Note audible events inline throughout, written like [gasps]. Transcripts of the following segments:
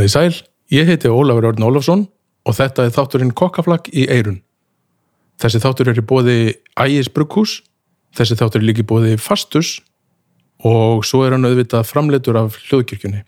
Komið í sæl, ég heiti Ólafur Örn Ólafsson og þetta er þátturinn Kokkaflakk í Eirun. Þessi þáttur er í bóði Ægis Brugghús, þessi þáttur er líki bóði Fastus og svo er hann auðvitað framleitur af hljóðkirkjunni.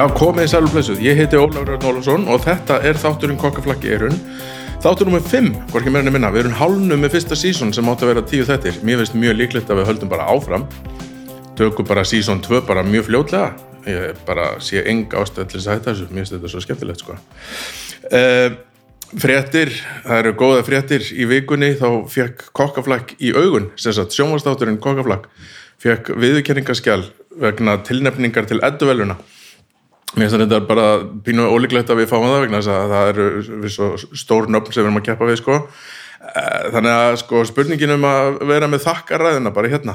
Já, komið í sæluflessuð. Ég heiti Ólafur Örn Ólafsson og þetta er þátturinn Kokkaflakk í Eirun. Þáttur nummer 5, hvorki meira minna. Við erum hálnu með fyrsta sísón sem átt að vera tíu þettir. Mér finnst mjög líklegt að við höldum bara áfram. Tökum bara sísón 2 bara mjög fljótlega. Ég bara sé enga ástæð til þess að hætta þessu. Mér finnst þetta svo skemmtilegt, sko. Uh, fréttir, það eru góða fréttir í vikunni. Þá fekk Kokkaflakk í augun, sagt sjónvastátturinn Kokkaflakk, fekk viðurkenningaskjál vegna tilnefningar til edduveluna. Mér finnst þetta bara pínu ólíklegt að við fáum það vegna þess að það eru stór nöfn sem við erum að keppa við sko. Þannig að sko spurningin um að vera með þakkaræðina bara hérna.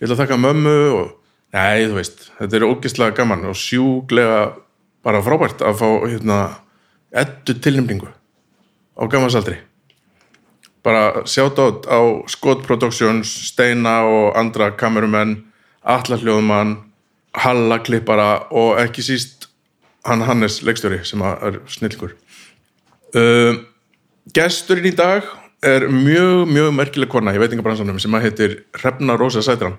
Ég ætla að þakka mömmu og nei þú veist, þetta er ógislega gaman og sjúglega bara frábært að fá hérna ettu tilnefningu á gamansaldri. Bara sjátt átt á Scott Productions, Steina og andra kamerumenn, Allahljóðmann, Halla klippara og ekki síst hann Hannes leikstjóri sem er snillgur uh, gesturinn í dag er mjög, mjög merkileg kona í veitingabransanum sem að heitir Hrefna Rósa Sætran.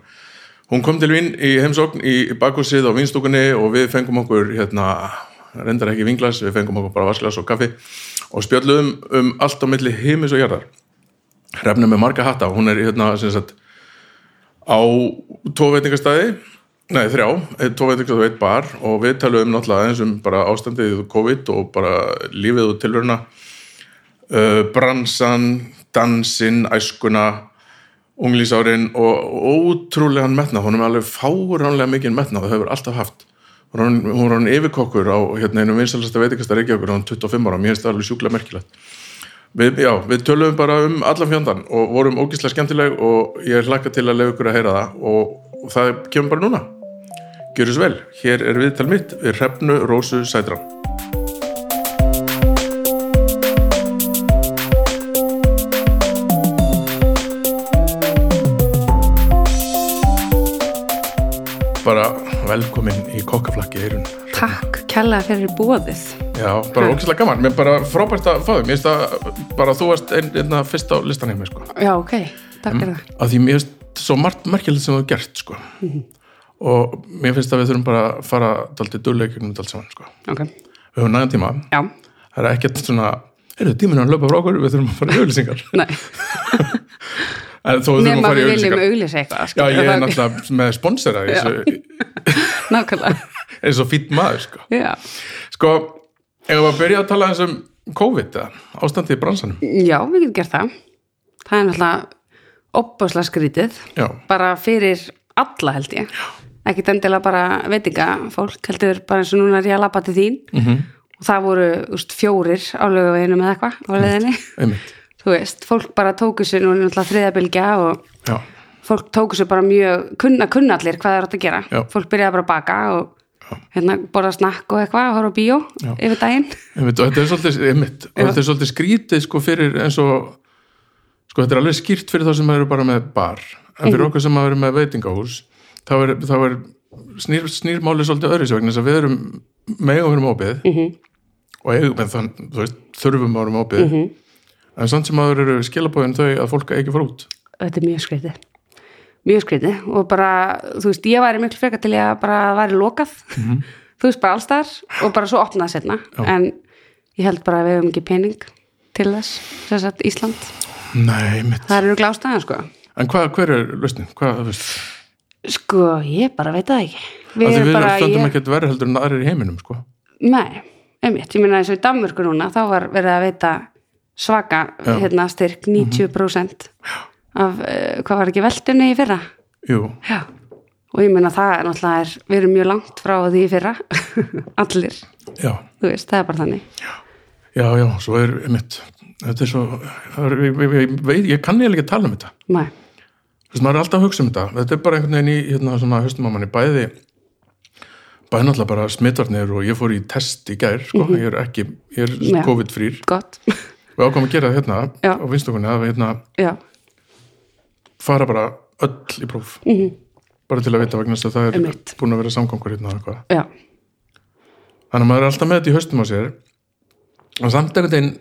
Hún kom til vinn í heimsókn í bakhúsið á vinstúkunni og við fengum okkur hérna, reyndar ekki vinglas við fengum okkur bara vasklas og kaffi og spjöldum um allt á milli heimis og jarðar. Hrefna með marga hatta hún er hérna sagt, á tvo veitingastæði Nei, þrjá, tvo veit ekki að þú veit bar. Og við talum um náttúrulega eins um bara ástandið COVID og bara lífið og tilvöruna uh, bransan, dansin æskuna, unglísárin og ótrúlegan metnað. Hún er alveg fáránlega mikið metnað það hefur alltaf haft. Hún var hann yfirkokkur á hérna, einu vinsalasta veitikasta reykjagur á hann 25 ára, mér finnst það alveg sjúkla merkilegt. Við, já, við tölum bara um allan fjöndan og vorum ógíslega skemmtileg og ég hlakka til að lefa ykkur að heyra það og, og það kemur bara núna Gjör þess vel, hér er viðtal mitt við Hrefnu Rósu Sætran. Bara velkomin í kokkaflakki eirun. Takk kella fyrir bóðið. Já, bara ógæslega gaman. Mér er bara frábært að fá þig. Mér finnst að bara þú varst einn einna fyrst á listan hjá mig, sko. Já, ok. Takk fyrir það. Að því mér finnst svo margt merkilegt sem þú hefur gert, sko. Mm -hmm og mér finnst að við þurfum bara að fara daltið dörleikjum og dalt saman sko. okay. við höfum nægan tíma. Já. það er ekkert svona, þetta tíminn að löpa frá okkur við þurfum að fara í auglýsingar. [laughs] Nema við viljum sko. Já, ég er náttúrulega með sponsora [laughs] nákvæmlega. [laughs] Eins og fýtt maður sko, Já. sko ef við að byrja að tala eins um COVID ástandið í bransanum? Já, við getum gert það. Það er náttúrulega opbásla skrítið. Bara fyrir alla held ég. Já ekkit endilega bara veitinga fólk heldur bara eins og núna er ég að lappa til þín mm -hmm. og það voru úst, fjórir á lögaveginu með eitthvað á leðinni [laughs] þú veist, fólk bara tóku sér nú náttúrulega þriðabilgja og Já. fólk tóku sér bara mjög kunna, kunna allir hvað það er átt að gera Já. fólk byrjaði bara að baka og hérna borða snakk og eitthvað horfa bíó Já. yfir daginn einmitt, og þetta er svolítið, þetta er svolítið skrítið sko fyrir eins og sko þetta er alveg skýrt fyrir þá sem eru bara með bar en fyrir mm. okkur sem eru með veitingahús þá er, þá er snýr, snýrmáli svolítið öðru svo vegna þess að við erum megum við erum ópið mm -hmm. og eigum en þann, veist, þurfum árum ópið mm -hmm. en samt sem aður eru skilabóðin þau að fólk ekki fara út. Þetta er mjög skreitið mjög skreitið og bara, þú veist, ég væri miklu frekar til að bara væri lokað. Mm -hmm. [laughs] þú veist, bara allstar og bara svo opnað setna en ég held bara að við hefum ekki pening til þess, þess að Ísland. Nei, mitt Það eru glástaðan, sko. En hvað, hver er lausnin? Hvað, þú veist Sko, ég bara veit það ekki. Við erum bara, stöndum ég... ekki að vera heldur en aðrir í heiminum, sko. Nei, einmitt, ég minna eins og í Danmörku núna þá var verið að veita svaka hérna, styrk 90% mm -hmm. af, uh, hvað var ekki veldunni í fyrra? Jú. Já. og ég meina það er náttúrulega er, við erum mjög langt frá því í fyrra. [laughs] Allir, já, þú veist, það er bara þannig. Já, já, svo er mitt þetta er svo það er, ég, ég, kann ég ekki að tala um þetta. Nei, Þú veist, maður er alltaf að hugsa um þetta. Þetta er bara einhvern veginn í hérna, svona höstum á manni bæði bæði náttúrulega bara smitvarnir og ég fór í test í gær sko, ég er ekki, ég er Já. COVID-frýr. Gott. Við ákvæmum að gera það hérna Já. á vinstofunni að við hérna Já, fara bara öll í próf. Mhm. bara til að vita vegna þess að það er Einmitt. búin að vera samgangur hérna og eitthvað. Já, þannig að maður er alltaf með þetta í höstum á sér. Og samt einhvern veginn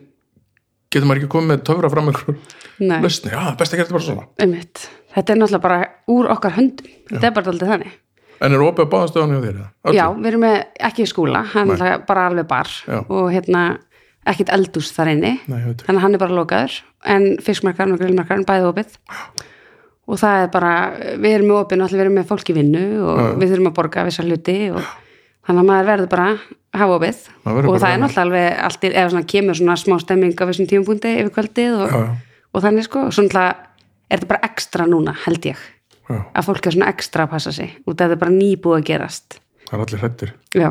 getur maður ekki komið með töfra fram einhver nei, lausni, já, best að gera þetta bara svona. Einmitt Þetta er náttúrulega bara úr okkar höndum. Þetta er bara alltaf þannig. En er opið að báðastöðan hjá þér? Öllu? Já, við erum með ekki í skúla, hann er bara alveg bar Já. og hérna ekkit eldús þar inni. Nei, ég veit þannig að hann er bara lokaður en fiskmarkarn og grillmarkarn bæði opið. Og það er bara, við erum með opið náttúrulega við erum með fólk í vinnu og við þurfum að borga vissar hluti og þannig að maður verður bara að hafa opið. Og það er náttúrulega alveg allt í, eða svona kemur svona smá stemming á þessum tímapunkti er þetta bara ekstra núna held ég? Já, að fólk er svona ekstra að passa sig út af þetta er bara nýbúið að gerast. Það er allir hrættir já.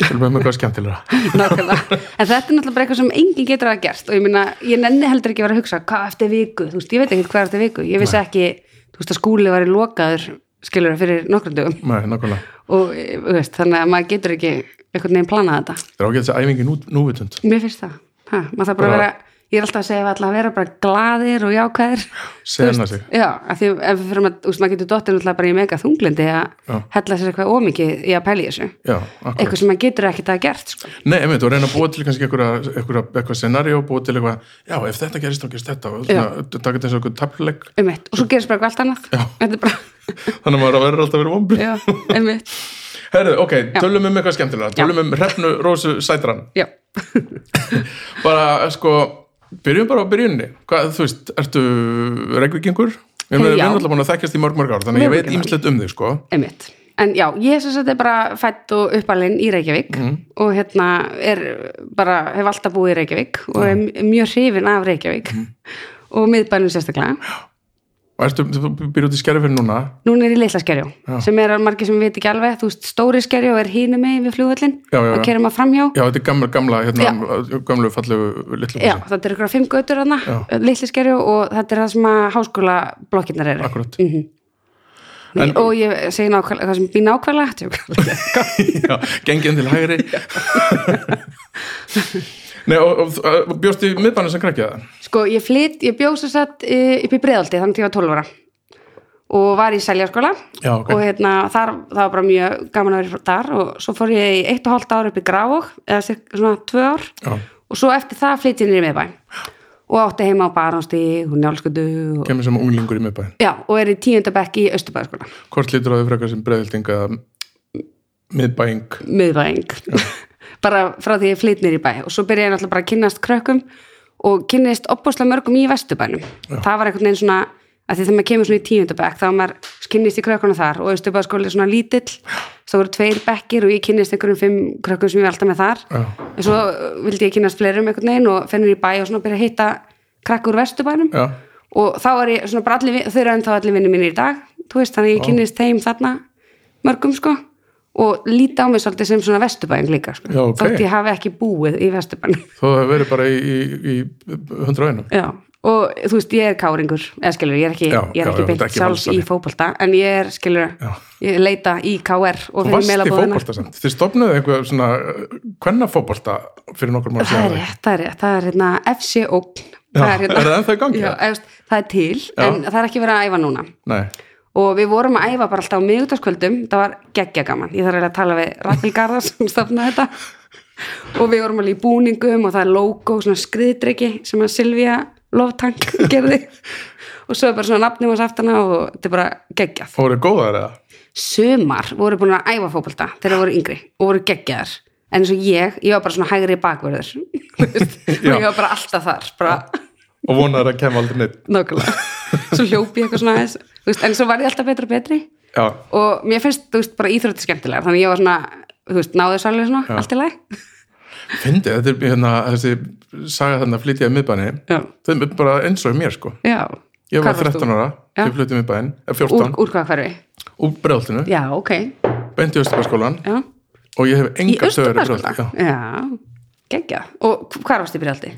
Það er eitthvað skemmtilega [laughs] Nákvæmlega. En þetta er náttúrulega bara eitthvað sem enginn getur að gert. Og ég meina, ég nenni heldur ekki að vera að hugsa hvað eftir viku, þú veist, ég veit ekki hvað eftir viku. Ég vissi ekki, þú veist, að skúli var í lokaður skilur fyrir nokkrum dögum. Nei, og veist, þannig að maður getur ekki einhvern veginn planað þetta. Það er ágætt þessi æfingi nú, núvitund. Mér finnst það, ha, maður þarf bara að vera ég er alltaf að segja að vera bara glaðir og Þú veist, sig. Já, af því ef við fyrir að, þú veist, maður getur dottir náttúrulega bara í mega þunglindi að hella sér eitthvað ómikið í að pæla í þessu. Já, eitthvað sem maður getur ekkert að gert sko. Nei, einmitt, og reyna að búa til kannski eitthvað, eitthvað, eitthvað scenario, búa til eitthvað Já, ef þetta gerist, þá gerist þetta og eins og eitthvað tabluleik einmitt, og svo gerist bara eitthvað allt annað. [laughs] Þannig að maður verður alltaf já, einmitt. Herðu, ok, [laughs] byrjum bara á byrjunni Hvað, þú veist, ertu reykvíkingur? Við erum alltaf búin að þekkjast í mörg mörg ár Þannig að ég veit ímslegt um þig, sko. Einmitt. En já, ég sem sagt er bara fætt og uppalinn í Reykjavík Mhm. og hérna er bara, hef alltaf búið í Reykjavík og er mjög hrifin af Reykjavík Mhm. og miðbænum sérstaklega Og ertu, þú byrjum út í fyrir núna Núna er í Litla skerjó, Já. sem er margir sem veit ekki alveg, þú veist, stóri skerjó er hínum megin við Já, já, og já. kerum að framhjá Já, þetta er gamla, gamla hérna, gamlu fallegu litlu Já, húsi. þetta er ykkur fimm götur þarna, Já. Litla skerjó og þetta er það sem að háskóla blokkirnar eru Akkurat. Mhm. En- og ég segi nákvæmlega, það sem býr nákvæmlega. [laughs] Já, gengin til hægri [laughs] Nei, og, og, bjóst í miðbænu sem krakki það? Sko, ég flytt, ég sér satt uh, upp í Breiðaldi þannig til ég var 12 ára. Og var í Seljaskóla. Já, ok. og hérna, þar, það var bara mjög gaman að vera þar. Og svo fór ég í eitt og hálft ár upp í Grávog eða svona tvö ár. Já, og svo eftir það flytt ég niður í miðbæ og átti heima á Barónstíg og Njálskutu og, kemur sem unglingur í miðbæn já, og er í tíundabekk í Östubæðaskóla Hvort lítur á því frekar sem breiðilding að miðbæing? Miðbæing [laughs] bara frá því ég flytt niður í bæ. Og svo byrja ég náttúrulega bara að kynnast krökkum og kynnist opbúslega mörgum í Vesturbænum. Það var einhvern veginn svona að því þegar maður kemur svona í tíundabekk þá maður kynnist í krökkunum þar. Og Östurbæðaskóli er svona lítill þá voru tveir bekkir og ég kynnist einhverjum fimm krökkum sem ég var alltaf með þar. Já. en svo vildi ég kynnast fleirum einhvern veginn og fennir í bæ og svona byrja að hitta krakkur úr Vesturbænum. Já, og þá er ég svona bara allir, þau eru ennþá allir vinni mínir í dag, veist, þannig að ég kynnist þeim þarna mörgum sko og líti á mig svolítið sem svona vesturbæðing líka sko, Já, ok. þótt ég hafi ekki búið í vesturbæðing, þó hefur verið bara í, í, í hundra einum já og þú veist, ég er káringur, eða skilur, ég er ekki, Já, ég er ekki ekki sjálf í fótbolta, en ég er, skilur ég leita í KR og Þú varst í fótbolta samt. Þið stopnuðu einhver svona hvenna fótbolta fyrir nokkur mánu það er rétt, það er rétt, það er hérna FC Já, það er, hérna, er það gangi? já, eða, þú veist, það er til, en það er ekki verið að æfa núna. Nei, og við vorum að æfa bara alltaf á miðutaskvöldum það var geggja gaman, ég þarf að tala við Rakel Garðar [laughs] sem stafnaði þetta. Og við vorum alveg í búningum og það er logo, svona skriðdryggi sem að Silvía Loftank [laughs] gerði. Og svo er bara svona nafnum hans aftana og þetta er bara geggjað. Og voruð góðar eða? sumar voru búin að æfa fótbolta þegar það voru yngri og voru geggjaðar en eins og ég, ég var bara svona hægri bakverður [laughs] og ég var bara alltaf þar bara. Og vonaður að kemur aldrei neitt nákvæmlega. Svo hljópi ég eitthvað svona aðeins veist, en svo var ég alltaf betri og betri. Já, og mér finnst, þú veist, bara íþrótti skemmtilega þannig ég var svona, þú veist, náðu svolítið svona allt í lagi. [laughs] Fyndi, þetta er hérna þessi saga þarna að flytja í miðbæni já, það er bara eins og mér sko. Já. Ég var Hvar varst 13 ára, Já. ég flytti í miðbæn, eða úr, 14 úr hvað hverfi? Úr bregðaltinu, já, ok. Beint í Östubaskólan já. og ég hef enga tögar í Östurbæskóla bregðalti já. já, geggja. Og hvað varst í Breiðaldi?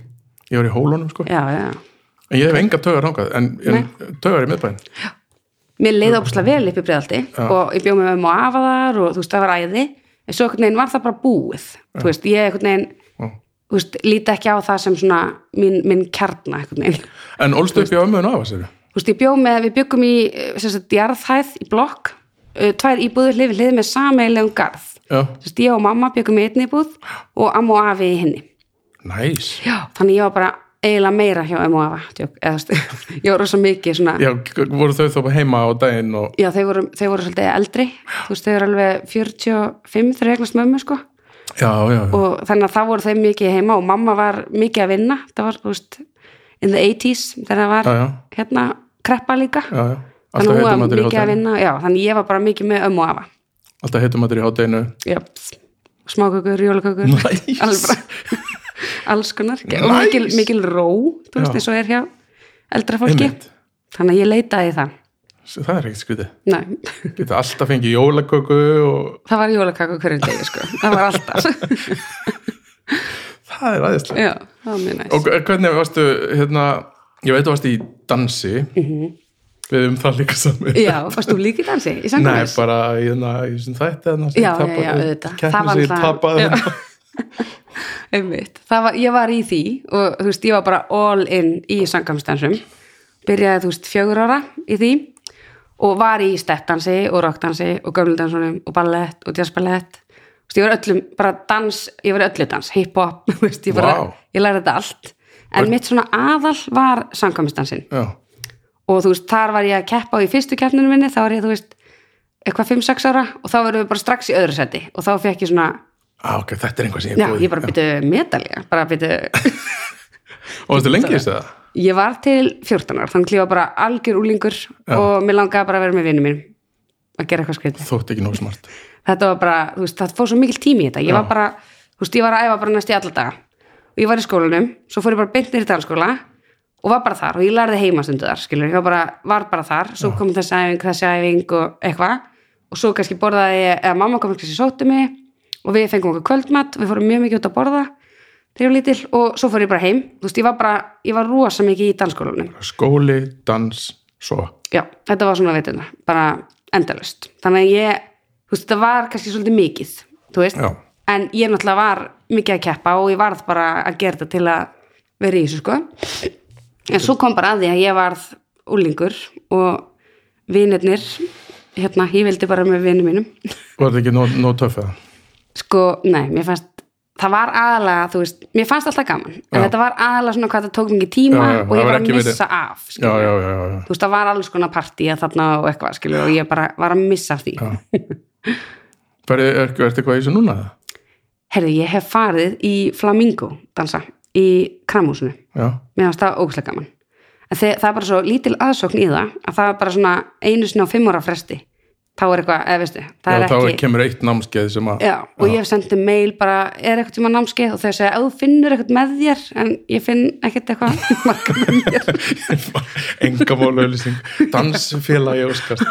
ég var í hólunum sko, já, já, en ég hef enga tögar hangað en, en tögar í miðbæðin mér leiði óbúslega vel upp í Breiðaldi og ég bjóð með um og afa þar og þú veist, það var æði. En svo einhvern veginn var það bara búið þú veist, ég einhvern veginn Já. þú veist, líti ekki á það sem svona mín, minn kjarna einhvern veginn. En ólstu upp í ömmuðin af þessu þú veist, ég bjóð með, við byggum í sagt, jarðhæð í blokk tvær íbúður hlið við hlið með sameilegum garð. Þú veist, ég og mamma byggum í einni íbúð og amma og afi í hinni. Næs já, þannig ég var bara eiginlega meira hjá veist, [laughs] ég var rosa mikið svona já, voru þau þá bara heima á daginn og Já, þau voru, þau voru svolítið eldri. Þú veist, þau eru alveg 45 þegar eignast mömmu, sko. Já, já, og þannig að það voru þau mikið heima og mamma var mikið að vinna. Það var, þú veist, in the 80s þegar það var, hérna, kreppa líka. Já, já. þannig að hún var mikið að vinna. Já, þannig ég var bara mikið með afa alltaf heitum matur í hátæðinu já, smákökur, jólakökur. Alveg [laughs] alls konar, og Nice. mikil, mikil ró þú veist, eins og er hjá eldra fólki. Einmitt. þannig að ég leitaði það. Það er ekkert skrítið. Nei, geta alltaf fengið jólaköku og það var jólakaka hverjum degi, sko. Það var alltaf. [laughs] Það er aðeinslega já, það næst og hvernig varstu hérna, ég veit að varstu í dansi. Við um það líka saman. Já, varst þú líka í dansi? Í Nei, bara í hérna, í þessum þætti hérna, Já, já, já, auðvitað. keppni Það var [laughs] [laughs] Einmitt. Var, ég var í því og þú veist, ég var bara all in í sangamstansum. Byrjaði, þú veist, fjögur ára í því og var í steppdansi og rockdansi og gömludansunum og ballett og jazzballett. Þú veist, ég var öllum, bara dans, ég var öllu dans, hip-hop, [laughs] þú veist, ég bara, Vá. ég lærði þetta allt. En mitt svona aðal var sangamstansin. Og þú veist, þar var ég að keppa og í fyrstu keppninu minni, þá var ég, þú veist eitthvað 5-6 ára og þá verðum við bara strax í öðru seti og þá fekk ég svona ah, ok, þetta er einhvað sem ég já, er góð í. ég bara byrju medalja bara byrju, [laughs] Og varstu lengi í þessu? Það? ég var til 14 ára þannig að ég var bara algjör úlingur og mér langaði bara að vera með vinnu mín að gera eitthvað skrið Þótt ekki nóg smart. Þetta var bara, þú veist, það fór svo mikil tími í þetta. Ég var bara, þú veist, ég var að æfa bara næst í alla daga. Og ég var í skólanum, svo fór ég bara nýr í talskóla og var bara þar og ég lærði heimastundu þar, skilur, ég var bara, var bara þar. Svo kom þessi æfing, þessi æfing og eitthvað. Og svo kannski borðaði ég, eða mamma kom kannski sóttu mig og við fengum okkur kvöldmatt, við fórum mjög mikið út að borða þegar ég var lítil og svo fór ég bara heim. Þú veist, ég var bara, ég var rosa mikið í dansskólanum. Skóli, dans, svo. Já, þetta var svona veituna, bara endalust þannig að ég, þú veist, þetta var kannski svolítið mikið, þú veist. Já. en ég náttúrulega var mikið að keppa og ég varð bara að gera þetta til að vera í þessu sko. En svo kom bara að því að ég varð úlingur og vinirnir hérna, ég vildi bara með vinum mínum. Var þetta ekki nóg töff eða? Sko, nei, mér fannst það var aðalega, þú veist, mér fannst alltaf gaman en Já. þetta var aðalega svona hvað það tók mikið tíma Já, já, og ég var að missa af þú veist, það var alls konar partíja þarna og eitthvað, skilur, og ég bara var að missa af því. Færi, er, er eitthvað í þessu núna? herði, ég hef farið í flamingo dansa í kramhúsinu. Mér fannst það ógæslega gaman. En það er bara svo lítil aðsókn í það að það er bara svona einu sinni á fimm ára fresti þá er eitthvað, eða veistu, það já er þá ekki kemur eitt námskeið sem að Já, og ég hef sendið mail bara, er eitthvað tíma námskeið? Og þau segja, að þú finnur eitthvað með þér en ég finn ekkert eitthvað [laughs] marga með mér. [laughs] Enga máluðlýsing dansfélagi óskast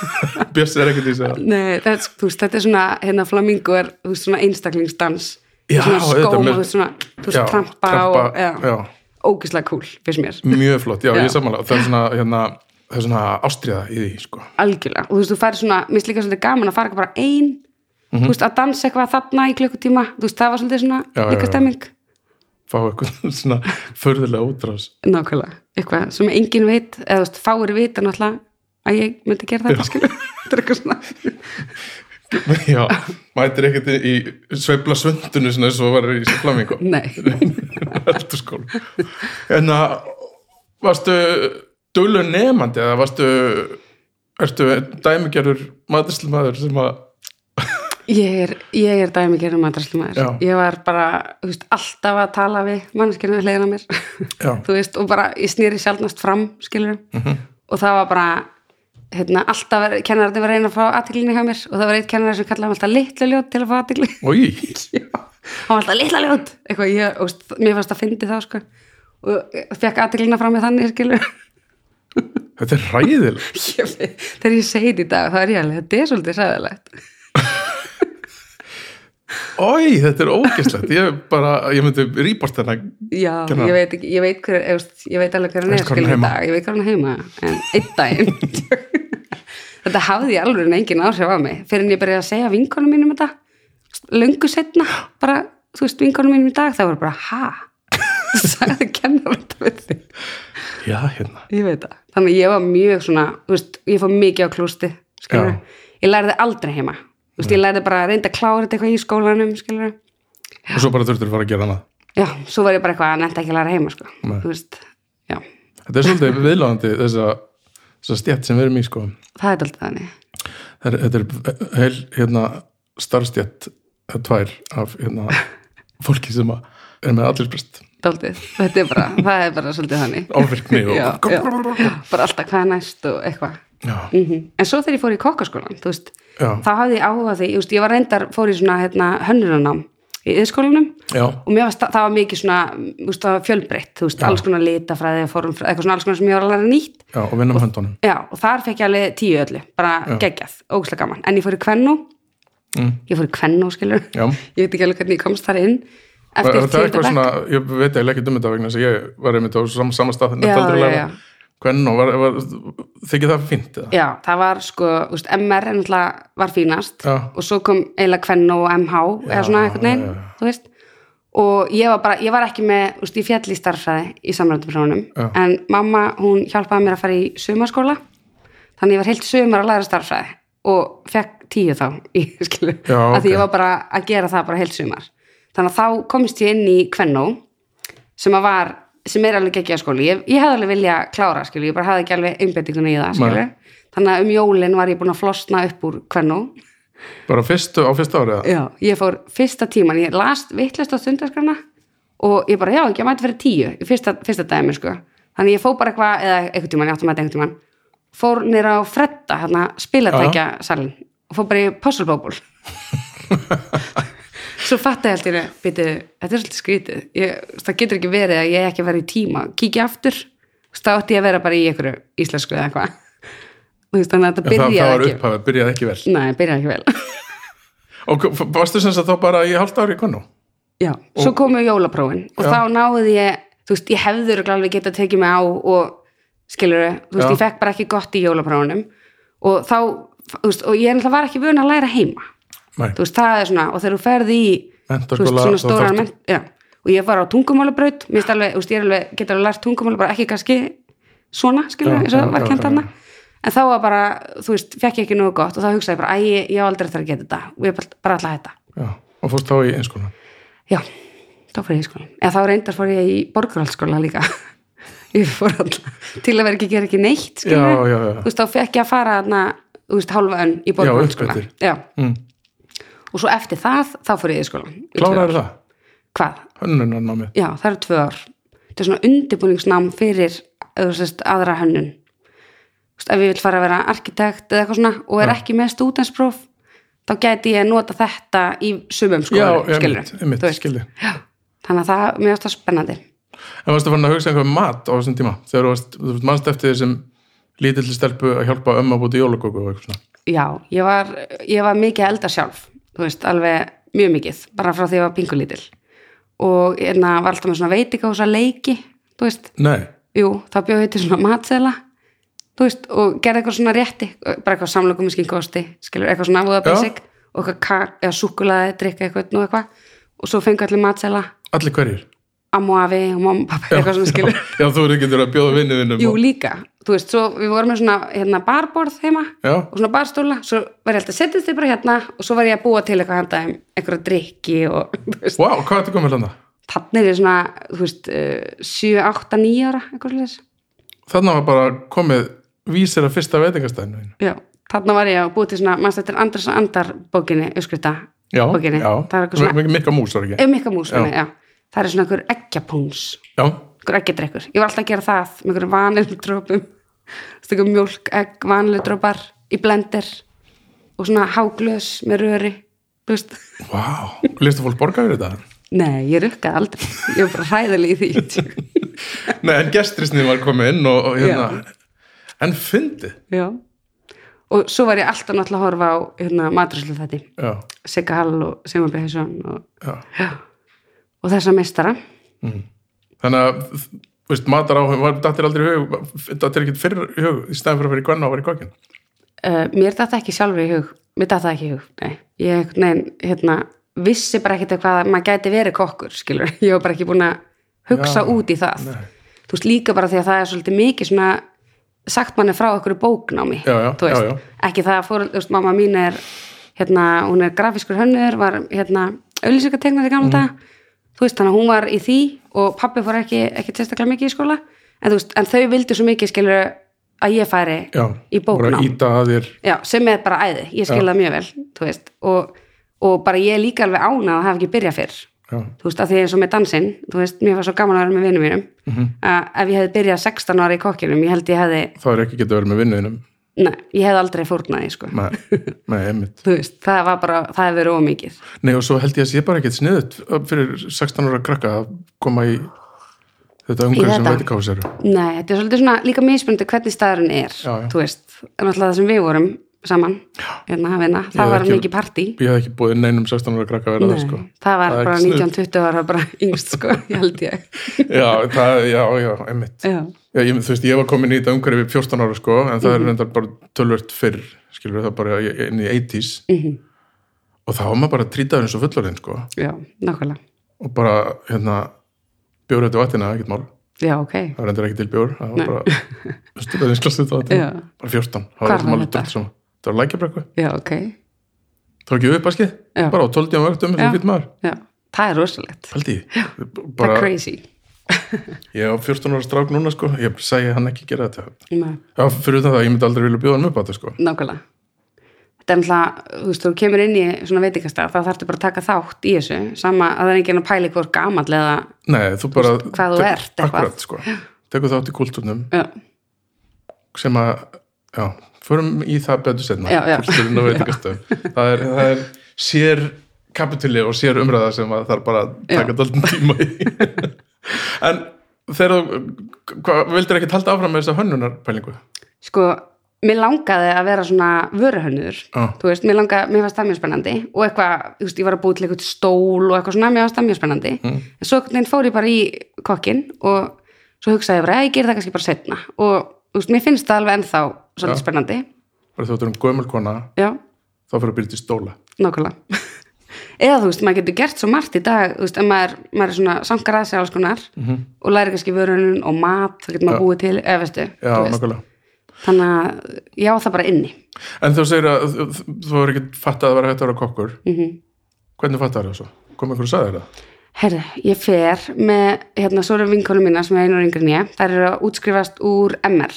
[laughs] Björs er ekkert í þessu. Nei, er, þú veist, þetta er svona, hérna flamingo er, þú veist, svona einstaklingsdans. Já, svona auðvitað skóm og með- þú veist, svona, þú veist, Já, trampa, trampa, og, já, já. ógislega cool, finnst mér, mjög flott, já, Já. ég samanlega það er svona, ástriða í því, sko. Algjörlega. Og þú veist, þú færi svona, mér finnst líka svolítið gaman að fara ekki bara ein, þú veist, að dansa eitthvað þarna í klukkutíma, þú veist, það var svolítið svona. Já, líka stemming, fá eitthvað [laughs] svona förðulega útrás. Nákvæmlega. Eitthvað sem enginn veit, eða þú veist, fáir vita náttúrulega að ég myndi gera þetta, skilur [laughs] þetta er eitthvað svona [laughs] já, mætir ekkert í sveifla svöndunu svona eins og var í flamingo Nei, en að varstu dölu nefandi eða varstu ertu dæmigerður maturslmaður sem að ég er, ég er dæmi gerum madraslumæður. Já. Ég var bara, þú veist, alltaf að tala við mannskjörnum við hliðina mér. [laughs] Þú veist, og bara, ég snýri sjálfnast fram, skilur Mhm. og það var bara, hérna, alltaf kennararnir var reyna að fá aðtiklinni hjá mér og það var eitt kennarar sem kallaði hann alltaf litlu ljót til að fá aðtikli. oi, [laughs] hann var alltaf litla ljót, eitthvað, ég, og, mér fannst að fyndi þá, sko, og fekk aðtiklina frá mig þannig, Þetta er ræðilegt. [laughs] Þegar ég segi þetta í dag þá er ég alveg, þetta er svolítið sæðilegt Ói, þetta er ógeslegt. Ég bara, ég myndi rýpast þennan. já, ég veit, ég veit hver ég, veit alveg hver hann er er í dag, ég veit hver hann er heima en einn daginn [laughs] þetta hafði ég alveg engin áhrif á mig fyrir en ég byrjaði að segja vinkonum mínum þetta löngu setna bara, þú veist, vinkonum mínum í dag það var bara, ha það sagði kennar þetta við þig? Já, hérna. ég veit það, þannig ég var mjög svona veist, ég fór mikið á klústi ég lærði aldrei heima. Veist, ég lærði bara að reynda að klára þetta eitthvað í skólanum Og svo bara þurftur að fara að gera annað. já, svo var ég bara eitthvað að nefnda ekki að læra heima sko, veist Þetta er svolítið viðlóðandi þessa, þessa stjætt sem við erum í, sko. það er alltaf þannig. Það Þetta er heil, hérna, starfstjætt, eða tvær af, hérna, [laughs] fólki sem er með allirsbrest. Daldið, þetta er bara, [laughs] það er bara svolítið þannig. Ávirkni og... já, [laughs] já, bara alltaf hvað er næst og eitthvað. Mm en svo þegar ég fór í kokkaskólan þú veist, já, þá hafði ég áhuga því ég, veist, ég var reyndar, fór í svona hérna, hönnunanám í yðskólanum og mér var, það var mikið svona veist, var fjölbreytt, þú veist, alls konar litafræði formfræði, eitthvað svona alls konar sem ég var læra nýtt. Já, og vinna með höndunum. já, og þar fekk ég alveg tíu öllu bara geggjað, ógæslega gaman, en ég fór í kvennu Mm. ég fór í kvennu, Já. ég ekki hvernig ég eftir er eitthvað svona, ég veit eiginlega ekki um þetta vegna þess að ég var einmitt á sam, sama stað Já, já, já. Hvern og var, var, þykir það fínt eða? já, það var sko, veist, MR náttúrulega var fínast Já. og svo kom eiginlega kvennu og MH eða svona eitthvað neginn, já, já. þú veist og ég var bara, ég var ekki með veist, ég fjall í starffræði í Já. en mamma, hún hjálpaði mér að fara í sumarskóla þannig ég var heilt sumar að læra starffræði og fekk tíu þá [laughs] í, skilu, Já, að því ok. ég var bara að gera það bara heilt sumar þannig að þá komst ég inn í kvennó sem að var, sem er alveg ekki að skóli ég, ég hefði alveg vilja klára, skilu, ég bara hafði ekki alveg einbettinguna í það, skilu Nei. þannig að um jólin var ég búin að flosna upp úr kvennó. Bara fyrstu, á fyrsta árið? Já, ég fór fyrsta tíman, ég las vittlist á stundarskrana og ég bara, já, ekki að mæta fyrir tíu fyrsta, fyrsta dæmi, sko. Þannig ég fór bara eitthvað, eða einhvern tíman, ég átti að mæta einhvern tíman fór nýra á Fredda, hérna, spilatækja salin og fór bara í Puzzle Bobble [laughs] svo fatta ég alltaf býtu, þetta er svolítið skrítið. Ég, það getur ekki verið að ég ekki verið í tíma. Kíkja aftur, þá ætti ég að vera bara í einhverju íslensku eða eitthvað. Þannig að þetta Já, það, það byrjaði var ekki. upphafið, byrjaði ekki vel. Nei, byrjaði ekki vel. [laughs] Og varstu sem sagt þá bara í halvt ári í konú? Já, svo komu jólaprófin. Og Já. þá náði ég, þú veist, ég hefður alveg getað tekið mig á og skilur þú veist, Já. ég fekk bara ekki gott í jólaprófinum og þá, þú veist, og ég var ekki vun að læra heima, veist, það er svona og þegar þú ferði í, þú veist, svona stóra þarftu- menn, já, og ég var á tungumálabraut, ég alveg, get alveg lært tungumála, bara ekki kannski svona, skilur, eins og var kent þarna en þá var bara, þú veist, fekk ég ekki nógu gott og þá hugsaði ég bara, æ, ég, á aldrei eftir að geta þetta og ég bara, bara alltaf þetta já, og fórst þá í einskóla Já, þá fór ég í skóla. Eða þá reyndar fór ég í borgarhaldsskóla líka. [laughs] Ég fór alltaf til að vera ekki að gera ekki neitt. Já, já, já. Þú veist, þá fekk ég að fara þarna, þú veist, hálfa önn í borgarhaldsskóla. Já, mm. Og svo eftir það, þá fór ég í skóla. Ár. það? Hvað? Hönnunarnámið? Já, það eru tvö ár. Þetta er svona undirbúningsnám fyrir, veist, aðra hönnun. Ef ég vil fara að vera arkitekt eða eitthvað svona og er ekki með stúdenspróf, þá gæti ég nota þetta í sumum Já, skóla, einmitt, einmitt, skilji Já, þannig að það, mér varst það spennandi. En varstu farin að hugsa einhver mat á þessum tíma þegar þú varst, varst mannst eftir þessum lítilli stelpu að hjálpa ömmu að búti jólagóku og eitthvað svona Já, ég var, ég var mikið að elda sjálf, þú veist, alveg mjög mikið, bara frá því ég var pingulítil og hérna var alltaf með svona veitingahúsa leiki, þú veist, Nei, jú, þá bjóð ég til svona matsela, þú veist, og gerði eitthvað svona rétti, bara eitthvað samlökum með skinkosti, skilur, eitthvað svona Já. basic og eitthvað kak, eða súkulaði, drikka eitthvað nú eitthvað. Og svo fengu allir matsela, allir hverjir ammu afi og mamma pappa, eitthvað svona skilur. já, já, þú eru ekki að bjóða vinnu vinnum Jú, líka, þú veist, svo við vorum með svona hérna, barborð heima Já. og svona barstóla, svo var ég alltaf settist þið bara hérna og svo var ég að búa til eitthvað handa þeim einhverja drikki og [laughs] þú veist, Vá, hvað er þetta komið landa? þannig er ég svona, þú veist, uh, 7, 8, 9 ára, eitthvað slags. Þarna var bara komið vísir að fyrsta veitingastæðinu. Já, þannig var ég að búa til svona, mannst þetta er Andras og Andar bókinni, uppskrifta Já, já, það er eitthvað svona, mikið mikka mús var ekki ef mikka mús, já. já, það er svona einhver eggjapóns, einhver eggjadrekkur, ég var alltaf að gera það með einhverjum vaniludrópum, einhver mjólk, egg, vaniludrópar í blender og svona háglös með röri, vá, listu fólk borga fyrir þetta? nei, ég rukkaði aldrei, ég var bara hræðileg í því, Nei, en gestrisnið var komið inn og, og hérna. En fyndið. Já. Og svo var ég alltaf náttúrulega að horfa á hérna, matruslu þetta Sigga Hall og Simon Behason og, já. já, og þessa meistara. Þannig að veist, matar áhug, var dattir aldrei í hug dattir ekkert fyrir í hug í stæðan fyrir að vera í gvenna og vera í kokkin uh, mér datt ekki sjálfur í hug. Mér það ekki í hug, nei. Ég nein, hérna, vissi bara ekkert hvað maður gæti verið kokkur, skilur [laughs] ég var bara ekki búin að hugsa Já, út í það. nei. þú veist líka bara því að það er svolítið mikið svona sagt manni frá okkur bóknámi Já, já, þú veist, ekki það að fór, þú veist, mamma mín er hérna, hún er grafiskur hönnur var hérna, auðlýsingategnari gamla Mhm. dag þú veist, þannig að hún var í því og pappi fór ekki, ekki sérstaklega mikið í skóla. En, veist, en þau vildu svo mikið skilur að ég færi já, í bóknám. að já, sem er bara æði, ég skil það mjög vel og, og bara ég er líka alveg ánað að hafa ekki byrjað fyrr. Já, þú veist, að því eins og með dansinn veist, mér var svo gaman að vera með vinnum mínum. Mhm. að ef ég hefði byrjað 16 ára í kokkinum ég held ég hefði, þá er ekki getið verið með vinnuðinum nei, ég hefði aldrei fórnaði sko. með, með einmitt [laughs] veist, það var bara, það hefði verið ómikið Nei og svo held ég að sé bara ekkert sniðut fyrir 16 ára krakka að koma í þetta umhverju sem þetta? veit ekki á sér nei, þetta er svolítið svona líka mismunandi hvernig staðurinn er Já, já. þú veist, en alltaf það sem við vorum saman, hérna að vinna. Það var mikið partí. Ég hef ekki búið neinum 16 ára krakka að vera það sko. það var Það bara ekki sniðugt. 19-20 ára bara [laughs] yngst sko, ég held ég. Já, það, já, já, einmitt. Já, Já, ég, þú veist, ég var komin í þetta umhverju við 14 ára sko, en það er reyndar bara tölvört fyrr, skilur það bara inn í 80s Mhm. og þá var maður bara trýtaður eins og fullorðin sko. Já, nákvæmlega. Og bara, hérna bjór þetta vatnina, ekkert mál. Já, ok, það var reyndar ekki til bjór, það var bara [laughs] vatnina, Já. bara 14 það Hvar var þetta? Það var lækjabrekku. Já, ok. Það var ekki uppaskið, bara á 12 tíma vöktum Já. sem fyrir maður, já, það er rosalegt. Held ég. Það er crazy. Ég á 14 ára strák núna sko, ég segi hann ekki gera þetta. Nei, já, fyrir það, ég myndi aldrei vilja bjóða hann upp á þetta sko. Nákvæmlega. Þetta er náttúrulega, þú veist, þú kemur inn í svona veitingastað, þá þarftu bara að taka þátt í þessu. Sama að það er enginn að pæli hvort gamall eða, Nei, þú bara hvað þú ert. Akkurat, sko. Tekur þátt í kultúrnum. Já, sem að, já, förum í það betur setna [laughs] það er, það er sér kapituli og sér umræða sem að það er bara að taka Já. daldin tíma í [laughs] En þegar þú vildir ekki halda áfram með þessa hönnunarpælingu? sko mér langaði að vera svona vöruhönnur Já. þú veist, mér langaði, mér fannst það mjög spennandi og eitthvað, þú veist, ég var að búið til eitthvað stól og eitthvað svona, mér fannst það mjög spennandi Mm. en svo fór ég bara í kokkin og svo hugsaði ég bara, "Æ, ég ger það kannski bara setna og þú veist, mér finnst það alveg ennþá svolítið spennandi. Bara þú ert um gömul kona já, þá fyrir að byrja til stóla. Nákvæmlega. [laughs] Eða þú veist, maður getur gert svo margt í dag þú veist, ef maður, maður er svona sankar að sig alls konar -hmm. og læri kannski vörunum og mat, það getur maður búið til eða veistu, Já, þú veist. nákvæmlega. Þannig að já, það bara inni. En þú segir að þú, er ekki fattað að vera hægt að vera kokkur. Mm Hvernig fattað það svo? Kom einhver að sagði þér það? Herðu, ég fer með, hérna, svo eru vinkonum mína sem er einu og yngri en ég, þær eru að útskrifast úr MR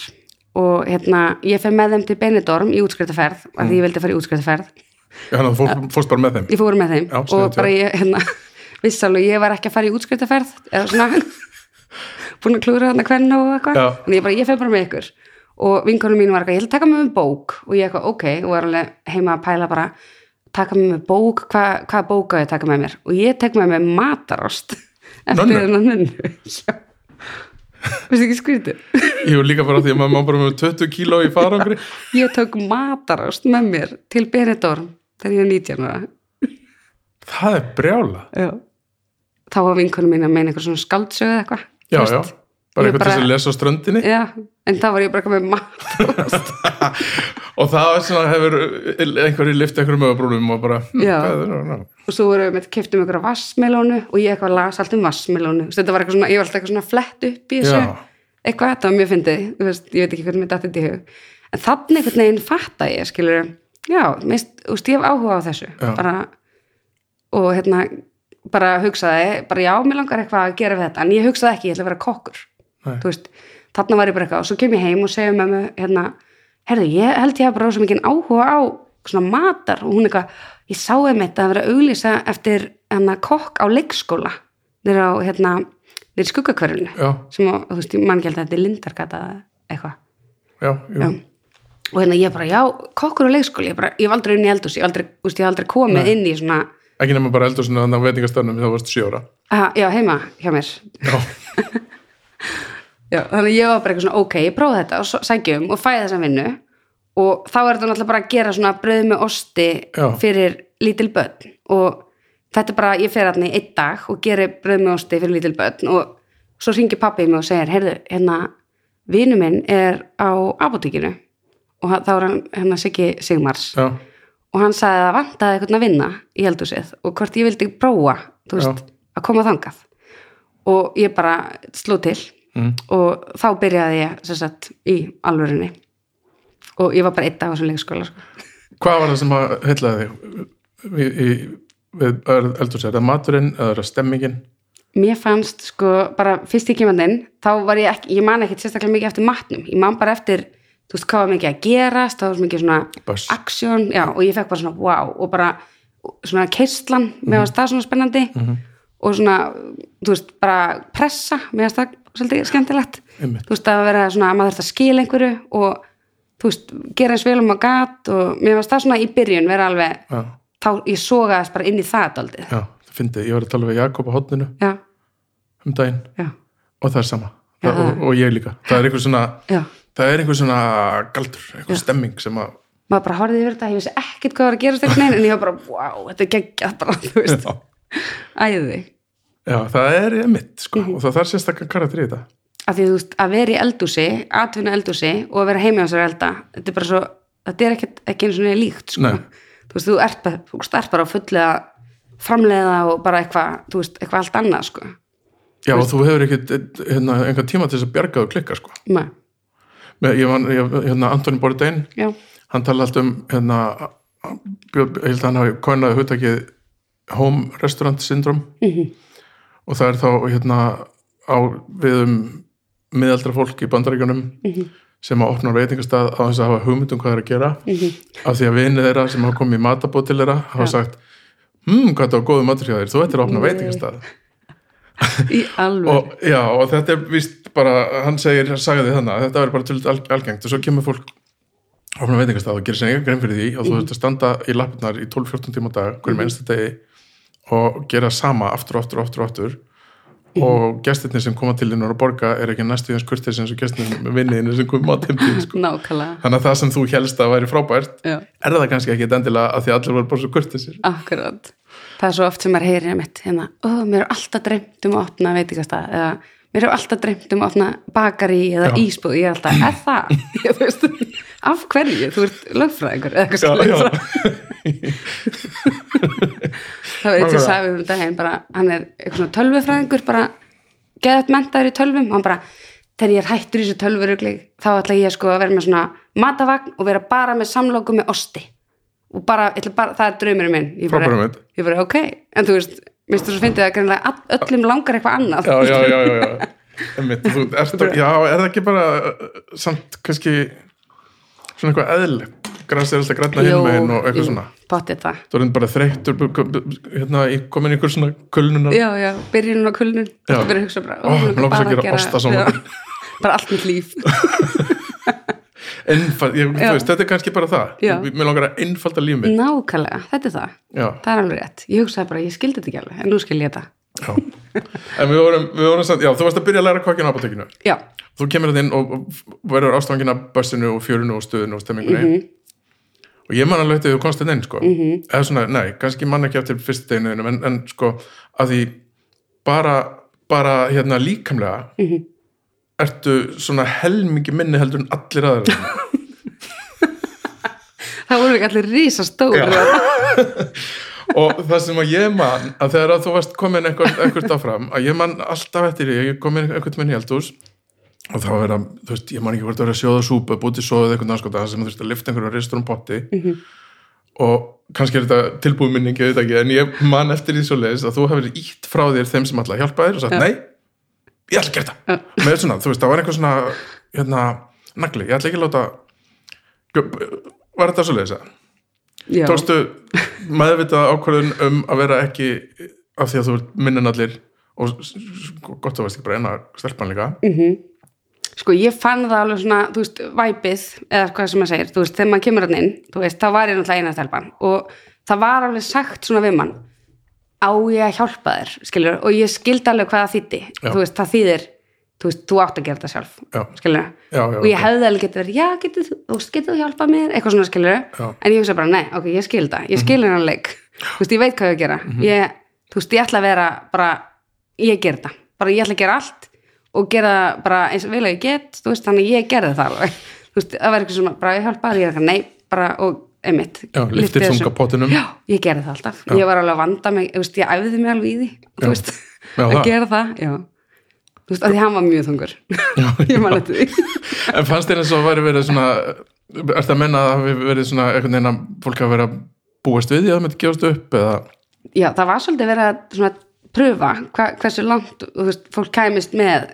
og hérna, ég fer með þeim til Benidorm í útskriftaferð, af því ég vildi fara í útskriftaferð, Já, þannig að þú fórst, bara með þeim. ég fór með þeim. Já, og bara ég, hérna, [laughs] viss alveg, ég var ekki að fara í útskriftaferð, eða svona, [laughs] búin að klúra þarna hvernig og eitthvað, þannig ég bara, ég fer bara með ykkur. Og vinkonum mín var eitthvað, ég að taka með mig bók. Og ég eitthvað, ok, og var alveg heima að pæla bara, taka með mig bók, hva, hvað bók á ég taka með mér? Og ég tek með mig matarost. [laughs] Eftir þennan Veistu ekki skrítið? Ég var líka bara því að maður má bara með 20 kíló í farangri Ég tók matarost með mér til Benidorm þegar ég er 19 ára. Það er brjála Já. Þá var vinkonum mín að meina eitthvað svona skaldsögu eða eitthvað. Já, já, ég eitthvað bara- til að lesa á ströndinni Já, en þá var ég bara eitthvað með [laughs] matarost. og það var svona hefur einhverju lift einhverju mögabrúnum og bara hm, hvað er það? og svo vorum við keftum ykkur vassmelónu og ég eitthvað las allt um vassmelónu. Þetta var eitthvað svona, ég var alltaf eitthvað svona flett upp í þessu. Já, Eitthvað, þetta var mjög fyndið. Ég veit ekki hvernig mér dattið í hug. En þannig einhvern veginn fatta ég, skilur, já, mist, veist, ég hef áhuga á þessu. Bara, og hérna, bara hugsaði, bara já, mér langar eitthvað að gera við þetta, en ég hugsaði ekki, ég ætla að vera kokkur. Veist, þarna var ég bara eitthvað og svo kem ég heim og segja með mig, hérna, herðu, ég held ég hafa bara svo mikið áhuga á svona matar og hún eitthvað, ég sá einmitt að vera að auglýsa eftir hérna, kokk á leikskóla, þeir á, hérna, þeir skuggakverfinu, sem á, þú veist, ég man ekki held að þetta er lindargata eða eitthvað. já. Já. Og hérna ég bara, já, kokkur á leikskóli, ég bara, ég hef aldrei inn í eldhús, ég hef aldrei, veist, ég hef aldrei komið Nei. inn í svona, ekki nema bara eldur svona þannig á veitingastöðnum þá varst aha, já, heima hjá mér. Já, [laughs] Já, þannig ég var bara eitthvað svona, ok, ég prófa þetta og sækjum og fæði þessa vinnu. Og þá er þetta náttúrulega bara að gera svona brauð með osti Já. fyrir lítil börn. Og þetta er bara, ég fer hann í einn dag og geri brauð með osti fyrir lítil börn og svo ringi pappi mig og segir, heyrðu, hérna vinu minn er á apotekinu og þá er hann hérna Siggi Sigmars. Já, og hann sagði að vantaði eitthvað að vinna í heldúsið og hvort ég vildi prófa þú veist, að koma þangað. Og ég bara sló til Mm. og þá byrjaði ég sagt í alvörinni og ég var bara dag á þessum leikskóla sko. hvað var það sem að heitlaði þig í, í, við eldur sér, það maturinn eða stemmingin? Mér fannst sko bara fyrst ég kemur inn þá var ég ekki, ég man ekkit sérstaklega mikið eftir matnum, ég man bara eftir þú veist hvað var mikið að gerast, það var mikið svona aksjón, og ég fekk bara svona wow og bara svona keistlan mér fannst það svona spennandi. Og svona, þú veist, bara pressa mér fannst það svolítið skemmtilegt. Einmitt. þú veist að vera svona að maður þurft að skila einhverju og þú veist, gera eins vel um að gat og mér fannst það svona í byrjun vera alveg, já, þá ég sogaðist bara inn í það daldið, já, það fyndi, ég var að tala við Jakob á hotninu já, um daginn já, og það er sama. Já, það, og, og ég líka, það er einhver svona það er einhver svona galdur, einhver stemming sem að maður bara horfði yfir þetta, ég vissi ekkert hvað var að einhvern veginn, en ég var bara, wow, þetta er geggjað bara, [laughs] þú veist, já, æði já, það er mitt sko, og það þarf sérstaklega karakter í þetta. Af því þú veist, að vera í eldúsi atvinna eldúsi og að vera heimi á sér elda þetta er bara svo, þetta er ekkert ekki eins og niður líkt, sko, Nei. þú veist, þú ert bara, þú ert bara á fullu að framleiða og bara eitthvað, þú veist, eitthvað allt annað, sko, já, og þú hefur ekkit hérna, einhvern tíma til þess að bjarga og klikka sko. Með- ég var, hérna, Antoni Bordein já. hann tala alltaf um hérna, ég held að hann hafi konaði hugtakið home restaurant syndrom Mhm. Og það er þá hérna á við um miðaldra fólk í bandaríkjunum Mhm. sem að opna veitingastað á þess að hafa hugmynd um hvað það er að gera. Mhm. af því að vinið þeirra sem hafa komið í matabót til þeirra hafa sagt hm, hvað þetta var góðu matur hjá þér, þú ættir að opna veitingastað. Í alveg, og, já, og þetta er vist bara, hann segir, hann sagði þannig að þetta verður bara til al, algengt. Og svo kemur fólk opna veitingastað og gerir sér einhver grein fyrir því. Og þú þurft að standa í lappirnar í 12-14 tíma dag hverjum einstu degi og gera sama aftur og aftur og aftur og aftur. Og gestirnir sem koma til þín og borga er ekki eins og gestirnir með vinniðinu sem heim til þín, sko. nákvæmlega. Þannig að það sem þú helst að væri frábært já, er það kannski ekki endilega að því allir voru bara svo kurtisir akkurat. Það er svo oft sem maður heyrir mitt hérna, ó, mér er alltaf dreymt um að opna veitingastað eða mér er alltaf dreymt um að opna bakari eða ísbúð, ég er alltaf, er það? [laughs] Ég, veist, af hverju? Þú ert lögfræðingur eða eitthvað já, svoleiðis. já, [laughs] það var eitt sem Nákvæmlega. sagði um daginn bara, hann er eitthvað svona tölvufræðingur bara geðað mentaður í tölvum og hann bara, þegar ég er hættur í þessu tölvurugli þá ætla ég sko að vera með svona matavagn og vera bara með samlóku með osti og bara, ég bara það er draumurinn minn ég bara, ég bara, ok, en þú veist minnst þú svo fyndið að greinlega öllum langar eitthvað annað. Já, já, já, já, já. [laughs] Einmitt, þú, er það ekki bara uh, samt kannski svona eitthvað eðlilegt? Græs er alltaf græna Jú, hinn meginn og eitthvað jú, svona. pottið það. Þú erum bara bu- hérna, í- komin í ykkur svona kulnunar. Já, já, byrjun á kulnun. Þú verður að hugsa bara, Ó, mig langar svo að gera osta saman. [laughs] bara allt mitt líf [laughs] Einfald, ég, veist, þetta er kannski bara það. Já. mér langar að einfalda líf mitt. Nákvæmlega, þetta er það. Já, það er alveg rétt, ég hugsaði bara, ég skildi þetta ekki alveg en nú skil ég þetta. Já. en við vorum, við vorum samt, já, þú varst að byrja að læra kokkin á apotekinu. Já, þú kemur þetta inn og, og verður ástofangin af börsinu og fjörinu og stöðinu og stemmingunni. Mhm. og ég man alveg eftir þú komst þetta inn sko. eða svona, nei, kannski man ekki eftir fyrst deginu þínum, en, en sko að því bara, bara hérna líkamlega Mhm. Ertu svona helmingi minni heldur en allir aðra [laughs] það voru ekki allir rísa stóri [laughs] og það sem að ég man að þegar að þú varst komin eitthvað áfram að ég man alltaf eftir ég komin eitthvað minn í eldhús og þá er að, þú veist, ég man ekki hvort að vera að sjóða súpu, bútið sóðið eitthvað náskota sem þú veist að lifta einhverju ristur um potti og kannski er þetta tilbúið minning, ég veit ekki, en ég man eftir því svo leiðis að þú hefur ítt frá þér þeim sem alltaf hjálpa þér og sagt, Já. nei, ég ætla að gera þetta. Með svona, þú veist, það var eitthvað svona hérna, nagli, ég ætla ekki að láta var þetta svo leiðis að tókstu meðvitað ákvörðun um að vera ekki af því að þú ert minnin allir og gott að veist ekki bara eina stelpan líka? Sko ég fann það alveg svona þú veist, væpið, eða hvað sem maður segir þú veist, þegar maður kemur hann inn, þú veist, þá var ég náttúrulega eina stelpan og það var alveg sagt svona við mann á ég að hjálpa þér, skilur, og ég skildi alveg hvað það þýtti, það þýðir þú veist, þú átt að gera þetta sjálf Já. skilur Já, já, og ég hefði alveg getið verið, já, getur þú, getur þú hjálpað mér, eitthvað svona skilur Já. en ég hugsa bara, nei, ok, ég skil það, ég skil hennar leik. Þú veist, ég veit hvað ég að gera. Ég, þú veist, ég ætla að vera bara, ég ger það, bara ég ætla að gera allt og gera bara eins og að ég get þú veist, þannig ég gerði það [laughs] þú veist, það ég ég er einmitt Já, þunga pottinum. Já, ég gerði það alltaf, ég var alveg að vanda mig þú veist, ég æfði mig alveg í því Já. þú veist, Já, að það. gera það, já. Þú veist, að því hann var mjög þungur. [laughs] Ég man eftir því. En fannst þér eins og væri verið svona ertu að menna að það hafi verið svona einhvern veginn að fólk hafi verið að búast við því að það myndi gefast upp eða? Já, það var svolítið verið að svona pröfa hva, hversu langt þú veist, fólk kæmist með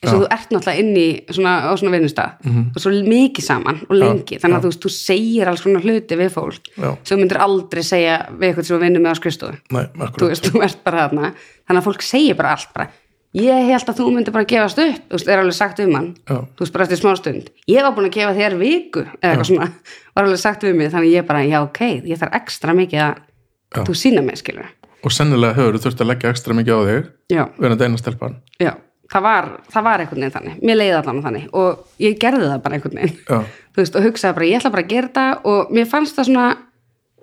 eins og þú ert náttúrulega inn í svona, á svona vinnustaf og svo mikið saman og lengi. Þannig að þú veist, þú segir alls svona hluti við fólk Já. sem myndir aldrei segja við eitthvað sem þú vinnur með á skrifstofu. Þú veist, þú ert bara þarna. Þannig að fólk segir bara allt bara ég held að þú myndir bara gefast upp. Þú veist, er alveg sagt um hann. Já. þú veist, bara eftir smá stund. Ég var búin að gefa þér viku eða eitthvað svona, var alveg sagt við mig þannig að ég bara, já ok, ég þarf ekstra mikið að Já. þú sína mig, skilur Og sennilega hefur þú þurft að leggja ekstra mikið á þig já, verðandi eina stelpan. Já, það var það var einhvern veginn þannig, mér leiði allan þannig og ég gerði það bara einhvern veginn. Þú veist, og hugsaði bara, ég ætla bara að gera þetta og mér fannst það svona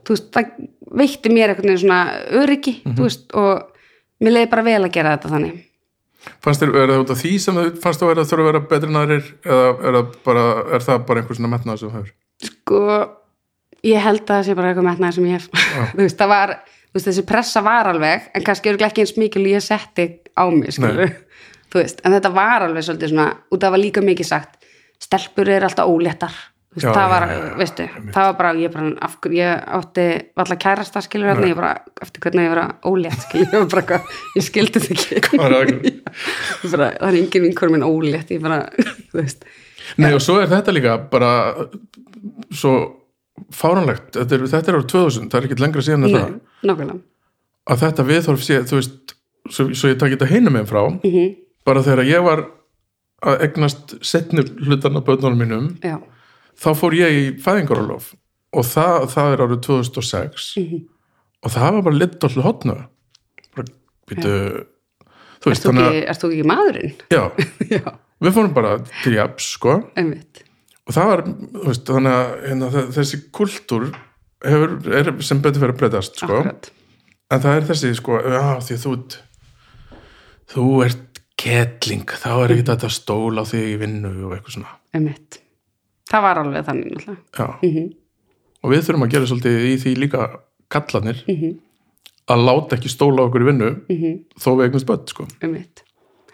þú veist, það veitti mér einhvern veginn svona öryggi, þú veist, og mér leiði bara vel að gera þetta þannig. Fannst þér, er það út af því sem þú fannst þú að þurfa að vera betri en aðrir eða er það bara, er það bara einhver svona metnað sem þú hefur? sko, ég held að það sé bara eitthvað metnaði sem ég hef. [laughs] Þú veist, það var, þú veist, þessi pressa var alveg en kannski eru ekki eins mikil ég setti á mig, skilur þú veist, en þetta var alveg svolítið svona og það var líka mikið sagt, stelpur er alltaf óléttar, þú veist, Já, það var já, já, veistu, það var bara, ég bara af, hverju- ég átti alltaf kærasta, skilur hérna, ég bara, eftir hvernig ég var ólétt skilur, ég var bara, eitthvað, ég skildi þetta ekki. [laughs] Bara, það er engin vinkur minn ólétt ég bara, [laughs] þú veist. Nei, og svo er þetta líka bara svo fáranlegt þetta er, þetta er árið 2000, það er ekki lengra síðan en það. að þetta viðhorf sé, þú veist svo, svo ég takk þetta heina með frá Mhm. Bara þegar ég var að egnast setnir hlutarna bönnunum mínum já, þá fór ég í fæðingarólof og það, það er árið 2006 Mhm. og það var bara litt alltaf hotna bara, býtu þú erst veist, þannig að ert þú ekki maðurinn? já, [laughs] já, við fórum bara til jafs, sko. Einmitt. Og það var, veist, þannig að hérna, þe- þessi kultúr hefur, er sem betur fyrir að breytast, sko. Akkurat. en það er þessi, sko, já, því þú þú ert kettling, þá er ekki þetta stól á þig í vinnu og eitthvað svona. Einmitt. Það var alveg þannig já, Mhm. og við þurfum að gera svolítið í því líka kallanir Mhm. að láta ekki stóla okkur í vinnu Mhm. þó við eignast börn, sko.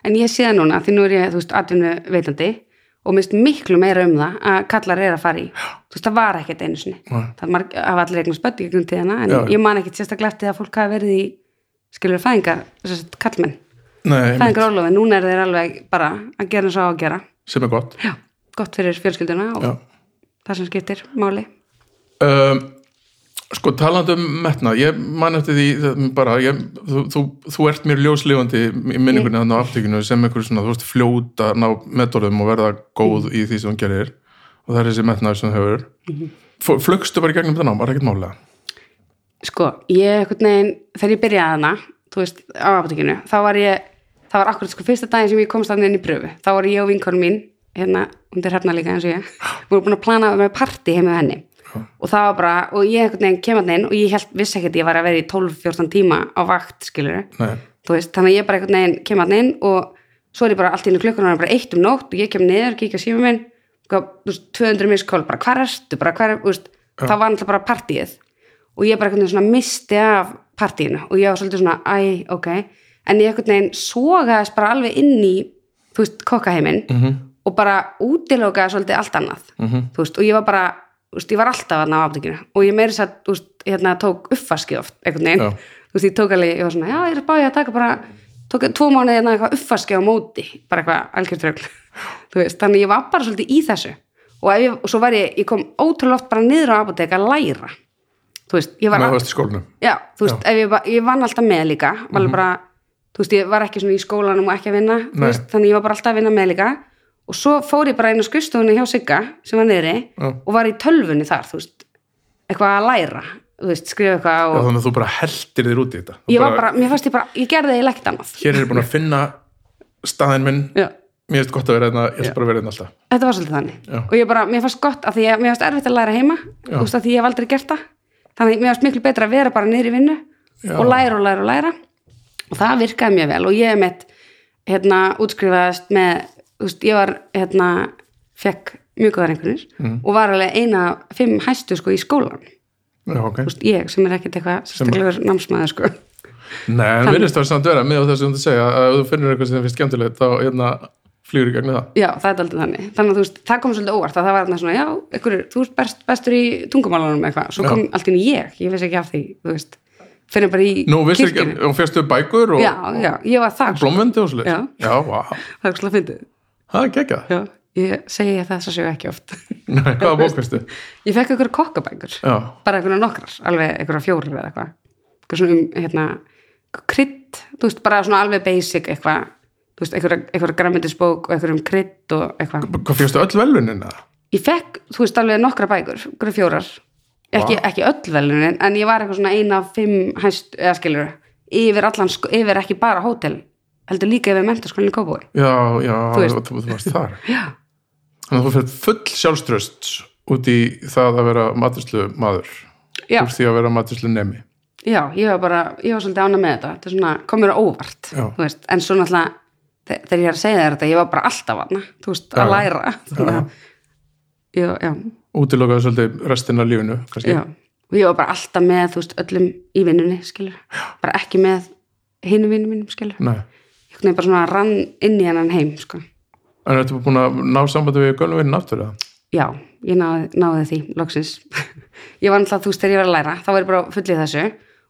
En ég sé það núna, því nú er ég, atvinnu veitandi og mist miklu meira um það að kallar er að fara í. Þú veist, það var ekkert einu sinni. Það hafa allir eignast börn í gegnum tíðina en Já. ég man ekkert sérstaklega eftir að fólk hafi verið í skilur fæðingar, þess að kallmenn Nei, einmitt, fæðingar ólofi, núna er þeir alveg bara að gera eins og á að gera. Sem er gott. Já, gott fyrir fjölskylduna og já. það sem skiptir máli. Um, sko talandi um metnað, ég man eftir því bara, ég, þú, þú, þú ert mér ljóslifandi í minningunni þannig á aftökinu sem einhver svona, þú veist, fljóta ná metorðum og verða góð í því sem þú gerir og það er þessi metnaður sem þú hefur. Mm flugstu bara í gegnum þetta nám, var ekkert málega sko, ég veginn, þegar ég byrjaði hana þú veist, á apotekinu, þá var ég það var akkurat sko fyrsta daginn sem ég komst að inn í pröfu. Þá var ég og vinkonum mín hérna, er hérna líka eins og ég. Við vorum búin að plana með party heim með henni. Og það var bara, og ég einhvern veginn kem að inn og ég held, vissi ekkert ég var að vera í 12-14 tíma á vakt, skilur veist, þannig að ég bara einhvern veginn kem að inn og svo er ég bara allt í einu klukkunar bara eitt um nótt og ég kem niður, kíkja síma minn. Þú veist, 200 miskól, bara hvar ertu? Bara hvar, veist, það var náttúrulega bara partíið. Og ég bara svona misti af partíinu og ég var svolítið svona, æ, ok en ég einhvern veginn sogaðist bara alveg inn í, þú veist, kokkaheiminn Mhm. og bara útilokaði svolítið allt annað, þú veist, og ég var bara þú veist, ég var alltaf að ná afdekinu og ég meiri satt, þú veist, hérna tók uppfaskið oft einhvern veginn, Já. þú veist, ég tók alveg ég var svona, já, ég er báðið að taka bara tók tvo mánuði hérna eitthvað uppfaskið á móti bara eitthvað algjörðrögl [laughs] þú veist, þannig ég var bara svolítið í þessu. Og, ég, og svo var ég, ég kom ótrúlega oft bara niður á að þú veist, ég var já, ég, ég bara, ég ekki svona í skólanum og ekki að vinna, veist, þannig ég var bara alltaf að vinna með líka og svo fór ég bara inn á skrifstofunni hjá Sigga sem var niðri Já. og var í tölvunni þar, þú veist eitthvað að læra, þú veist, skrifa eitthvað Já, og þannig að þú bara heldir þér út í þetta ég var bara, mér fannst ég bara, ég gerði það í lekt annað hér er ég búin að finna staðin minn já, mér finnst gott að vera hérna, ég ætla Já. bara að vera hérna alltaf þetta var svolítið þannig Já. og ég bara, mér fannst gott að því að mér fannst erfitt að læra heima Já. þú veist að því ég hef aldrei gert það þannig mér fannst miklu betra að vera bara niður í vinnu Já. og læra og læra og læra og það virkaði mjög vel og ég mitt hérna útskrifaðist með þú veist, ég var hérna fekk mjög góðar einhvernir Mm. og var alveg eina fimm hæstu sko í skólan Já, ok. þú veist, ég sem er ekkert eitthvað sérstaklegur námsmaður sko Nei, en Þannig- virðist það samt vera með á þessu um að segja að ef þú finnur eitthvað sem þér finnst skemmtilegt þá hérna, flýgur í gegnum það. Já, það er aldrei þannig. Þannig að þú veist, það kom svolítið óvart að það var þarna svona, já, einhverjur, þú ert best, bestur í tungumálunum eitthvað. Svo Já. kom allt inn í ég, ég vissi ekki af því, þú veist, fyrir bara í Nú, kirkjunni. og férstu bækur og Já, já, ég var það, sko. blómvendi og svolítið. Já. Já, vá, [laughs] það er svolítið fyndið. það er geggjað. Ég segi að séu ekki oft. [laughs] Nei, hvaða bók veistu? ég fekk einhverju kokkabækur, Já, bara einhverju nokkrar, alveg einhverju fjórir eða eitthvað. Eitthvað svona um, hérna, krydd, þú veist, bara svona alveg basic eitthvað, þú veist, einhverju, einhverju græmyndisbók og einhverjum krydd og eitthvað. hvað férstu öll velunin eða? ég fekk, þú veist, alveg nokkra bækur einhverju fjórar, ekki, ekki öll velunin, en ég var eitthvað svona eina af fimm hæst, eða skilur yfir allan, yfir ekki bara hótel heldur líka yfir mentaskólinni Kópói Já, já, Þú veist. þú, þú varst þar. [laughs] Þannig að þú fyrir full sjálfströst út í það að vera maturslu maður. Úr því að vera maturslu nemi. já, ég var bara ég var svolítið ána með þetta, þetta er svona, kom mér á óvart en svo náttúrulega þe- þegar ég er að segja þetta, ég var bara alltaf aðna þú veist, Já. að læra þannig að, Útilokaði svolítið restina af lífinu, og ég var bara alltaf með, þú veist, öllum í vinnunni skilur, bara ekki með hinum vinnum mínum, skilur ég hvernig bara svona rann inn í hennan heim sko. En ertu búin að ná sambandi við gönnum vinnin aftur eða? já, ég náði, náði því loksins. [laughs] Ég var alltaf, þú veist, þegar ég var að læra þá var ég bara fullið þessu.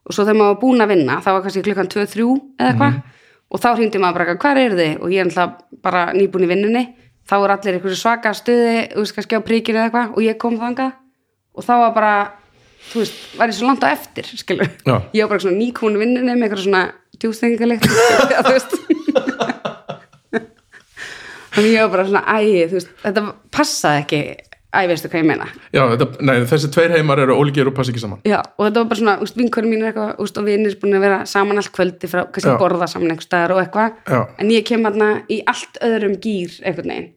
Og svo þegar maður var búin að vinna, þá var kannski klukkan 2-3 eða eitthvað. Og þá hringdi maður bara, hvað er þið? og ég er alltaf bara nýbúin í vinnunni þá voru allir einhverju svaka stuði þú veist, kannski á príkinu eða eitthvað og ég kom þangað og þá var bara þú veist, var ég svo langt á eftir, skilur Já. ég var bara svona nýkomin í vinnunni með eitthvað svona djústengalikt [laughs] þú veist [laughs] þannig ég var bara svona æ, þú veist, þetta passaði ekki æ, veistu hvað ég meina Já, þetta, nei, þessi tveir heimar eru ólíkir og passa ekki saman. Já, og þetta var bara svona, úst, vinkurum mín er eitthvað, úst, og vinir búin að vera saman allt kvöldi frá, kannski Já. borða saman einhver staðar og eitthvað, Já. en ég kem hérna í allt öðrum gýr einhvern veginn,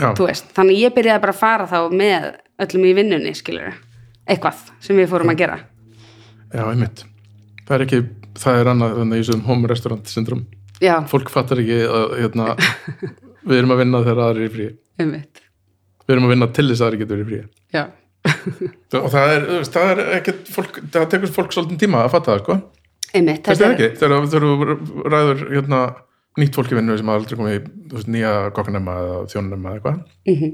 Já, þú veist, þannig ég byrjaði bara að fara þá með öllum í vinnunni, skilur eitthvað sem við fórum að gera. já, einmitt. Það er ekki, það er annað þannig í þessum home restaurant syndrom. Fólk fattar ekki að, hérna, [laughs] við erum að vinna þegar aðrir er frí. einmitt, Við erum að vinna til þess að aðrir getur verið frí. já, [laughs] Og það er, það er ekkert fólk, það tekur fólk svolítið tíma að fatta það, sko. einmitt, það ekki? Þegar þú ræður, hérna, nýtt fólk í vinnu sem aldrei komið í, veist, nýja kokkanema eða þjónunema eða eitthvað. mm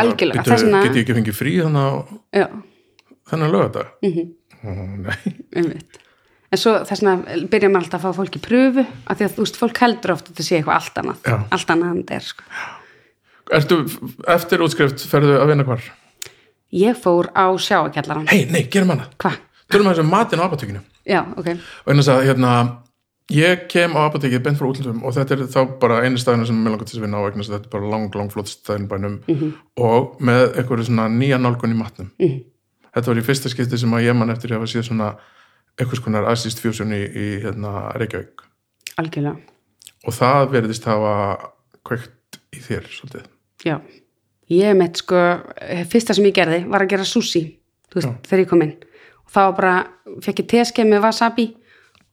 algjörlega, Bíddu, þess vegna, Get ég ekki fengið frí þannig á já, þennan lögadag? mhm, Mm Nei. [laughs] einmitt. En svo þess vegna byrja maður alltaf að fá fólk í pröfu, af því að þú veist, fólk heldur oft að þetta sé eitthvað allt annað, Já. allt annað en þetta er, sko. Ertu, eftir útskrift, ferðu að vinna hvar? Ég fór á sjáakjallaran. Hei, nei, gerum hana. Hva? Tölum að þessu matinn á apotekinu. Já, ok. Og eins að, hérna, ég kem á apotekið beint frá útlöndum og þetta er þá bara einu staðinu sem mér langar til að vinna á vegna þetta er bara lang, lang flott staðin bænum og með eitthvað svona nýja nálgun í matnum. Mhm. Þetta var í fyrsta skipti sem að ég man eftir að hafa séð svona eitthvað skonar assist fusion í, í hérna, Reykjavík Algjörlega. og það verðist hafa kveikt í þér svolítið. Já. Ég mitt sko, fyrsta sem ég gerði var að gera sushi, þú veist, Já. þegar ég kom inn. Og þá bara fekk ég teskeið með wasabi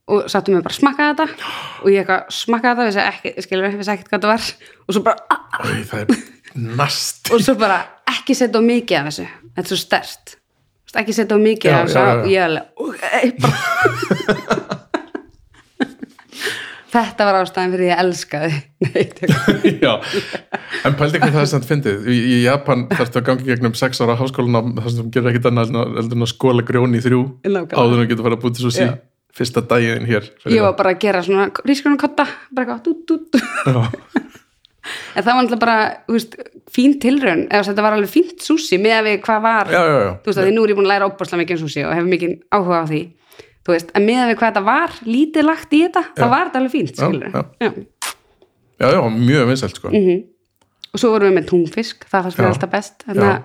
og sattum mig bara að smakka þetta og ég eitthvað smakkaði þetta, vissi ekki, skilur, vissi ekkert hvað þetta var og svo bara, ah, Æ, það er nast. og svo bara ekki setja á mikið af þessu, þetta er svo stert. Ekki setja á mikið af þessu og ég alveg, [laughs] Þetta var ástæðan fyrir ég elskaði [laughs] [laughs] Já, en pældi ekki það er samt fyndið. Í, í Japan þarftu að gangi gegnum sex ára háskólan þar sem þú gerir ekkert annað en að- að skóla grjón í þrjú áður en getur fara að búti svo sí fyrsta daginn hér Ég var bara að gera svona rískunum kotta, bara eitthvað [laughs] En það var náttúrulega bara, þú veist, fín tilraun. Eða þetta var alveg fínt súsi með að við hvað var. Já, já, já. þú veist að því nú er ég búin að læra opbúrslega mikið um súsi og hefur mikið áhuga á því þú veist, en með að við hvað þetta var lítið lagt í þetta, Já. var þetta alveg fínt Já, já. Já. já, já, mjög vinsælt sko. Og svo vorum við með túnfisk, það fannst Já. alltaf best. Þannig að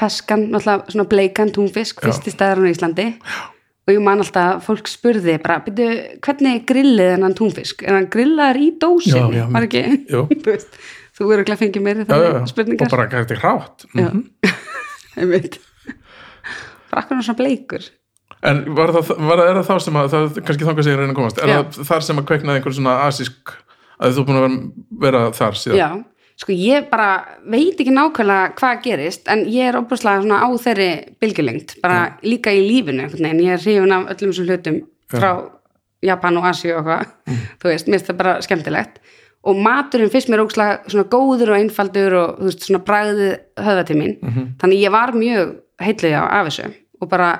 feskan, náttúrulega svona bleikan túnfisk, Já. fyrsti staðar á Íslandi. Já. og ég man alltaf, fólk spurði bara, byrju, hvernig er grillið þennan túnfisk? Er hann grillaður í dósin var ekki, [laughs] þú veist þú verður ekki að fengja meiri þannig spurningar og bara gæti hrátt? Mm. [laughs] einmitt. Bara akkur svona bleikur en var það, var er það þá sem að það kannski þangað sem ég reyna að komast. Er Já. það þar sem að kveiknaði einhver svona asísk að þú er búin að vera, vera þar síðan? Já, sko ég bara veit ekki nákvæmlega hvað gerist en ég er óbúslega svona á þeirri bylgjulengt, bara líka í lífinu veginn, ég er hrifun af öllum þessum hlutum frá Japan og Asíu og hvað, þú veist, mér finnst það bara skemmtilegt. Og maturinn fyrst mér ógslag svona góður og einfaldur og þú veist, svona bragðið höfða til mín þannig ég var mjög heitlega af þessu og bara,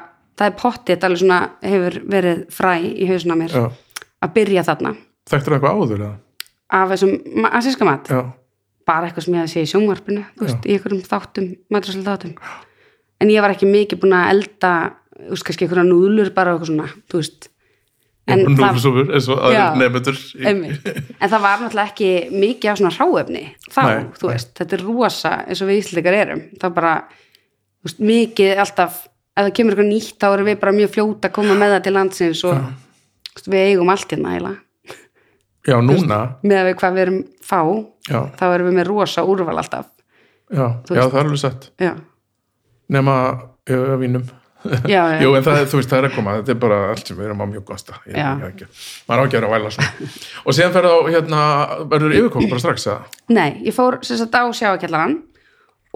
það er pottið alveg svona hefur verið fræ í hausuna mér. Já. að byrja þarna. Þekktur það eitthvað áður eða? af þessum asíska mat. Já, bara eitthvað sem ég hafði séð í sjónvarpinu þú veist, í einhverjum þáttum, maturaslega þáttum. En ég var ekki mikið búin að elda veist, kannski einhverja núðlur bara eitthvað svona, þú veist. En það, núfusúfur eins og Já. en það var náttúrulega ekki mikið af svona hráefni þá, Nei, þú veist, þetta er rosa eins og við íslendingar erum, það bara veist, mikið alltaf ef það kemur eitthvað nýtt, þá erum við bara mjög fljóta að koma með það til landsins og veist, við eigum allt hérna eiginlega. Já, núna? með að við hvað við erum fá já, þá erum við með rosa úrval alltaf. Já, já, það er alveg sett já, já, vínum. Já. [laughs] Jú, en það, veist, það er að koma, þetta er bara allt sem við erum á mjög ekki, maður á ekki að vera að væla svona. Og síðan ferðu á, hérna, verður yfirkók bara strax, eða? Nei, ég fór sagt á sjáakjallaran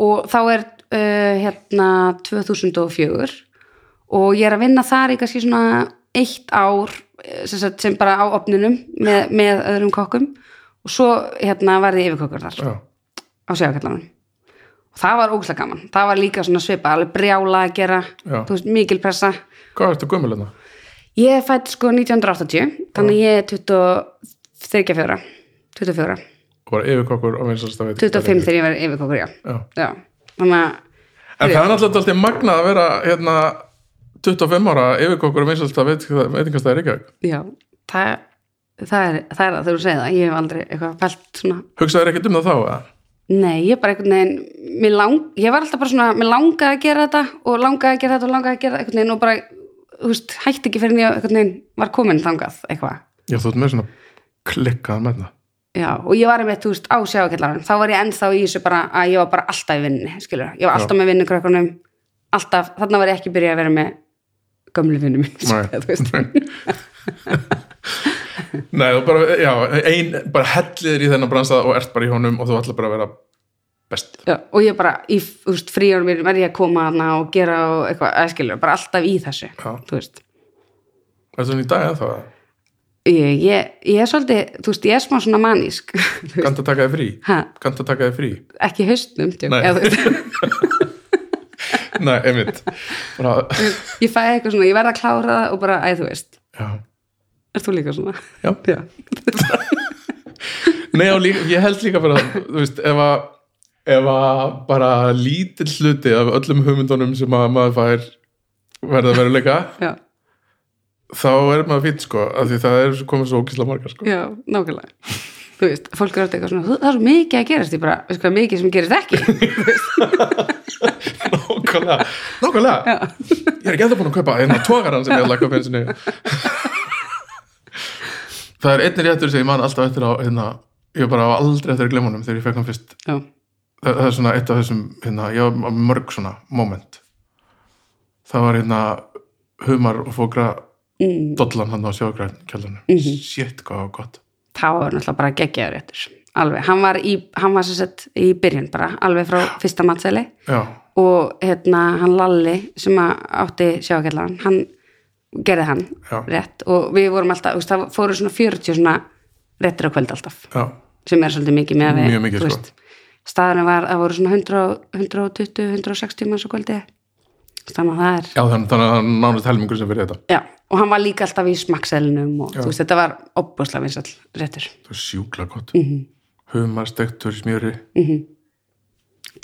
og þá er uh, hérna 2004 og ég er að vinna þar í kannski svona eitt ár eh, sem, sagt, sem bara á opninum með, með öðrum kokkum. Og svo hérna varði yfirkokkur þar Já, á sjáakjallaran og það var ógæslega gaman, það var líka svona svipa alveg brjála að gera, Já. þú veist, mikil pressa. Hvað ertu gömul hérna? ég er fætt sko 1980 þannig ég er 24 24, Og var yfirkókur og vinsast að veit 25 þegar ég var yfirkokkur, já. Já. Já, þannig að En það er náttúrulega alltaf magnað að vera hérna 25 ára yfirkókur og vinsast að veit veitingast það er ekki já, það, það, er, það er þegar þú segir það, ég hef aldrei eitthvað fælt svona, Hugsaður ekkert um það þá, eða? nei, ég bara einhvern veginn mér lang, ég var alltaf bara svona, mér langaði að gera þetta og langaði að gera þetta og langaði að gera einhvern veginn og bara, þú veist, hætti ekki fyrir en ég einhvern veginn var komin þangað eitthvað, Já, þú ert með svona klikkað með það já, og ég var einmitt, þú veist, á sjáakjallarann, þá var ég ennþá í þessu bara að ég var bara alltaf í vinninni, skilur ég var alltaf með vinnukrökkunum, alltaf þarna var ég ekki byrjað að vera með gömlu vinnum [laughs] Nei. Nei, þú bara, já, ein, bara helliður í þennan bransa og ert bara í honum og þú ætla bara að vera best. Já, og ég bara í þú veist, fríjónum er ég að koma hana og gera og eitthvað, skilur, bara alltaf í þessu Já. þú veist. Er það í dag eða? það? Ég, ég, ég er svolítið, þú veist, ég er smá svona manísk. [laughs] Kannt að taka þig frí? ha, Kannt að taka þig frí? ekki haustnum tjók, Nei. [laughs] Nei, einmitt. Ég fæ eitthvað svona, ég verð að klára það og bara, æ, þú veist, Já, er þú líka svona? já. [laughs] Já, Nei, líka, ég held líka bara, þú veist, ef að ef að bara lítill hluti af öllum hugmyndunum sem að maður fær verða veruleika já, þá er maður fýtt sko, af því það er komið svo ókísla margar sko. já, nákvæmlega. Þú veist, fólk er alltaf eitthvað svona "Þú- það er svo mikið að gerast, ég bara, veist hvað mikið sem gerist ekki. [laughs] Nákvæmlega, nákvæmlega. Já. Ég er ekki enda búin að kaupa hérna tógaran sem ég að kaupa eins og niður Það er einnig réttur sem ég man alltaf eftir á hérna, ég bara á aldrei eftir honum þegar ég fekk hann fyrst. Já, það, er svona eitt af þessum hérna, með mörg svona moment. Það var hérna humar og fókra mm, dollan hann á sjógræn kjallarnu mm Mhm. shit hvað gott. Það var náttúrulega bara geggjaður réttur. Alveg, hann var í, hann var sagt í byrjun bara, alveg frá fyrsta matseli. Og hérna hann Lalli sem að átti sjáakellaran hann gerði hann Já. rétt. Og við vorum alltaf, veist, það fóru svona 40 svona réttir á kvöld alltaf. Já, sem er svolítið mikið með að þú sko. staðurinn var, það voru svona 100, 120, 160 manns á kvöldi þannig að það er já þannig, að hann nánast helmingur sem fyrir þetta. Já, og hann var líka alltaf í smakkselinum og þú veist, þetta var opbúslega vinsall réttur. Það er sjúkla gott. Mm -hmm. humar stektur smjöri.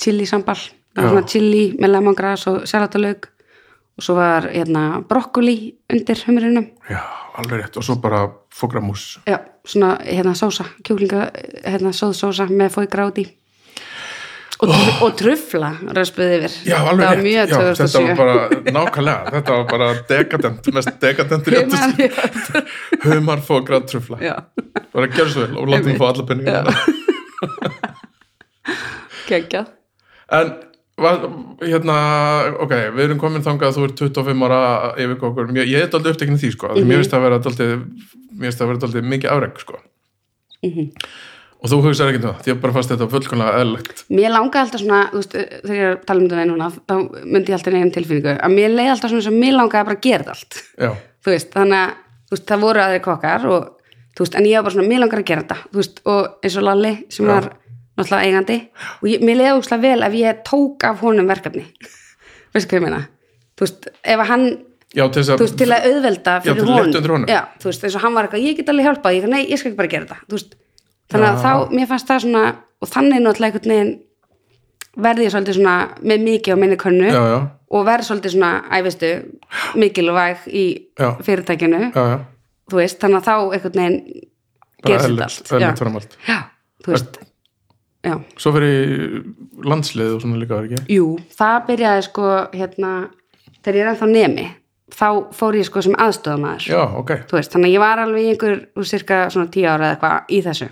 Chili sambal, það Já. var svona chili með lemongras og salatalauk. Og svo var hérna brokkoli undir humurinnum já, alveg rétt. Og svo bara fókra mús Já, svona hérna sósa, kjúklinga, hérna sóðsósa með fói gráti og, oh. og trufla röspuði yfir. já, alveg það var mjög já, þetta 2007. var bara nákvæmlega, þetta var bara dekadent mest dekadent Humar, [laughs] humar fókra trufla bara gerð svo vel og látum fá alla penninga [laughs] geggjað En, hérna, ok, við erum komin þangað að þú ert 25 ára yfir okkur, ég, er aldrei upptekinn í því, sko, mm Mhm. mér finnst það að vera aldrei mikið afreg, sko. Mhm. Og þú hugsaði ekki um það, því að bara fannst þetta fullkomlega eðlilegt. Mér langaði alltaf svona, þú veist, þegar ég að tala um þetta núna, þá myndi ég alltaf neginn tilfinningu að mér leiði alltaf svona sem mér langaði bara að gera þetta allt Já, þú veist, þannig að þú veist, það voru aðri kokkar og þú veist, en ég var bara svona, mér langar að gera þetta þú veist, og eins og Lalli sem Já. var náttúrulega eigandi og ég, mér leiði úrslega vel ef ég tók af honum verkefni veistu hvað ég meina þú veist, ef að hann, já, til þú veist, til að auðvelda fyrir að undir honum. já, þú veist, eins og hann var eitthvað, ég get alveg hjálpað ég, nei, ég skal ekki bara gera þetta, þú veist þannig að þá, mér fannst það svona og þannig náttúrulega einhvern veginn verði ég svolítið svona með mikið á minni könnu Já, já, og verði svolítið svona, æfistu mikilvæg í Já. fyrirtækinu. Þú veist, þannig að þá einhvern veginn gerst þetta allt. Já. þú veist já, Svo fyrir landslið og svona líka, var ekki? jú, það byrjaði sko hérna, þegar ég er ennþá nemi þá fór ég sko sem aðstofamæður Já, ok, þú veist, þannig að ég var alveg í einhver cirka svona tíu ára eða eitthvað í þessu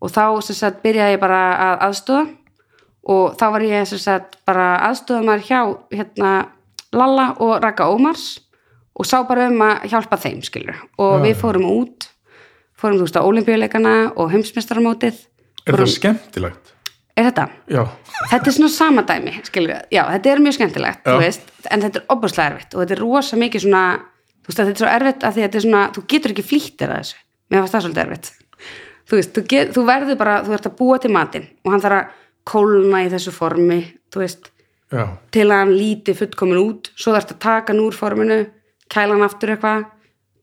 og þá sagt byrjaði ég bara að aðstofa og þá var ég sagt bara aðstofamæður hjá hérna Lalla og Raka Ómars. Og sá bara um að hjálpa þeim skilur og Já. við fórum út fórum þú veist á olimpíuleikana og heimsmeistaramótið. Er það skemmtilegt? er þetta? Já, Þetta er svona sama dæmi, skilur já, þetta er mjög skemmtilegt, veist, en þetta er opaslega erfitt og þetta er rosa mikið svona, þú veist, þetta er svo erfitt að því að þetta er svona, þú getur ekki flýtt þér að þessu, mér fannst það svolítið erfitt. Þú veist, þú, get, þú verður bara, þú ert að búa til matinn og hann þarf að kólna í þessu formi, þú veist, já, til að hann líti fullkomin út, svo þarf að taka hann úr forminu, kæla hann aftur eitthvað,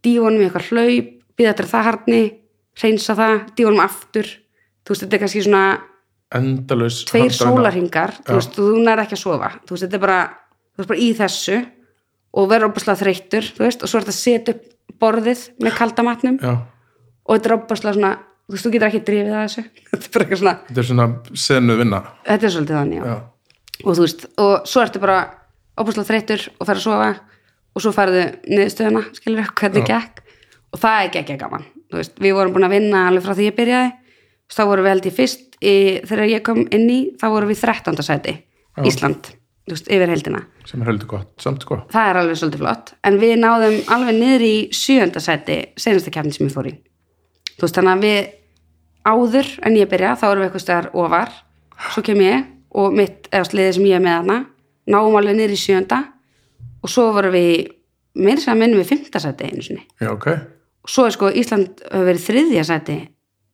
dífa honum í eitthvað hlaup, býða að það harni, reynsa það, dífa honum aftur, þú veist, þetta er kannski svona endalaus tveir sólarhingar þú veist, þú nær ekki að sofa. Þú veist, þetta er bara, þú veist bara í þessu og verður opaslega þreyttur þú veist, og svo er þetta að setja upp borðið með kaldamatnum og þetta er opaslega svona, þú veist, þú getur ekki drifið að þessu. [laughs] Þetta er svona, þetta er svona senuð vinna. þetta er svolítið þannig já. Já, og þú veist, og svo ertu bara opaslega þreyttur og fer að sofa og svo ferðu niðurstöðuna, skilur hvernig gekk. Og það er ekki gaman þú veist, við vorum búin að vinna alveg frá því ég byrjaði. Þá vorum við held ég fyrst í, þegar ég kom inn í, þá vorum við 13. sæti Ísland, þú veist, yfir heldina sem er heldur gott, samt sko. það er alveg svolítið flott, en við náðum alveg niður í sjönda sæti senasta kjarni sem ég fór í þú veist, þannig að við áður en ég byrja, þá erum við eitthvað stöðar ofar, svo kem ég og mitt, eða sliðið sem ég er með hana náum alveg niður í sjönda og svo vorum við, meira sem að minnum við fymta sæti einu sinni Já, ok. og svo er sko Ísland hefur verið þriðja sæti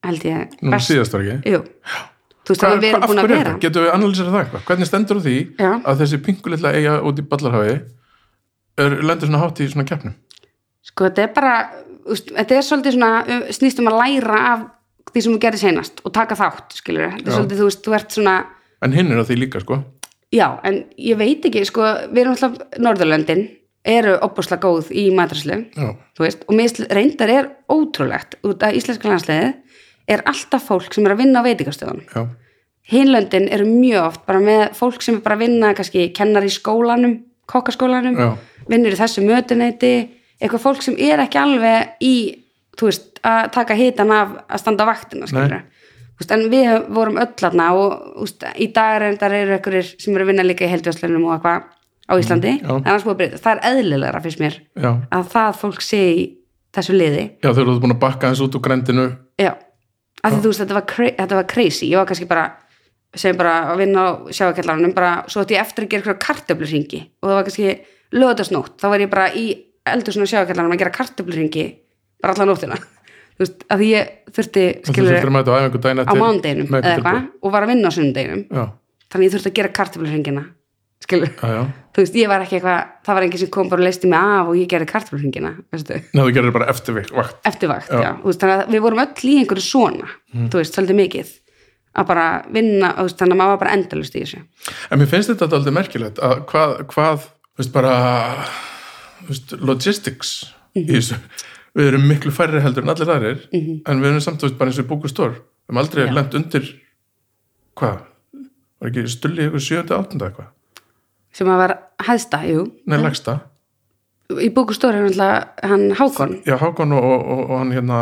held ég, Nú síðast var ekki. Þú veist, að við erum búin að er vera? Getum við analýsera það eitthvað? Hvernig stendur á því Já. að þessi pinkulilla eiga út í ballarhafi er lendur svona hátt í svona keppnum? Sko þetta er bara, þetta er svolítið svona, uh, snýst um að læra af því sem þú gerir seinast og taka þátt, skilur þetta er svolítið, þú veist, þú ert svona, En hinn er á því líka, sko. já, en ég veit ekki, sko, við erum alltaf, Norðurlöndin eru opaslega góð í matræslu, þú veist, og mér reyndar er ótrúlegt, út af íslenska landsliðið er alltaf fólk sem er að vinna á veitingastöðunum. já, Hinlöndin eru mjög oft bara með fólk sem er bara að vinna, kannski kennar í skólanum, kokkaskólanum, vinnur í þessu mötuneyti eitthvað fólk sem er ekki alveg í veist, að taka hitan af að standa á vaktina, veist, en við vorum öll aðna og veist, í dag er þetta eru einhverjir sem eru að vinna líka í heldjóðslunum og eitthvað á Íslandi, Mm, það er eðlilegra fyrst mér já. að það fólk sé í þessu liði. Já, þau eru búin að bakka eins út úr grændinu. já, af því þú veist, þetta var, þetta var crazy, ég var kannski bara sem bara að vinna á sjáakjallarunum bara, svo ætti ég eftir að gera eitthvað kartöflurringi og það var kannski lögðasnótt þá var ég bara í eldur svona sjáakjallarunum að gera kartöflurringi bara allan nóttina þú veist, að ég þurfti skilur á á mándeginum eða eitthvað og var að vinna á sunnundeginum Já, þannig ég þurfti að gera kartöflurringina skilur, já, já. þú veist, ég var ekki eitthvað það var enginn sem kom bara og leisti mig af og ég gerði kartöflurringina veistu Nei, þú gerir bara eftir vakt. eftirvakt, Já. veist, þannig að við vorum öll í einhverju svona, þú veist, svolítið mikið að bara vinna, veist, þannig að maður var bara endalust í þessu. En mér finnst þetta aldrei merkilegt að hvað, hvað, veist, bara, veist, logistics í þessu. Við erum miklu færri heldur en allir aðrir, en við erum samt, þú veist, bara eins og búkustór. Við erum aldrei Já. lent undir, hvað, var ekki stulli ykkur sjöndi áttunda eitthvað? sem að var hæðsta, jú Nei, lagsta. í bókustóri er hann Hákon Já, Hákon og, og, og, og hann hérna,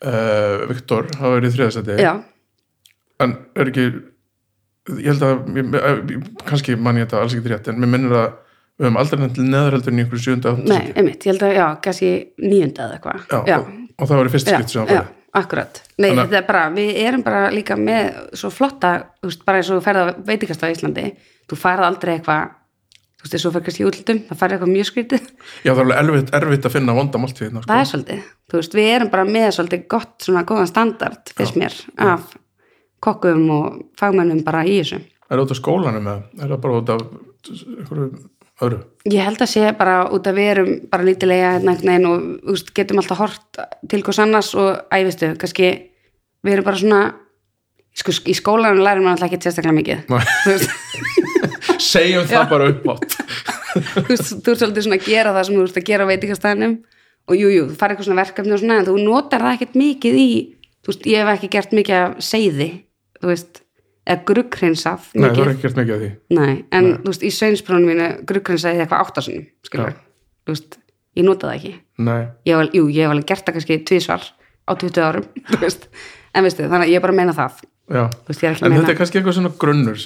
uh, Viktor, hafa verið í þriðasæti. já, En er ekki ég held að ég, kannski man ég þetta alls ekki rétt en mér minnir að við höfum aldrei nefnt til neðarheldur í einhverju sjönda nei, einmitt, ég held að, já, kannski níunda eða eitthvað. Já, Og, og það var í fyrst já, skipt sem það já, farið akkurat. Nei, Þannig þetta er bara, við erum bara líka með svo flotta, þú veist, bara eins og ferða veitingast á Íslandi, þú færð aldrei eitthvað þú veist, kannski í útlöndum það færð eitthvað mjög skrítið, já, það er alveg erfitt, erfitt að finna vonda máltíðina sko. það er svolítið. Þú veist, við erum bara með svolítið gott svona góðan standard, fyrst mér, af kokkum og fagmennum bara í þessu. Er það út af skólanum eða? Er það bara út af einhverju öðru? Ég held að sé bara út að við erum bara lítilega hérna veginn og veist, getum alltaf hort til hvers annars og æfistu, kannski við erum bara svona sko, í skólanum lærum maður alltaf ekki sérstaklega mikið. [laughs] Segjum það bara upp átt [laughs] þú veist, þú ert svolítið svona að gera það sem þú veist að gera á veitingastæðinum og jú, jú, þú farið eitthvað svona verkefni og svona en þú notar það ekkert mikið í þú veist, ég hef ekki gert mikið af seiði þú veist, eða gruggrinsað nei, það er ekki gert mikið af því. Nei, en þú veist, í sveinsprónum mínu gruggrinsaði eitthvað áttasunum, skilur Já. þú veist, ég nota það ekki. Nei, ég hef, jú, ég hef alveg gert það kannski tvísvar á 20 árum, [laughs] þú veist. En veistu, þannig að ég bara meina það. Veist, en meina- þetta er kannski eitthvað svona grunnur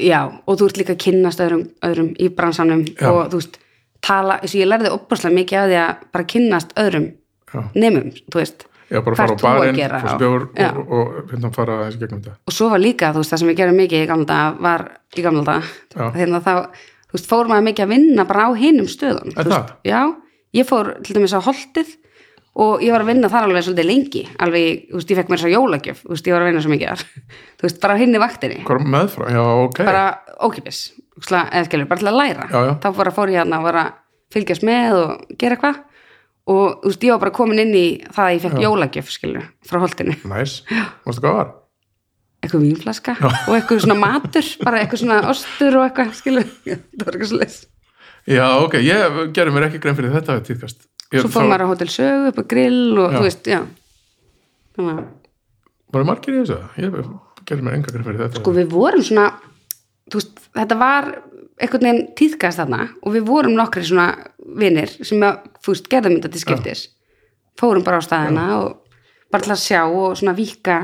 já, og þú ert líka að kynnast öðrum, öðrum í bransanum Já. og þú veist, tala, þess að ég lærði opaslega mikið af því að bara kynnast öðrum já, nemum, þú veist já bara fara á barinn bjór Já. og, og, og hérna fara þessi gegnum þetta. Og svo var líka, þú veist, það sem ég gerði mikið í gamla dag var í gamla dag þegar þá, þú veist, fór maður mikið að vinna bara á hinum stöðum Er það? já, ég fór til dæmis á holtið og ég var að vinna þar alveg svolítið lengi alveg, þú veist, ég fekk mér svo jólagjöf þú veist, ég var að vinna svo mikið þar. [laughs] Þú veist, bara á hinni vaktinni. Hvað er meðfram, já ok. Bara ókipis, eða skilur, bara til að læra. Já, já. þá fór ég hérna að fylgjast með og gera eitthvað og þú veist, ég var bara komin inn í það að ég fekk jólagjöf, skilur, frá holtinu. Næs, mástu hvað var? eitthvað vínflaska og eitthvað svona matur bara eitthvað svona ostur og eitthvað skilu, það var eitthvað leys já ok, ég gerir mér ekki grein fyrir þetta tíðkast. Ég- svo fór þá- maður á Hotel Sögu upp á grill og Já. þú veist, já. Þannig að Var það margir í þessu? Ég gerði mér enga grein fyrir þetta. sko við vorum svona þú veist, þetta var einhvern veginn tíðkast þarna og við vorum nokkri svona vinir sem að, þú veist, gerðum þetta til skiptis fórum bara á staðina og bara til að sjá og svona víka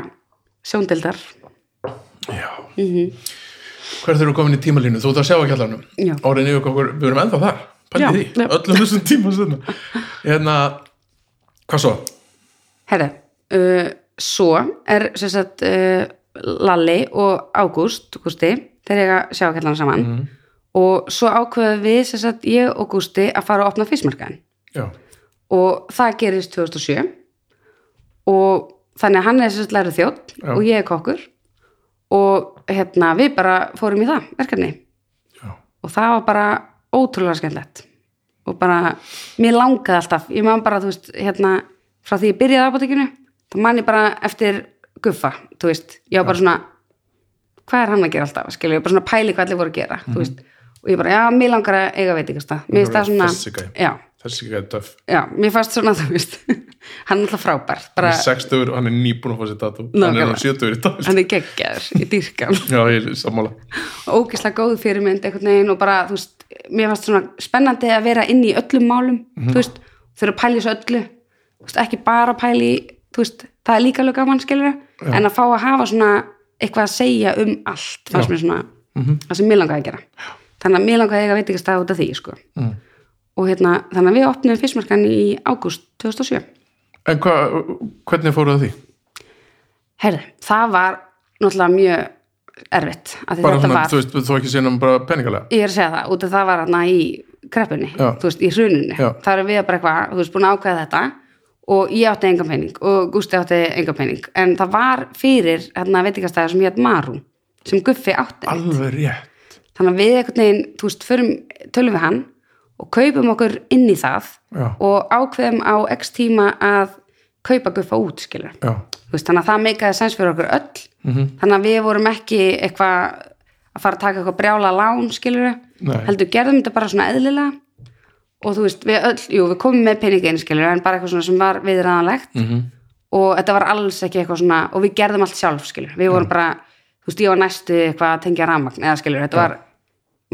sjóndildar Já. Mhm. Hvert eru komin í tímalínu? Þú ert að sjá ekki allanum. Áriðin yfir okkur, við erum ennþá þar. Já, því. Öllum þessum tíma sinna. Hérna, hvað svo? Herra, uh, svo er sem sagt uh, Lalli og Ágúst Gústi, þeir eiga sjákjallan saman Mhm. Og svo ákveðum við sem sagt ég og Gústi að fara að opna fyrstmarkaðin og það gerist 2007 og þannig að hann er sem sagt lærið þjótt og ég er kokkur. Og hérna við bara fórum í það verkefni. Já. og það var bara ótrúlega skemmtilegt. Og bara, mér langaði alltaf. Ég man bara, þú veist, hérna frá því ég byrjaði á apotekinu, þá man ég bara eftir guffa, þú veist. Ég var bara svona, hvað er hann að gera alltaf skilja, ég bara svona pæli hvað allir voru að gera þú veist, og ég bara, já, mér langar að eiga veitingasta mér finnst það svona, Þessi já, Þessi er döf. já, mér fannst svona, [laughs] þú veist hann er alltaf frábær, bara Hann er 60 og hann er nýbúin að fá sér datu. Hann er nú 70 í dag. hann er geggjaður í dýrkan. [laughs] Já, ég er sammála. og ógislega góð fyrirmynd einhvern veginn og bara, þú veist, mér fannst svona spennandi að vera inn í öllum málum Mhm. þú veist, þurfa að pæla í þessu öllu. Veist, ekki bara pæla í þú veist, það er líka alveg gaman skilur en að mér langaði að þannig að veit ekki stað út af því sko. Mm. og hérna, þannig að við opnum fyrstmarkan í ágúst 2007 En hva, hvernig fóruð því? herði, það var náttúrulega mjög erfitt Bara svona, var þú veist, þú ekki sínum bara peningalega. ég er að segja það, út af það var hérna í kreppunni, Já. þú veist, í hrununni það er við bara eitthvað, þú veist, búin að ákveða þetta og ég átti engan pening og Gústi átti engan pening, en það var fyrir hérna veitingastæður sem ég hétt Maru sem Guffi átti Alveg rétt. Þannig að við einhvern veginn, þú veist, förum tölum við hann og kaupum okkur inn í það Já. og ákveðum á x tíma að kaupa Guffa út, skilur Já. Veist, þannig að það meikaði sens fyrir okkur öll Mhm. þannig að við vorum ekki eitthvað að fara að taka eitthvað brjála lán skilur Nei. heldur gerðum þetta bara svona eðlilega og þú veist, við öll, jú, við komum með peningin skilur en bara eitthvað svona sem var viðræðanlegt Mhm. og þetta var alls ekki eitthvað svona og við gerðum allt sjálf skilur, við vorum bara þú veist, ég var næstu eitthvað að tengja rafmagn eða skilur, þetta var,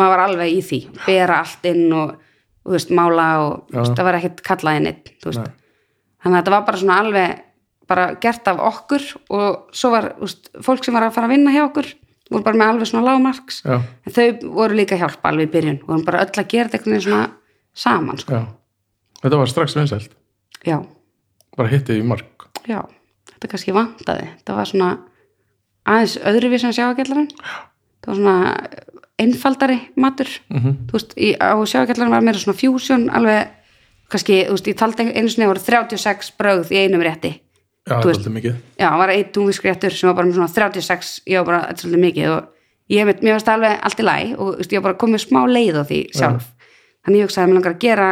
maður var alveg í því bera allt inn og þú veist, mála og veist, það var ekkert kallaði neitt, veist. Þannig að þetta var bara svona alveg bara gert af okkur og svo var úst, fólk sem var að fara að vinna hjá okkur voru bara með alveg svona lágmarks. Já, en þau voru líka hjálpa alveg í byrjun og voru bara öll að gera þetta svona saman sko. þetta var strax vinsælt, já, bara hitti í mark. Já, þetta kannski vantaði. Þetta var svona aðeins öðruvís en sjáakjallarinn það var svona einfaldari matur. Mm þú veist, í, á sjáakjallarinn var meira svona fusion alveg, kannski, þú veist, ég taldi einu sinni voru 36 brögð í einum rétti. Já, þetta er veist- alltaf mikið. já, það var einn túnfiskréttur sem var bara með svona 36 ég var bara, þetta er svolítið mikið og ég veit, mér varst alveg allt í læg og veist, ég var bara komið smá leið á því sjálf. Þannig ég hugsaði að mér langar að gera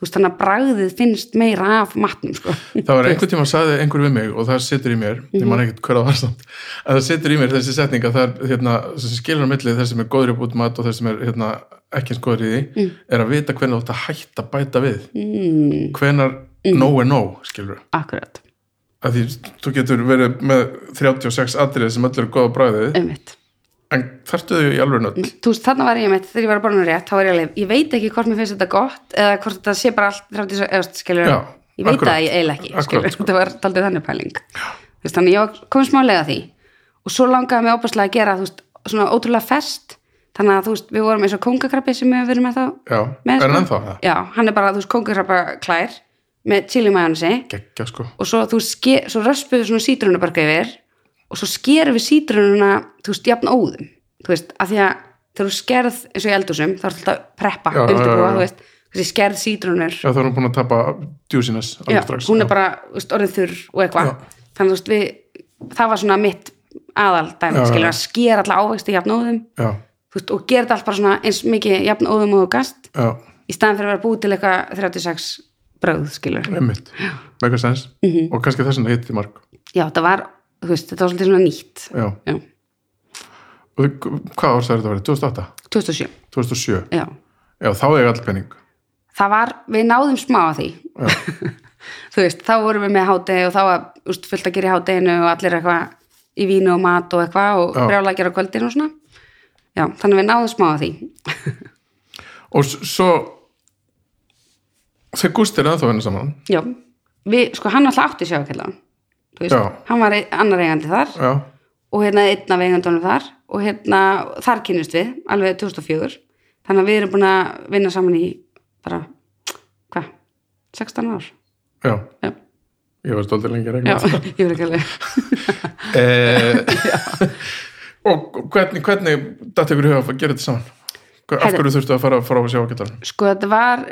þú veist, þannig að bragðið finnst meira af matnum, sko. Það var [laughs] einhvern tíma að sagði einhver við mig og það situr í mér, ég man ekkert hver að var samt að það situr í mér þessi setning að það er hérna, þessi skilur á milli þess sem er góður upp út mat og þess sem er hérna, ekki eins góður í því er að vita hvernig þú ætti að hætta bæta við. Mm, hvenar nóg er nóg, skilur akkurat, að því þú getur verið með 36 atrið sem öll eru góða bræðið einmitt en þarftu þau í alveg nöll þú veist, þarna var ég með, þegar ég var að borna rétt þá var ég alveg, ég veit ekki hvort mér finnst þetta gott eða hvort þetta sé bara allt 30, eða, skilur, Já, ég veit akkurat. það ég eiginlega ekki, skilur, sko. þetta var taldið þannig pæling. Veist, þannig ég var komið smá leið að því. Og svo langaði mig óbærslega að gera þú veist, svona ótrúlega fest. Þannig að þú veist, við vorum eins og kóngakrabbi sem við verðum með þá já, með, er sko. hann ennþá það? já, hann er bara, þú veist, kóngakrabba klær með chili majónesi geggja sko. Og svo, svo röspuðu svona sítrunubörka yfir og svo skerum við sítrununa þú veist, jafn óðum. Þú veist, að því að þegar þú skerð eins og í eldúsum, þá er alltaf preppa Já, undirbúa, já, já. þú veist, þessi skerð sítrunur já, þá er hann búin að tapa djúsiness já, strax. hún er bara, þú veist, orðið þurr og eitthvað, þannig þú veist, við það var svona mitt aðal dæmi, Já, já. skilur að skera alla ávexti jafn óðum, veist, og gera þetta allt bara svona eins mikið jafn óðum og gast. Í staðan fyrir að vera búið til eitthvað 36 bröð, skilur einmitt. Mega sens Mhm. og kannski þess já, þetta var, þú veist, þetta var svolítið svona nýtt. Já, já, og hvað ár sagði þetta verið? 2008? 2007 2007? já, já, þá er all penning. Það var, við náðum smá að því. [laughs] Þú veist, þá vorum við með hátegi og þá var úst, fullt að gera í háteginu og allir eitthvað í vínu og mat og eitthvað og Já. brjála að gera kvöldin og svona. Já, þannig að við náðum smá að því. [laughs] Og svo þeir Gústi er ennþá að vinna saman. Já, við, sko hann alltaf átti þú veist, hann var annar eigandi þar já, og hérna einn af eigandunum þar og hérna þar kynnust við alveg 2004 þannig að við erum búin að vinna saman í bara, hvað 16 ár? Já, já, ég var stoltir lengi að já regna [laughs] ég vil ekki alveg. Eh, [laughs] og hvernig, hvernig datt ykkur í huga að gera þetta saman? Hva- af hverju þurftu að fara frá að sjá að geta sko þetta var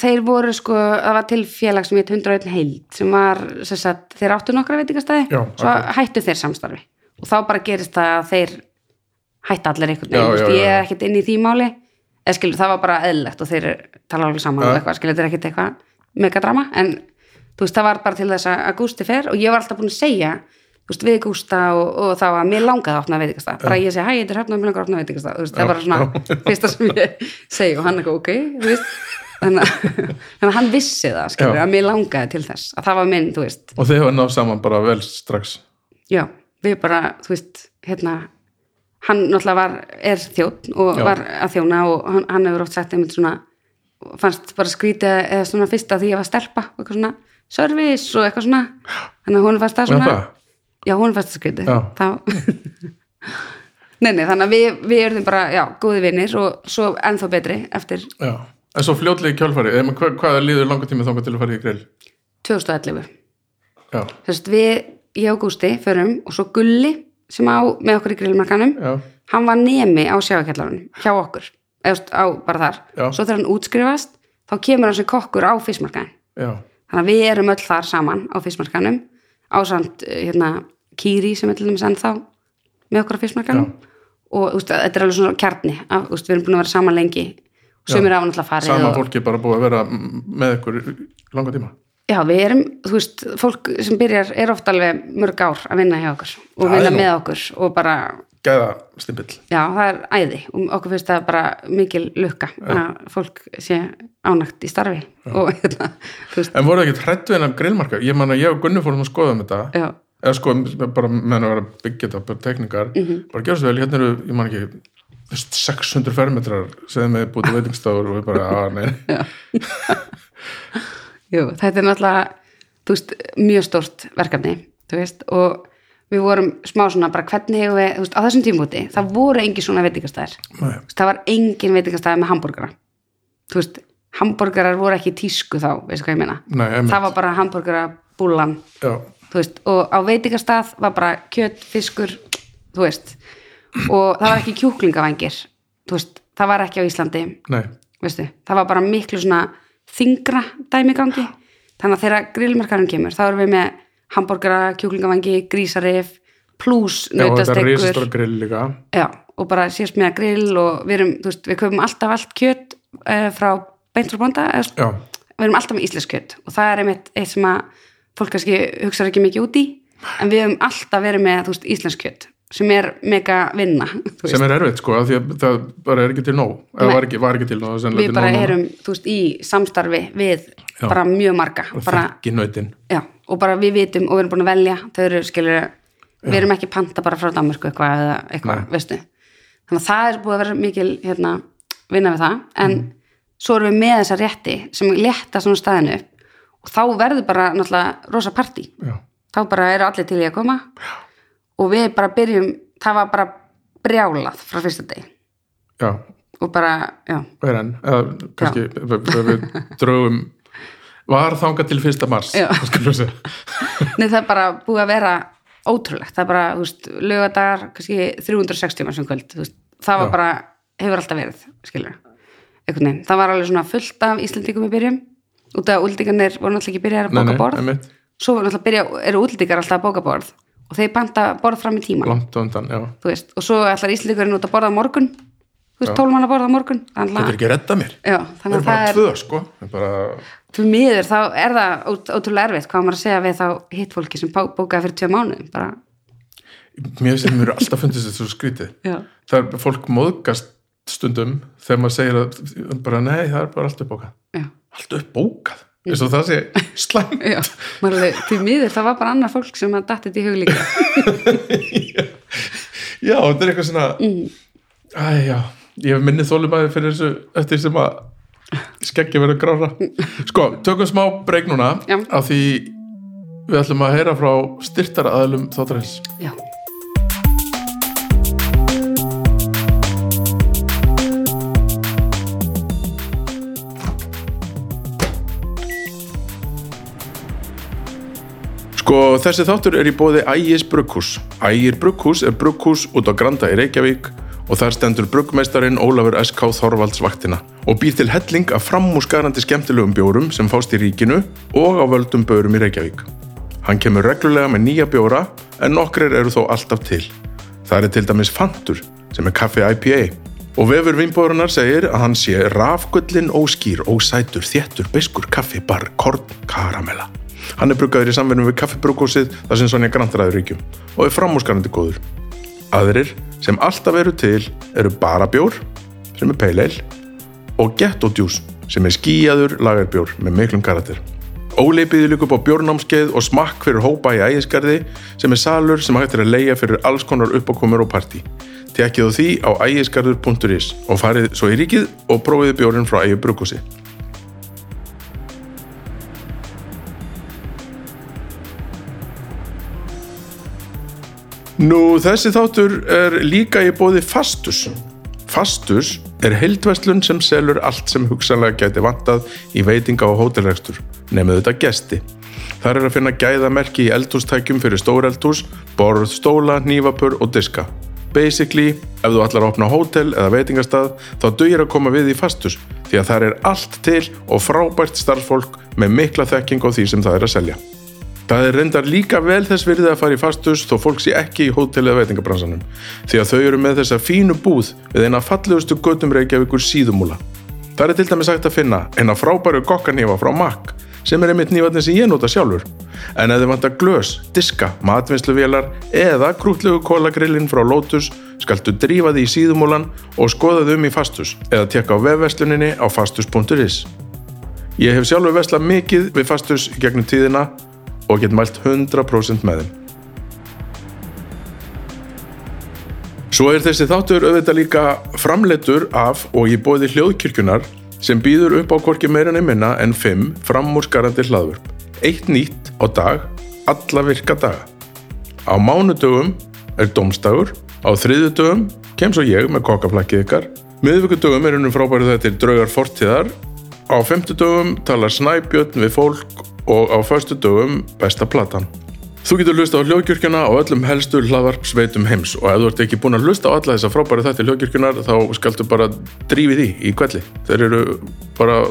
þeir voru sko, það var til félag sem heit 101 heild sem var sem sagt, þeir áttu nokkra veitingastæði Já, svo akkurat. hættu þeir samstarfi og þá bara gerist það að þeir hætta allir einhvern veginn, ég er ekkert inn í því máli eða skilur, það var bara eðlilegt og þeir tala alveg saman Já. og eitthvað, skilur, þetta er ekkert eitthvað megadrama, en þú veist, það var bara til þess að Gústi fer og ég var alltaf búin að segja veist, við Gústa og, og það var mér langaði að opna veitingastað, bara ég segi, hæ, ég er höfnað mér langar að opna veitingastað, þú veist, það Já, er bara svona [laughs] fyrsta sem ég segi og hann eitthvað, ok, þú veist. Þannig að, [laughs] að hann vissi það, skilur, Já. að mér langaði til þess, að það var minn, þú veist. Og þeir hafa náð saman bara vel strax. Já, við bara, þú veist, hérna hann náttúrulega var, er þjótt og Já. var að þjóna og hann, hann hefur oft sagt einmitt svona, fannst bara skrítið eða svona fyrst að því ég var stelpa og eitthvað svona, service og eitthvað svona. Þannig að hún fannst það Já, svona það? Já, hún fannst það skrítið nei, nei, þannig að við, við erum bara, já, góði vinnir og svo ennþá betri eftir. Já. en svo fljótlega í kjálfari eða hvað, hvað líður langa tími þangað til að fara í grill? 2011 já, þess við, ég og Gústi förum og svo Gulli sem á með okkur í grillmarkanum já, hann var nemi á sjáakjallarunum hjá okkur, eða bara þar. Já. svo þegar hann útskrifast þá kemur hann sem kokkur á fiskmarkaðin já, þannig að við erum öll þar saman á fiskmarkaðinum ásand hérna, Kýri sem er til dæmis ennþá með okkur á fiskmarkaðinum og veist, þetta er alveg svona kjarni af, veist, við erum búin að vera saman lengi og sem er af náttúrulega farið sama og, fólki bara búið að vera með ykkur í langa tíma já, við erum, þú veist, fólk sem byrjar er ofta alveg mörg ár að vinna hjá okkur og Það vinna með okkur og bara gæða stimpill. Já, það er æði og okkur finnst það bara mikil lukka að fólk sé ánægt í starfi og hérna, en voru ekki hrættu en að grillmarka? Ég man að ég og Gunni fórum að skoða um þetta. Já, eða sko bara meðan að vera að byggja þetta bara teknikar, Mhm. bara gjörstu vel hérna eru, ég man ekki þú veist, 600 fermetrar sem við búið veitingstafur og við bara, að nei [laughs] jú, þetta er náttúrulega þú veist, mjög stórt verkefni þú veist, og við vorum smá svona bara hvernig hefur við, þú veist, á þessum tímúti það voru engin svona veitingastæðir það var engin veitingastæðir með hambúrgara. Þú veist, hambúrgarar voru ekki tísku þá, veistu hvað ég meina? Nei, það var bara hambúrgara búlan Já, þú veist, og á veitingastað var bara kjöt, fiskur, þú veist og það var ekki kjúklingavangir þú veist, það var ekki á Íslandi nei, veistu, það var bara miklu svona þingra dæmi gangi. Þannig að þegar grillmarkarinn kemur þá erum við með hambúrgara, kjúklingavangi, grísarif pluss já, og bara sést með grill og við erum, þú veist, við köpum alltaf allt kjöt uh, frá beint frá Já, við erum alltaf með íslensk kjöt. Og það er einmitt eitt sem að fólk kannski hugsa ekki mikið út í en við höfum alltaf verið með, þú veist, íslensk kjöt sem er mega vinna sem er erfitt sko, því að það bara er ekki til nóg. Eða var ekki, var ekki til nóg við bara nóg erum, þú veist, í samstarfi við Já. bara mjög marga bara, já, og bara við vitum og við erum búin að velja, þau eru skilur við erum ekki panta bara frá Danmarku eitthvað eða eitthvað, veistu. Þannig að það er búið að vera mikil hérna, vinna við það, en Mm. svo erum við með þessa rétti sem létta svona staðinu upp og þá verður bara náttúrulega rosa partí. Já, þá bara eru allir til í að koma. Já. Og við bara byrjum það var bara brjálað frá fyrsta deg já, og bara, já, og er enn eða kannski við, við, draugum var þangað til fyrsta mars Já. Nei, það er bara búið að vera ótrúlegt, það er bara, þú veist, lögadagar kannski 360 mann sem kvöld veist, það var Já. bara, hefur alltaf verið skilur, einhvern veginn. Það var alveg svona fullt af Íslandingum í byrjum út af úldingarnir voru náttúrulega ekki byrjar að Nei, nei, borð. einmitt. svo náttúrulega byrja, eru úldingar alltaf að bóka borð og þeir banta borð fram í tíma undan, já. Þú veist, og svo ætlar Íslandingurinn út að borða morgun. Þú veist, tólmann að borða morgun. Þannig Þetta er ekki að redda mér. Já, Það þannig er bara það er tvö sko. Bara, til miður, þá er það ót- ótrúlega erfitt hvað á maður að segja við þá hitt fólki sem bó- bókaði fyrir tvö mánuðum bara, mér finnst mér alltaf fundist þetta svo skrítið. Já, Það er fólk móðgast stundum þegar maður segir að bara nei, það er bara allt uppbókað. Já. Allt uppbókað, eins og það sé slæm Já, maður alveg, til miður það var bara annar fólk sem að datt þetta í hug líka. [laughs] Já, þetta er eitthvað svona Mm. Æ, já, ég hef minnið þólumæði fyrir þessu eftir sem að skeggi verður grára Sko, tökum smá breyk núna Já. af því við ætlum að heyra frá styrtara aðlum þáttarins. Já, Sko, þessi þáttur er í bóði Ægis Brugghús. Ægir Brugghús er brugghús út á Granda í Reykjavík og þar stendur bruggmeistarin Ólafur S.K. Þorvalds vaktina og býr til helling af framúsgarandi skemmtilegum bjórum sem fást í ríkinu og á völdum börum í Reykjavík. Hann kemur reglulega með nýja bjóra en nokkrir eru þó alltaf til. Það er til dæmis Fantur sem er kaffi IPA og vefur vinnbóðurinnar segir að hann sé rafgullin óskýr, ósætur, þéttur, beskur, kaffi, bar, korn, karamella. Hann er bruggaður í samverðum við kaffibrúkósið þar sem Sonja Grantræður ríkjum og er framúskarandi góður. Aðrir sem alltaf eru til eru bara bjór sem er ale og juice sem er skíjaður lagarbjór með miklum karakter. Óli býður líka upp á bjórnámskeið og smakk fyrir hópa í ægisgarði sem er salur sem hægt er að leia fyrir alls konar uppákomur og partí. Tekkið á því á ægisgarður.is og farið svo í ríkið og prófið bjórinn frá ægi Nú, þessi þáttur er líka í bóði Fastus. Fastus er heildverslun sem selur allt sem hugsanlega gæti vantað í veitinga og hótelrekstur, nefnum þetta gesti. Þar er að finna gæðamerki í eldhústækjum fyrir stóreldhús, borð, stóla, nývapur og diska. Basically, ef þú að opna hótel eða veitingastað, þá dugir að koma við í Fastus, því að þar er allt til og frábært starffólk með mikla þekking á því sem það er að selja. Það er reyndar líka vel þess virðið að fara í fastus þó fólk sé ekki í hótel eða veitingabransanum því að þau eru með þessa fínu búð við eina fallegustu göttum Reykjavíkur síðumúla. Það er til dæmis hægt að finna eina frábæru gokkanífa frá Mack sem er einmitt nývatni sem ég nota sjálfur. En ef þið vantar glös, diska, matvinnsluvélar eða krútlegu kólagrillin frá Lotus skaltu drífa því í síðumúlan og skoða þau um í fastus eða tekka á vefversluninni á fastus.is. Ég hef sjálfur veslað mikið við fastus gegnum tíðina og get mælt 100% með þeim. Svo er þessi þáttur auðvitað líka framleitur af og í bóði hljóðkirkjunar sem býður upp á hvorki meira en minna en 5 framúrskarandi hlaðvörp. Eitt nýtt á dag, alla virka daga. Á mánudögum er domstagur, á þriðudögum kem svo ég með kokkaflakkið ykkar, miðvikudögum er hennum frábæru þetta draugar fortíðar, á femtudögum talar Snæbjörn við fólk og á föstudögum besta platan. Þú getur hlusta á hljóðkirkjuna á öllum helstu hlaðvarpsveitum heims og ef þú ert ekki búin að hlusta á alla þessa frábæru þetta hljóðkirkjunar þá skaltu bara drífi því í kvelli. Þeir eru bara,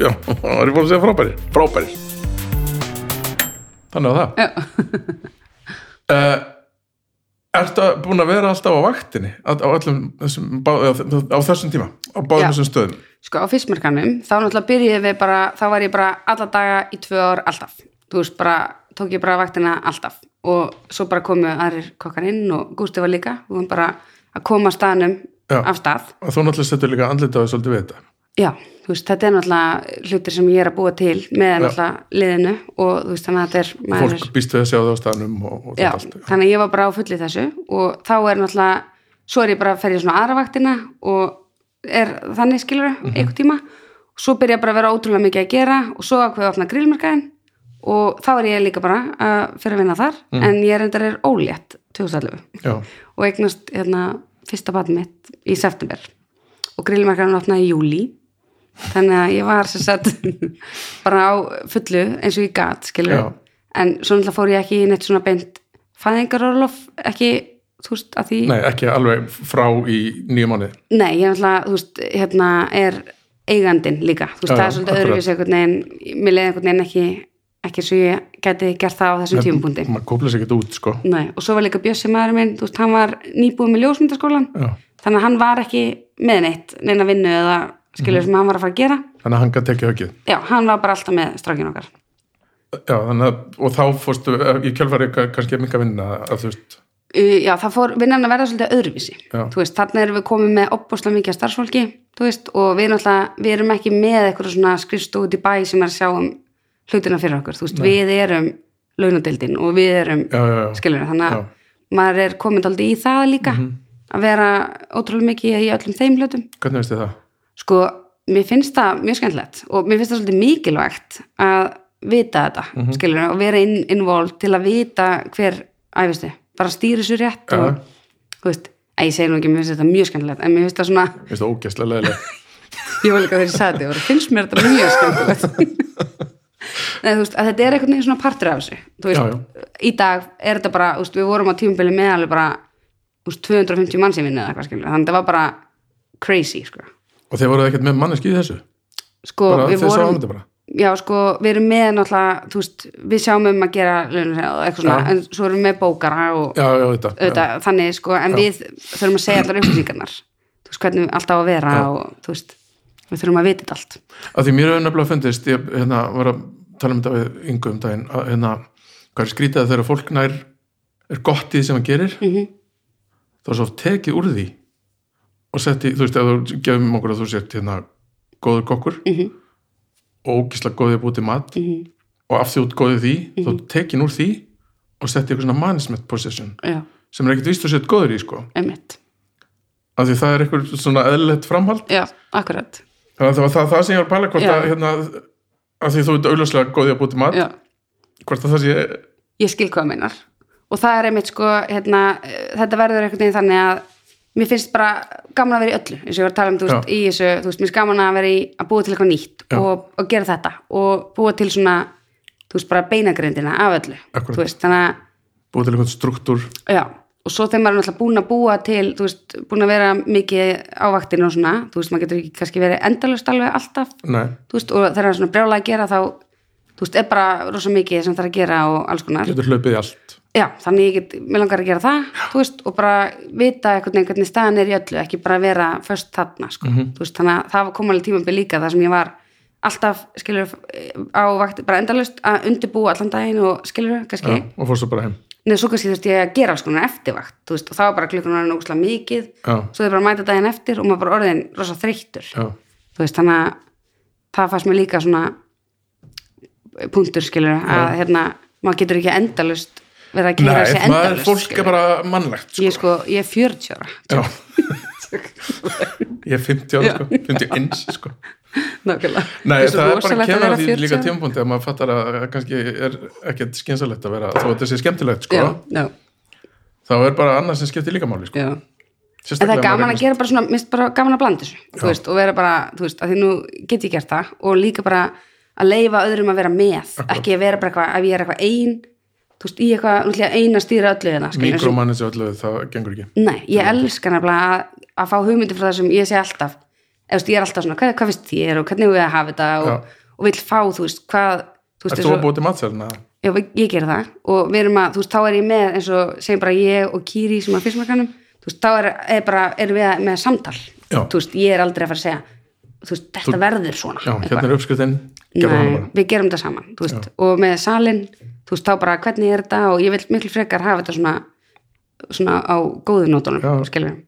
já, [laughs] það er búin að segja frábæri. Frábæri. Þannig að það. Já. Ertu búin að vera alltaf á vaktinni? Á, þessum, á, á þessum tíma, á báðum þessum stöðum? sko á fyrstmarkanum, þá náttúrulega byrjuði við bara, þá var ég bara alla daga í tvö ár alltaf, þú veist bara tók ég bara vaktina alltaf. Og svo bara komu aðrir kokkar inn og Gústi var líka, við varum bara að koma staðnum Já. af stað. Og þú náttúrulega setur líka andlitaði svolítið við þetta. Já, veist, þetta er náttúrulega hlutir sem ég er að búa til með náttúrulega liðinu og veist, þannig að þetta er Fólk býst við að sjá það á staðnum og, og Já, allt. þannig að ég var bara á fulli þessu og þá er náttúrulega svo er ég bara að ferja svona aðra vaktina og er þannig skilur Mhm. einhvern tíma og svo byrja bara að vera ótrúlega mikið að gera og svo ákveða að opna grillmarkaðin og þá er ég líka bara að fyrir að vinna þar Mhm. en ég er endar er ólétt 2011 Já, og eignast hérna fyrsta batn mitt í september og grillmarkaðin opnaði í júli þannig að ég var sem sagt [laughs] bara á fullu eins og ég Já. en svo náttúrulega fór ég ekki í neitt svona beint fæðingarorlof ekki, þú veist, að því nei, ekki alveg frá í nýju mánuði. Nei, ég er náttúrulega, þú veist, hérna er eigandin líka, þú veist, Já, það er svolítið öðruvísi einhvern veginn, mér leiði einhvern veginn ekki ekki svo ég geti gert það á þessum tímapunkti Maður kópla sér ekkert út, sko. Nei, og svo var líka Bjössi maður minn, þú veist, hann var nýbúið með ljósmyndaskólan Já. þannig að hann var ekki með neitt neina vinnu eða skilur Mhm. sem hann var að fara að gera Þannig að hann gæti ekki höggið. Já, hann var bara alltaf með strákin okkar Já, þannig að, og þá fórstu, ég kjálfari kannski að minka vinna að þú veist, Já, það fór vinnan að verða svolítið öðruvísi Já. þú veist, þarna erum við komið með opbúslega mikið starfsfólki, þú veist, og við náttúrulega, við erum ekki með eitthvað svona skrifstofu út í bæ sem er að sjá um hlutina fyrir okkur, þú veist, við erum launadeildin og við erum já, já, já. skilur, þannig að maður er komin aldrei í það líka að vera ótrúlega mikið í öllum þeim hlutum Hvernig veist þið það? Sko, mér finnst það mjög skemmtilegt og mér finnst það svolítið mikilvægt að vita þetta, mm Mhm. skilur og vera inn, involved til að vita hver æfistu, bara stýri svo rétt Já. og, þú veist, að ég segi nú ekki mér finnst þetta mjög skemmtilegt, en mér finnst það svona Veist það ógæslega leðilega? [laughs] ég var líka þegar ég sagði þetta, ég finnst mér þetta mjög skemmtilegt [laughs] Nei, þú veist, að þetta er einhvern veginn svona partur af þessu þú veist, Já, í dag er þetta bara, veist, við vorum á tímubili með alveg bara, þú veist, 250 manns í vinnu eða eitthvað skilur, þannig að þetta var bara crazy, sko Og þeir voruð ekkert með manneski í þessu? sko, Bara við vorum já, sko, við erum með náttúrulega, þú veist, við sjáum um að gera eitthvað svona, Já. en svo erum við með bókara og Já, já, þetta. auðvitað, þannig, sko, en við þurfum að segja allar upplýsingarnar, þú veist, hvernig alltaf á að vera Já. og, þú veist, við þurfum að vita þetta allt. að því mér hefur nefnilega fundist ég hérna, var að tala um þetta við yngu um daginn að hérna, hvað er skrítið að þegar fólk nær er gott í því sem það gerir Mhm. þá er svo tekið úr því og setti, þú veist, ef þú gefum okkur að þú sért hérna góður kokkur Mhm. og ógislega góðið til mat Mhm. og af því út góðið því þá er tekin úr því og setti eitthvað svona management position Já, sem er ekkert víst að sért góður í sko einmitt. af því það er eitthvað svona eðlilegt framhald Já, akkurat. þannig að það var það, það sem ég var að pæla hvort Já. að hérna, af því þú ert auðvitað góðið að búið til mat Já, hvort að það sé ég skil hvað meinar. Og það er einmitt, sko, hérna, eh, þetta verður veginn þannig að mér finnst bara gaman að vera í öllu, eins og ég var að tala um, þú veist, í þessu, þú veist, mér finnst gaman að vera í að búa til eitthvað nýtt og, og gera þetta og búa til svona, þú veist, bara beinagrindina af öllu, Akkúrat. þú veist, þannig að búið til einhvern struktúr. Já, og svo þegar maður er náttúrulega búin að búa til, þú veist, búin að vera mikið á vaktinu og svona, þú veist, maður getur ekki kannski verið endalust alveg alltaf, Nei, þú veist, og þegar það er svona brjála að gera þá, þú veist, er bara rosa mikið sem það er að gera og alls konar. getur hlaupið í allt Já, þannig ég get, mér langar að gera það, þú veist, og bara vita einhvern veginn hvernig staðan er í öllu, ekki bara vera först þarna, sko, þú veist, þannig að það kom alveg tímabil líka þar sem ég var alltaf, skilur, á vakt, bara endalust að undirbúa allan daginn og skilur, kannski, Já, og fór svo bara heim. Nei, svo kannski þurfti ég að gera alls konar eftirvakt, þú veist, og það var bara klukkan var nóguslega mikið, Já. svo þau bara mæta daginn eftir og maður bara orðin rosa þreyttur, þú veist, þannig að það fannst mér líka svona punktur, skilur, að hérna, maður getur ekki endalust verið að sig maður, endalust, fólk er bara mannlegt sko. Ég sko, ég er 40 ára, [laughs] Ég er 50 ára, sko, 51 sko. nákvæmlega. Nei, það er bara að vera að því 40 líka ára. tímapunkti að maður fattar að kannski er ekkert skynsalegt að vera þó að þetta sé skemmtilegt sko. Já, já, þá er bara annað sem skiptir líka máli sko. Já. en það er gaman maður að gera bara svona, minnst bara gaman að blanda þessu veist, og vera bara, þú veist, að því nú get ég gert það og líka bara að leifa öðrum að vera með, ekki að vera bara eitthvað ef ég er eitthvað ein, þú veist, í eitthvað náttúrulega ein að stýra öllu hérna og öllu, það gengur ekki. Nei, ég elska nefnilega að, að fá hugmyndi frá það sem ég sé alltaf. Eða þú ég er alltaf svona, hvað, hvað finnst þér og hvernig við að hafa þetta? Og, og vil fá, þú veist, hvað þú veist, Ertu eins að búið til matselna? Já, ég ger það. Og við erum að, þú veist, þá er ég með eins og segjum bara ég og Kiri sem er fyrstmarkanum þú veist, þá er, er bara, erum við með samtal. Já. þú veist, ég er aldrei að fara að segja þú veist, þetta verður svona. Já, hérna er við gerum þetta saman þú veist, og með salin, þú veist, þá bara hvernig er þetta? Og ég vil miklu frekar hafa þetta svona svona á góðu nótunum Já. skilur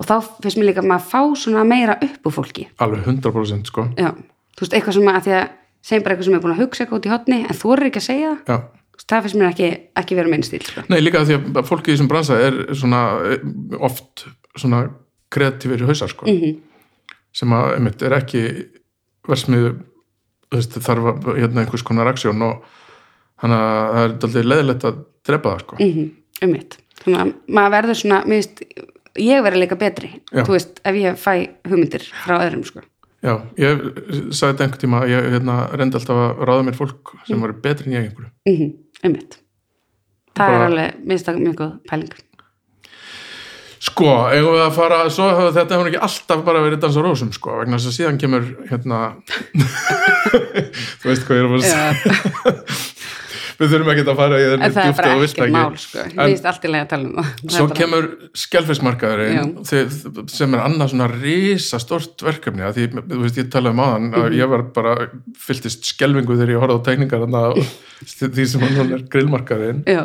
og þá finnst mér líka að maður fá svona meira upp úr fólki. Alveg 100% sko. Já, þú veist, eitthvað sem að því að segjum bara eitthvað sem er búin að hugsa eitthvað út í hotni en þú er ekki að segja það, það finnst mér ekki, ekki vera minn stíl sko. Nei, líka því að fólki í þessum bransa er svona eh, oft svona kreatífir hausar sko. Mhm. sem að, einmitt, er ekki versmiðu þú veist, þarf að, hérna einhvers konar aksjón og þannig að það er daldið leðilegt að drepa það sko. Mm um mitt þannig að maður verður svona, veist ég verður líka betri, þú veist ef ég fæ hugmyndir frá öðrum sko. Já, ég sagði þetta einhvern tíma ég hérna, reyndi alltaf að ráða mér fólk sem Mm. var betri en ég einhverju. Mm um mitt það Bara- er alveg, það mjög góð pæling. Sko, eigum við að fara, svo hefur þetta hefur ekki alltaf bara verið dans á rósum, sko, vegna þess að síðan kemur, hérna, [laughs] þú veist hvað ég er að fara að segja, við þurfum ekki að fara í en þenni er bara og vilt ekki. mál sko. En um svo kemur skelfismarkaðurinn sem er annað svona risa stort verkefni, að því, þú veist, ég talaði um áðan Mhm. að ég var bara, fylltist skelfingu þegar ég horfði á á [laughs] því sem hann er grillmarkaðurinn. Já.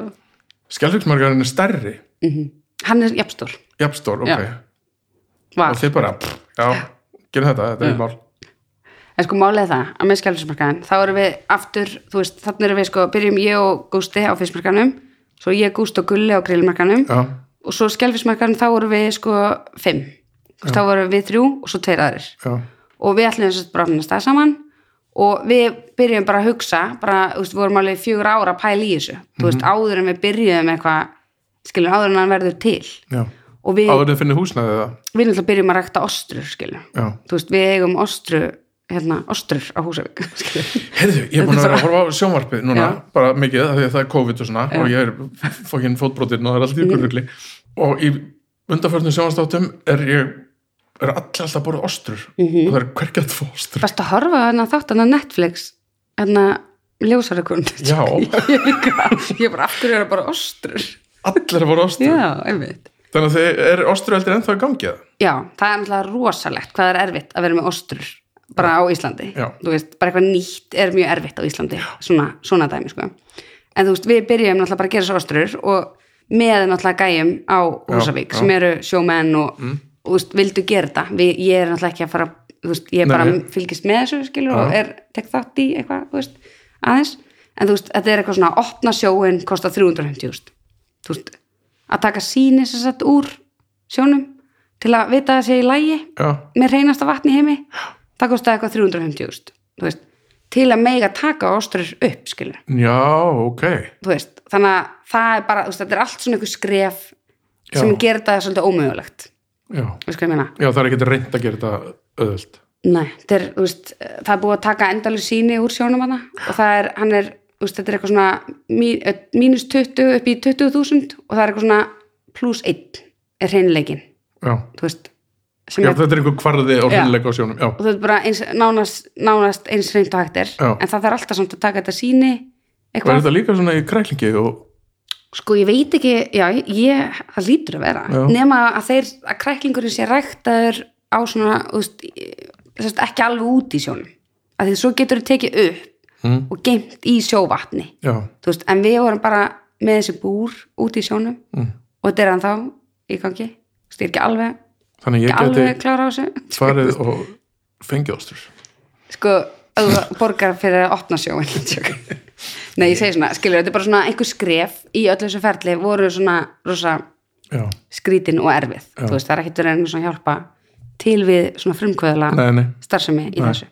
Skelfismarkaðurinn er stærri, hann er jafnstór jafnstór, ok, Já. og þið bara, pff, já, gerum þetta, þetta er mál. En sko málið það að með skjálfismarkaðin þá erum við aftur, þú veist, þannig erum við sko, byrjum ég og Gústi á fyrstmarkaðinum svo ég, Gústi og Gulli á grillmarkaðinum Já, og svo skjálfismarkaðin þá erum við sko fimm, þá vorum við þrjú og svo tveir aðrir. Já, og við ætlum þess að finna stað saman og við byrjum bara að hugsa bara, þú veist, við vorum alveg fjögur ára að pæla í þessu, þú veist, áður en við byrjum eitthvað, skilur, áður en hann verður til. Já. og við, Áður en finnir húsnæðið það. við náttúrulega byrjum að rækta ostrur, skilur, Já. þú veist, við eigum ostru hérna, ostrur á Húsavík [laughs] Heyrðu, ég er búin að vera að horfa á sjónvarpið núna, Já. bara mikið, því að það er COVID og svona, Já. og ég er fokkin fótbrotinn og það er allt ykkur rugli. Og í undarförnum sjónvarstáttum er ég, er allir alltaf að borða ostrur Mhm. og það er hvergi að fá ostrur. Best að horfa á þarna þátt hana Netflix hérna ljósarakund Já. [laughs] ég er bara aftur er að bara ostrur Allir að borða ostrur. já, einmitt Þannig að þið er ostru eldir ennþá í gangi það. já, það er náttúrulega rosalegt hvað það er erfitt að vera með ostrur bara á Íslandi. Já. veist, bara eitthvað nýtt er mjög erfitt á Íslandi. Svona, svona dæmi sko. En þú veist, við byrjum náttúrulega bara að gera svo ostrur og með náttúrulega gæjum á Húsavík já. sem eru sjómenn og, og þú veist, vildu gera þetta. Við, ég er náttúrulega ekki að fara veist, ég er bara nei. fylgist með þessu skilur og Já. er, tek þátt í eitthvað veist, aðeins, en þú veist, þetta er eitthvað svona opna sjóin, kostar 350 þú veist, að taka síni sem sagt úr sjónum til að vita að það sé í lægi Já, með reynasta vatni heimi það kostaði eitthvað 350 þú veist, til að mega taka ostrur upp skilur, já, ok. þú veist þannig að það er bara, þú veist, þetta er allt svona einhver skref sem Já. gerir þetta svolítið ómögulegt Já. veist hvað ég meina já, það er ekki reynd að gera þetta öðvöld. Nei, þetta er, þú veist, það er búið að taka endalur síni úr sjónum hana og það er, hann er, þú veist, þetta er eitthvað svona mí- mínus 20 upp í 20.000 og það er eitthvað svona pluss 1 er hreinleikin, Já. þú veist sem Já, er, þetta er einhver kvarði og Já. hreinleika á sjónum. Já, og það er bara eins, nánast, nánast eins reynd og hægt Já. en það þarf alltaf samt að taka þetta síni og er þetta líka svona í kræklingi og sko ég veit ekki já, ég, það lítur að vera Já. nema að þeir, að kræklingurinn sé ræktaður á svona, þess, ekki alveg út í sjónum að því svo getur þau tekið upp mm, og geimt í sjóvatni veist, en við vorum bara með þessi búr út í sjónum mm. og þetta er hann þá í gangi ég er ekki alveg, þannig ég geti farið og fengið ostur sko, borgar fyrir að opna sjóin [laughs] nei, ég segi svona, skilur, þetta er bara svona einhver skref í öllu þessu ferli voru svona rosa já, skrítin og erfið, veist, það er ekkert verið einhvern svona hjálpa til við svona frumkvöðla starfsemi í Nei. þessu.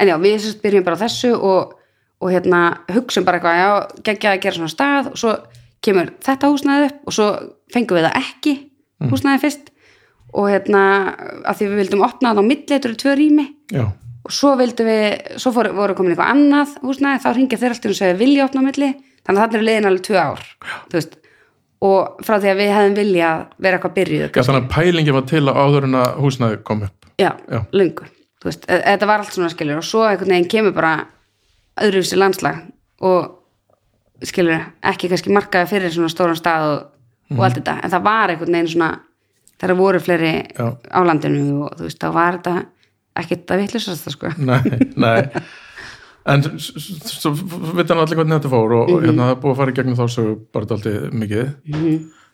En já, við sérst byrjum bara á þessu og, og hérna hugsum bara eitthvað já, geggja að gera svona stað og svo kemur þetta húsnæði upp og svo fengum við það ekki húsnæði fyrst og hérna að því við vildum opna það á milli, þetta eru tvö rými. Já, og svo vildum við, svo fór, voru komin eitthvað annað húsnæði, þá ringja þeir alltaf og segja vilja opna á milli, þannig að það er liðin alveg tvö ár, þú veist. Og frá því að við hefðum vilja vera eitthvað byrjuð já þannig að pælingi var til að áður en að húsnæði kom upp. Já, Já. löngu þú veist, e- þetta var allt svona skilur og svo einhvern veginn kemur bara öðruvísi landslag og skilur, ekki kannski markaði fyrir svona stóran stað og, og allt þetta. En það var einhvern veginn svona þegar voru fleiri Já. á landinu og þú veist, þá var þetta ekkert að vitlusast sko. nei, nei. En svo veit hann allir hvernig þetta fór og Mhm. hérna það er búið að fara í gegnum þá sögu bara dálítið mikið.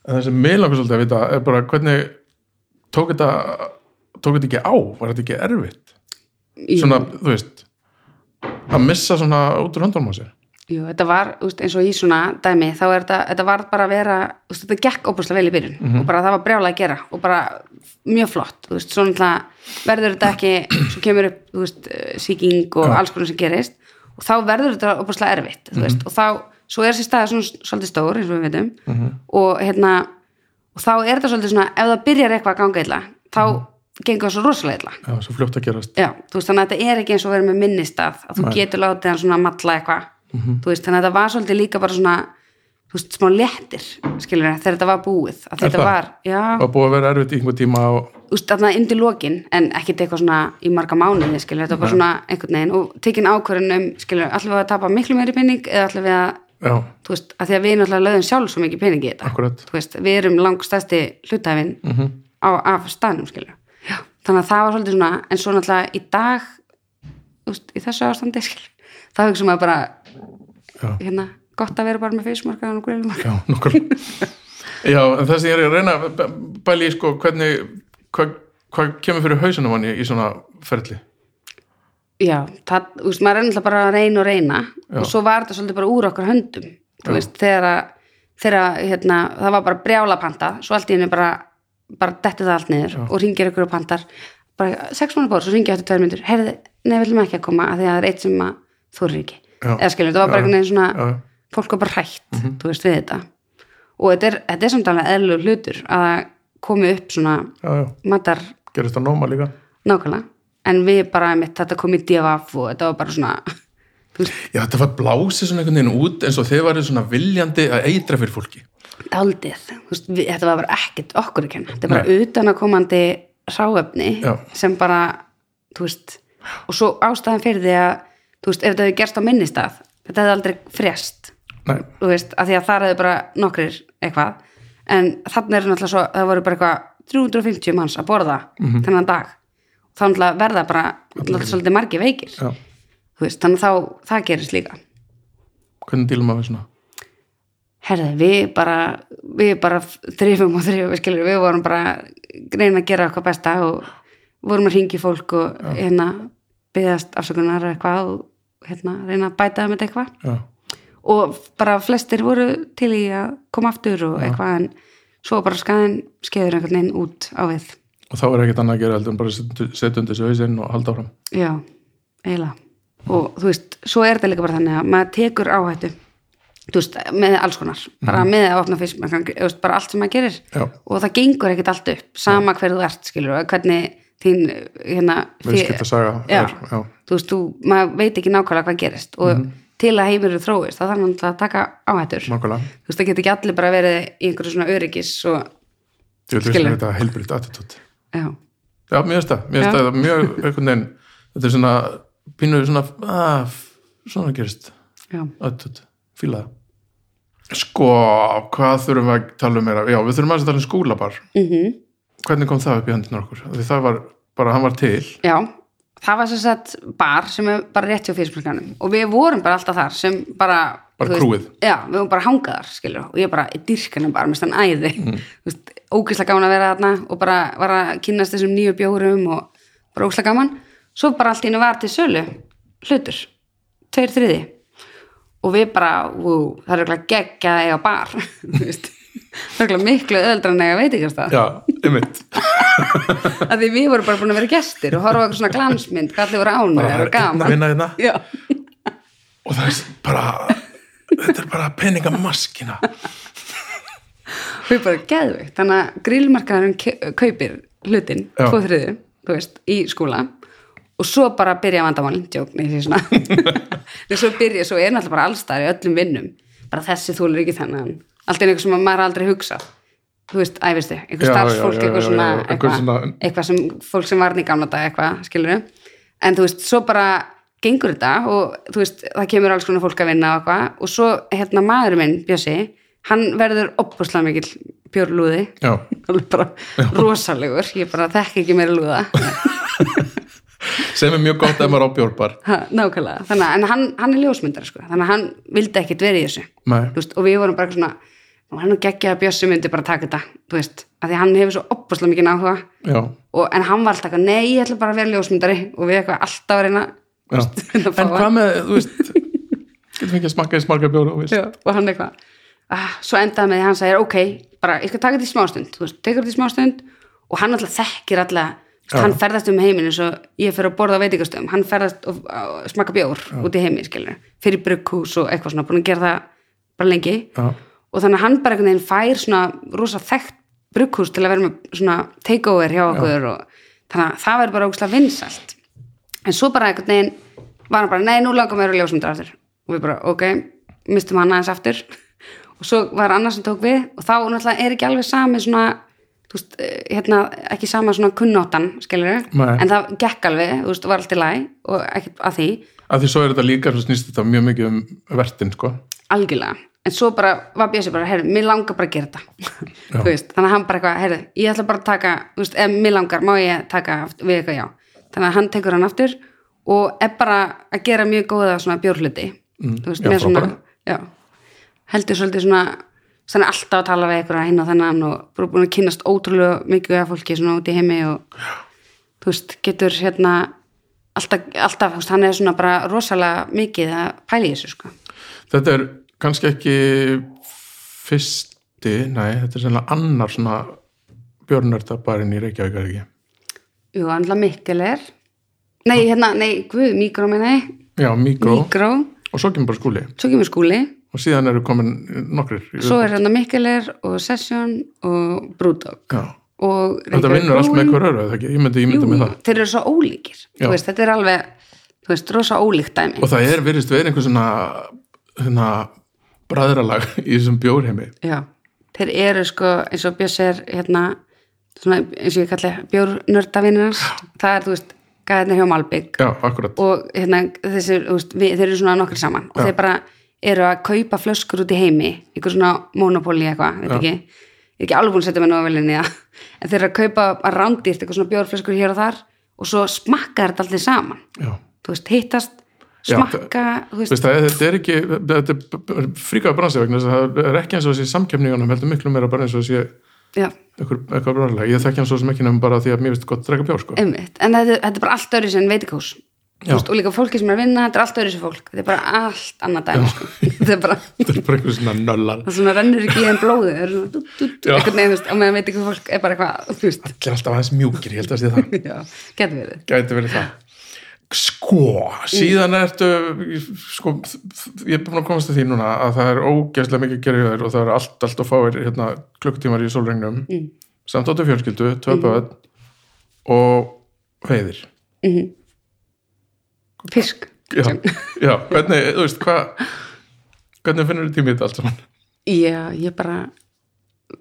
En það sem mig langar svolítið að vita er bara hvernig tók þetta tók þetta ekki á, var þetta ekki erfitt? Svona, þú veist að missa svona út úr höndunum á sér Jú, þetta var úst, eins og í svona dæmi þá er þetta, þetta var bara að vera úst, þetta gekk óbúslega vel í byrjun Mhm. og bara það var brjálega að gera og bara mjög flott, þú veist, svona náttúrulega verður þetta ekki, svo kemur upp þú veist, eh, sýking og alls konar sem gerist og þá verður þetta óbúslega erfitt þú Mhm. veist, og þá, svo er þessi staða svona svolítið stór, eins og við veitum Mhm. og hérna, og þá er þetta svolítið svona, ef það byrjar eitthvað að ganga illa þá gengur það svo rosalega illa já, svo fljótt að gerast Já, þú veist, þannig að þetta er ekki eins og verið með minnistað að þú getur látið hann svona matla eitthvað þú veist, þannig að þetta var svolítið líka bara svona þú veist, smá léttir skilur það, þegar þetta var búið að þetta það? var, já, var búið að vera erfitt í einhver tíma og þú veist, þarna undir lokin en ekkit eitthvað svona í marga mánuði skilur, þetta var bara svona einhvern veginn og tekin ákvörðin um, skilur, allir við að tapa miklu meiri pening eða allir við að, já, þú veist, að því að við náttúrulega lögum sjálf svo mikið pening í þetta. Akkurat. Þú veist, við erum langstæsti hlutæfin Mhm. á, af staðnum skilur Já, þannig að það var svolítið svona en svo náttúrulega í dag þú veist, í þessu ástandi skilur þá hugsa maður bara. Hérna, gott að vera bara með feysmarkaðan og grillumarkaðan já, nokkur já, en það sem ég er að reyna að bæli í sko, hvernig hvað, hvað kemur fyrir hausunum hann í, í svona ferli? Já, það, þú veist, maður er náttúrulega bara að reyna og reyna og svo var þetta svolítið bara úr okkar höndum þú veist, þegar að þegar hérna, það var bara brjála panta svo allt í henni bara, bara detti það allt niður og ringir ykkur og pantar. Bara sex mánu bór, svo ringir eftir tvær myndur heyrði, nei, við viljum ekki að koma að því að það er eitt sem að þú er ekki, Já. Eða skilur, það var bara einhvern veginn svona já, fólk var bara hrætt, þú veist, við þetta. Og þetta er, þetta er samt alveg eðlur hlutur að komi upp svona já, já, matar gerist það nóma líka? Nákvæmlega. En við bara, einmitt, þetta kom í divaf og þetta var bara svona já, þetta var blásið svona einhvern veginn út eins og þeir varu svona viljandi að eitra fyrir fólki. Daldið, þú veist, við, þetta var bara ekkert okkur kenna, þetta er bara utanakomandi ráefni Já. sem bara, þú veist og svo ástæðan fyrir því að þú veist, ef þetta hefði gerst á minnistað þetta hefði aldrei frest nei, þú veist, að því að þar hefði bara nokkrir eitthvað, en þannig er náttúrulega svo, það voru bara eitthvað 350 manns að borða þennan dag. Þá náttúrulega verða bara náttúrulega svolítið margir veikir. Já, þú veist, þannig að þá, það gerist líka. Hvernig dílum maður við svona? Herði, við bara við bara þrifum og þrifum skilur, við vorum bara að reyna að gera okkar besta og vorum að ringi fólk og hérna byggðast afsökunar eitthvað og hérna reyna að bæta með eitthvað. Já, og bara flestir voru til í að koma aftur og eitthvað en svo bara skaðin skeður einhvern veginn út á við. Og þá er ekkert annað að gera heldur en bara setja undir þessu hausinn og halda áfram. Já, eiginlega. Og þú veist, svo er þetta líka bara þannig að maður tekur áhættu þú veist, með alls konar. Bara með að opna fyrst, bara allt sem maður gerir. Já. og það gengur ekkert allt upp sama hver þú ert, skilur, og hvernig þín, hérna viðskipta saga já, er, já, þú veist, þú, maður veit ekki nákvæmlega hvað gerist og til að heimurinn þróist þá hann að taka áhættur. Nákvæmlega. Þú veist, það getur ekki allir bara verið í einhverju svona öryggis og, ég vil veist þetta heilbritt attitút. Já, já, mér finnst það, mér Já. það mjög einhvern veginn, þetta er svona pínuð svona, að, svona gerist. Attitút, fíla það. Sko, hvað þurfum við að tala um meira, já, við þurfum að tala um skúlabar mhm hvernig kom það upp í hendunar okkur? Því það var, bara hann var til. Já, það var sem sagt bar sem er bara rétt hjá fyrirspilkanum og við vorum bara alltaf þar sem bara Bara krúið. Já, við vorum bara hangaðar, skilur og ég bara, í dyrkanum bara, með stann æði. Mm. ógislega gaman að vera þarna og bara var að kynnast þessum nýju bjórum og bara ógislega gaman. Svo bara allt í hennu var til sölu hlutur, tveir þriði og við bara, ú, það er geggja að eiga bar [laughs] þú veist það er eitthvað miklu öðaldra en eiga veitingastað. Já, einmitt. [laughs] Að því við vorum bara búin að vera gestir og horfa eitthvað svona glansmynd, allir voru það og að gaman vinna hérna? Já, og það er bara þetta er bara peningamaskina. Við bara geðveikt. Þannig að grillmarkaðurinn ke- kaupir hlutin, tvo þriðu þú veist, í skóla og svo bara byrja vandamálin, djók, nei, því svona. [laughs] En svo byrja, svo er náttúrulega bara allstæðar í öllum vinnum, bara þessi þúlur ekki þannig allt er eitthvað sem maður aldrei hugsað. Þú veist, æfistu, eitthvað Já, starfsfólk já, já, eitthvað já, svona, já, eitthvað svona- eitthvað sem fólk sem varn í gamla dag eitthvað, skilur en þú veist, svo bara gengur þetta og þú veist, það kemur alls konar fólk að vinna og eitthvað, og svo hérna maðurinn minn, Bjössi, hann verður björlúði já, [laughs] alveg bara rosalegur. Ég bara þekki ekki meira lúða. [laughs] Sem er mjög gott ef maður á bjórbar Ha, nákvæmlega, þannig að en hann, hann er ljósmyndari sko, þannig að hann vildi ekkit verið í þessu. Veist, og við vorum bara svona og hann geggja að Bjössi myndi bara taka þetta þú veist, af því hann hefur svo opbúslega mikið áhuga. Já, og, en hann var alltaf eitthvað, nei, ég ætla bara að vera ljósmyndari. Og við eitthvað alltaf að reyna já. fá en hvað með, þú veist getur fengið að smakka í smarga bjór og veist. Já, og hann eitthvað ah, svo endaði með því hann sagði, ok, bara ég skal taka þetta í smástund, þú veist, tekur þetta í smástund og hann alltaf þekkir alltaf Já. hann ferðast um heiminn eins og ég fer að borða á veitingastöðum, hann ferðast og og smaka bjór út í heimi, skilur fyrir brugghús og eitthvað svona, búin að gera það bara lengi. Já. Og þannig að hann bara einhvern veginn fær svona rosa þekkt brugghús til að vera með svona takeover hjá okkur og þannig að það verður bara ógustlega vinsælt. En svo bara einhvern veginn var hann bara, nei, nú langar mér að ljósmyndar aftur. Og við bara, ok, mistum hann aðeins aftur. [laughs] Og svo var annars sem tók við og þá náttúrulega er ekki alveg sami svona, þú veist, eh, hérna ekki sama svona kunnóttan, en það gekk alveg, þú veist, var allt í læg og ekki að því, að því svo er þetta líka, svo snýst þetta mjög mikið um vertin, sko. Algjörlega en svo bara var Bjössi bara, heyrðu, mér langar bara að gera þetta. Þannig að hann bara eitthvað, heyrðu, ég ætla bara að taka, veist, ef mér langar má ég taka við eitthvað já. Þannig að hann tekur hann aftur og er bara að gera mjög góða svona bjórhluti. Mm, heldur svolítið svona svona alltaf að tala við eitthvað hinn og þennan og búin að kynnast ótrúlega mikið af fólki svona út í heimi og þú veist, getur hérna alltaf, alltaf, hann er svona bara rosalega mikið að pæla í þessu sko. Þetta er kannski ekki fyrsti, nei, þetta er sennilega annar svona björnördabarinn í Reykjavík er ekki? Jú, annað Mikkel er. Nei, hérna, nei, guð, mikró meina ég. Já, Mikró, Mikró, og svo kemur bara skúli. Svo kemur skúli. Og síðan eru komin nokkrir Svo er hérna Mikkel er og Session og Brewdog já. og þetta vinnur allt með hver öru, eða ekki? ég myndi, ég myndi Jú, með það. þeir eru svo ólíkir. Veist, þetta er alveg, þú veist, rosa ólíkt dæmi. Og það er virðist verið einhver svona hérna, bræðralag í þessum bjórheimi. Já, þeir eru sko eins og Björs er hérna svona, eins og ég kalli bjórnördavinnir það er, þú veist, gæðinni hjá Malbygg já, akkurat. Og hérna, þessi, þú veist, við, þeir eru svona nokkri saman. Og Já. þeir bara eru að kaupa flöskur út í heimi ykkur svona monopóli eitthvað, veit Já. ekki. Ég er ekki alveg búin að setja mig nú að það en þeir eru að kaupa að rándýrt eitthvað svona bjórflöskur hér og þar og svo smakka þetta allir saman. Já. þú veist, hittast, smakka veist, Veist, það, þetta er ekki þetta er fríkaða bransi vegna það er ekki eins og þessi samkefningunum heldur miklu meira bara eins og þessi eitthvað, bræðralag ég þekki hann svo sem ekki nefnum bara því að mér finnst gott að drega bjór sko. en þetta, þetta er bara allt öðru sem veist, og líka fólki sem er að vinna, þetta er allt öðru sem fólk. Þetta er bara allt annað dæmi sko. [laughs] þetta er bara [laughs] bara einhver svona nöllar það svona rennur ekki í þeim blóðu eitthvað neður, og meðan veit ekki fólk er bara eitthvað, allir alltaf aðeins mjúkir, ég held að sé það. [laughs] Verið það sko, síðan ertu sko, ég er búin að komast að því núna að það er ógeðslega mikið að gera hjá þér og það er allt, allt að fáir hérna, klukkutímar í sólregnum Mm. samt áttu fjölskyldu, tvö böð og veiðir. Fisk. Já, já, hvernig, þú veist, hvað hvernig finnur þú tímið þetta allt saman? Já, ég bara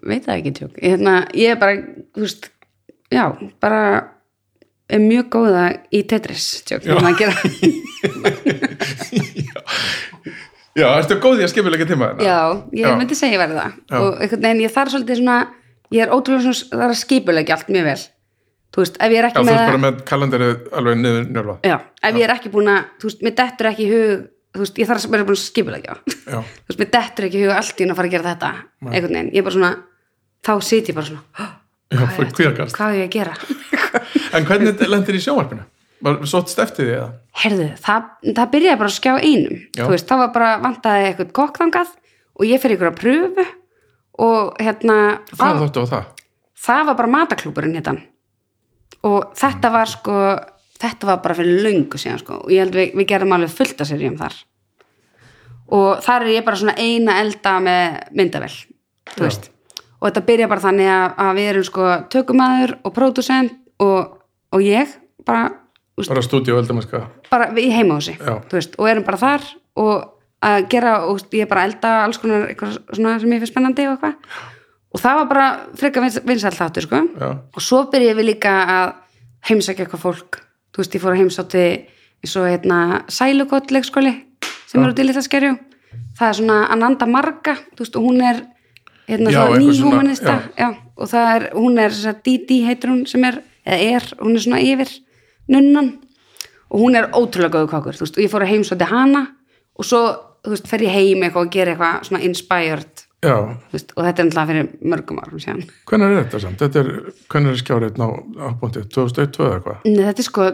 veit það ekki tjók. Hérna, ég er bara, þú veist já, bara er mjög góða í Tetris tjók, Já. þannig að gera. [laughs] Já, ertu góð í að skipulega tíma þarna? já, ég Já. myndi segja verið það. Já. og einhvern veginn ég þarf svolítið svona ég er ótrúlega svona, það er að skipulegja allt mjög vel. Þú veist, ef ég er já, ekki þú með ert það bara með kalendarið alveg niður njörfað já, ef ég er ekki búin að, þú veist, mér dettur ekki hug þú veist, ég þarf að vera búin að skipulegja já, [laughs] þú veist, mér dettur ekki hug allt í að fara að gera þetta einhvern veginn, ég er bara svona þá sit ég bara svona, [gasps] "Hå, já, kvíðakast hvað er ég að gera? [laughs] En hvernig lendir í sjónvarpinu? var svo eftir því eða? herðu, það, það byrjaði bara að skjá einum. Veist, þá var bara vantaði eitthvað kokkþangað og ég fyrir ykkur að pröfu og hérna hvað það, á það? það var bara mataklúburinn hérna. Og þetta var sko þetta var bara fyrir löngu síðan sko. Og ég held við, við gerum alveg fullt að serjum þar. Og þar er ég bara svona eina elda með myndavel þú Já. veist og þetta byrja bara þannig að, að við erum sko tökumæður og pródusent og, og ég bara, úst, bara stúdíu eldamennska bara í Já. veist, og erum bara þar og að gera, og ég er bara elda alls konar eitthvað svona sem ég finnst spennandi og eitthvað. Og það var bara frekar vins, vinsæll þáttur sko. Já, og svo byrjuðum við líka að heimsækja eitthvað fólk. Þú veist, ég fór að heimsátti eins og hérna sælugott leikskóli sem eru til í það skerju það er svona Ananda Marga veist, og hún er hérna Já, svona nýhumanista og það er, hún er þess að Didi heitir hún sem er, eða er, hún er svona yfir nunnan og hún er ótrúlega góðu kokkur, þú veist, og ég fór að heimsátti hana og svo, þú veist, fer ég heim eitthvað og gera eitthvað svona inspired já þú veist, og þetta er náttúrulega fyrir mörgum árum síðan hvernig er þetta samt? Þetta er, hvernig er skjárið ná ábúndið? 2001 eða eitthvað? Nei, þetta er sko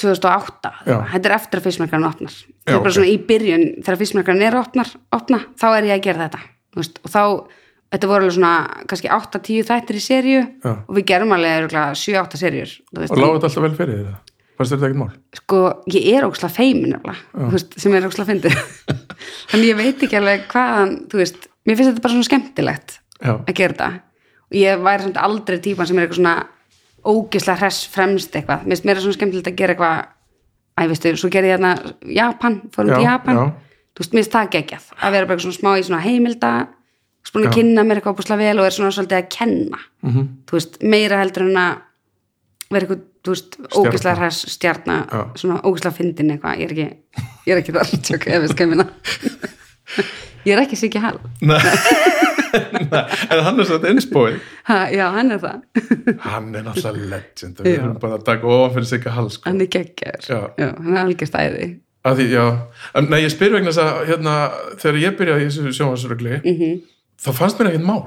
2008 Já. þetta er eftir að fyrstmerkarinn opnar þetta er bara ok. svona í byrjun þegar fyrstmerkarinn er opnar, opna þá er ég að gera þetta þú veist, og þá, þetta voru alveg svona kannski 8-10 þættir í serju Já. og við gerum alveg 7-8 serjur þú veist, Og lágu þetta alltaf vel fyrir þér? Fannst þér þetta ekkert mál? sko, ég er óksla feimin veist, sem er óksla fyndir [laughs] þannig ég veit ekki alveg hvaðan þú veist, mér finnst þetta bara svona skemmtilegt Já, að gera þetta og ég væri samt aldrei típan sem er eitthvað svona ógislega hress fremst eitthvað mér mér svona skemmtilegt að gera eitthvað æ, veistu, svo gerði ég hérna Japan fórum til Japan, já. þú veist, mér finnst það geggjað að vera bara svona smá í svona heimilda spúin að kynna mér eitthvað búslega vel og er svona svolítið að kenna. Mhm. þú veist, meira heldur en að vera eitthvað, þú veist, ógislega hress stjarna, Já. svona ógislega fyndin eitthvað, ég er ekki, ég er ekki þar [laughs] tjók, ef við skemmina ég er ekki sikki hal [laughs] en hann er svona innspóið ha, já, hann er það. Hann er náttúrulega legend. Við erum bara að taka ofan fyrir sig að hals sko. hann er já, hann er algjör stæði. Að því, já, en, nei, ég spyr vegna þess að hérna, þegar ég byrjaði í þessu sjónvarsrögli Mhm. Þá fannst mér ekkert mál.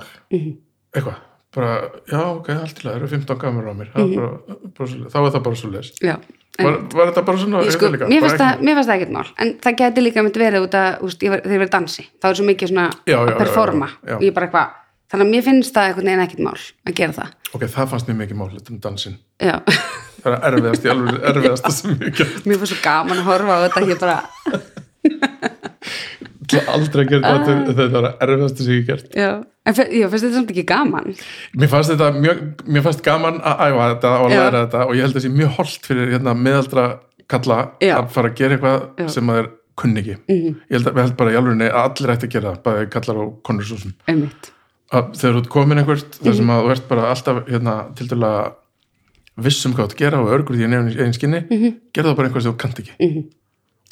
Eitthvað, bara, já, ok, allt í lagi það eru 15 gamur á mér. Mm bara, bara, svo- þá er það bara svo leis já, var, var þetta bara svona ég, sko, líka? mér, Bara fannst það, mér fannst það ekkert mál. En það geti líka myndi verið út að úst, ég var, ég verið dansi, þá er svo mikið svona Já, já, að performa. Já, ég bara eitthvað, þannig að mér finnst það einhvern veginn ekkert mál að gera það. Ok, það fannst mér mikið mál, þetta um dansin já, það er erfiðast, í alveg [laughs] ég get mér fannst svo gaman að horfa á þetta [laughs] bara, aldrei að gera þetta, Ah. þetta er erfiðasta sem ég get gert já en finnst þetta samt ekki gaman mér fannst þetta mjög, mér fannst gaman að æfa þetta og Já. læra þetta og ég held að það sé mjög holdt fyrir hérna, meðaldra kalla Já. að fara að gera eitthvað Já. sem að er kunni ekki Mhm. ég held að held bara í alveg að allir ætti að gera það bæði kallar og konur svo sem einmitt, að þegar þú ert komin einhvert þar Mhm. sem að þú ert bara alltaf hérna, til dæla vissum hvað þú að gera og örgur því að eigin skinni Mhm. gerðu það bara einhver sem þú kannt ekki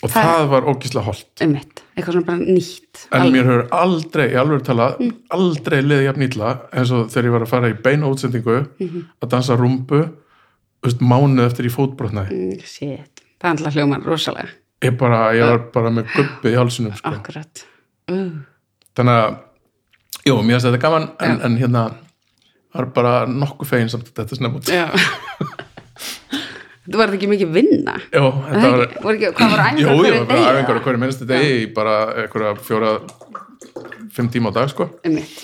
og það, var ógísla holdt einmitt eitthvað svona bara nýtt en Alveg. mér hefur aldrei, í alveg tala Mm. aldrei liðið jafn ítla eins og þegar ég var að fara í beina útsendingu Mhm. að dansa veist, mánuð eftir í fótbrotnaði Mm, shit, það er alltaf hljóman rosalega ég, bara, ég var bara með gubbi í hálsunum sko. akkurat uh. þannig að, jú, mér finnst þetta gaman en, en hérna það er bara nokkuð fegin samt að þetta snemmt já [laughs] þetta var ekki mikið vinna? Jó, þetta var ekki, voru ekki, hvað var æfingar Jú, á ég hverjum var bara degi, æfingar hverju minnstu degi í bara einhverja fjóra fimm tíma á dag sko. Einmitt.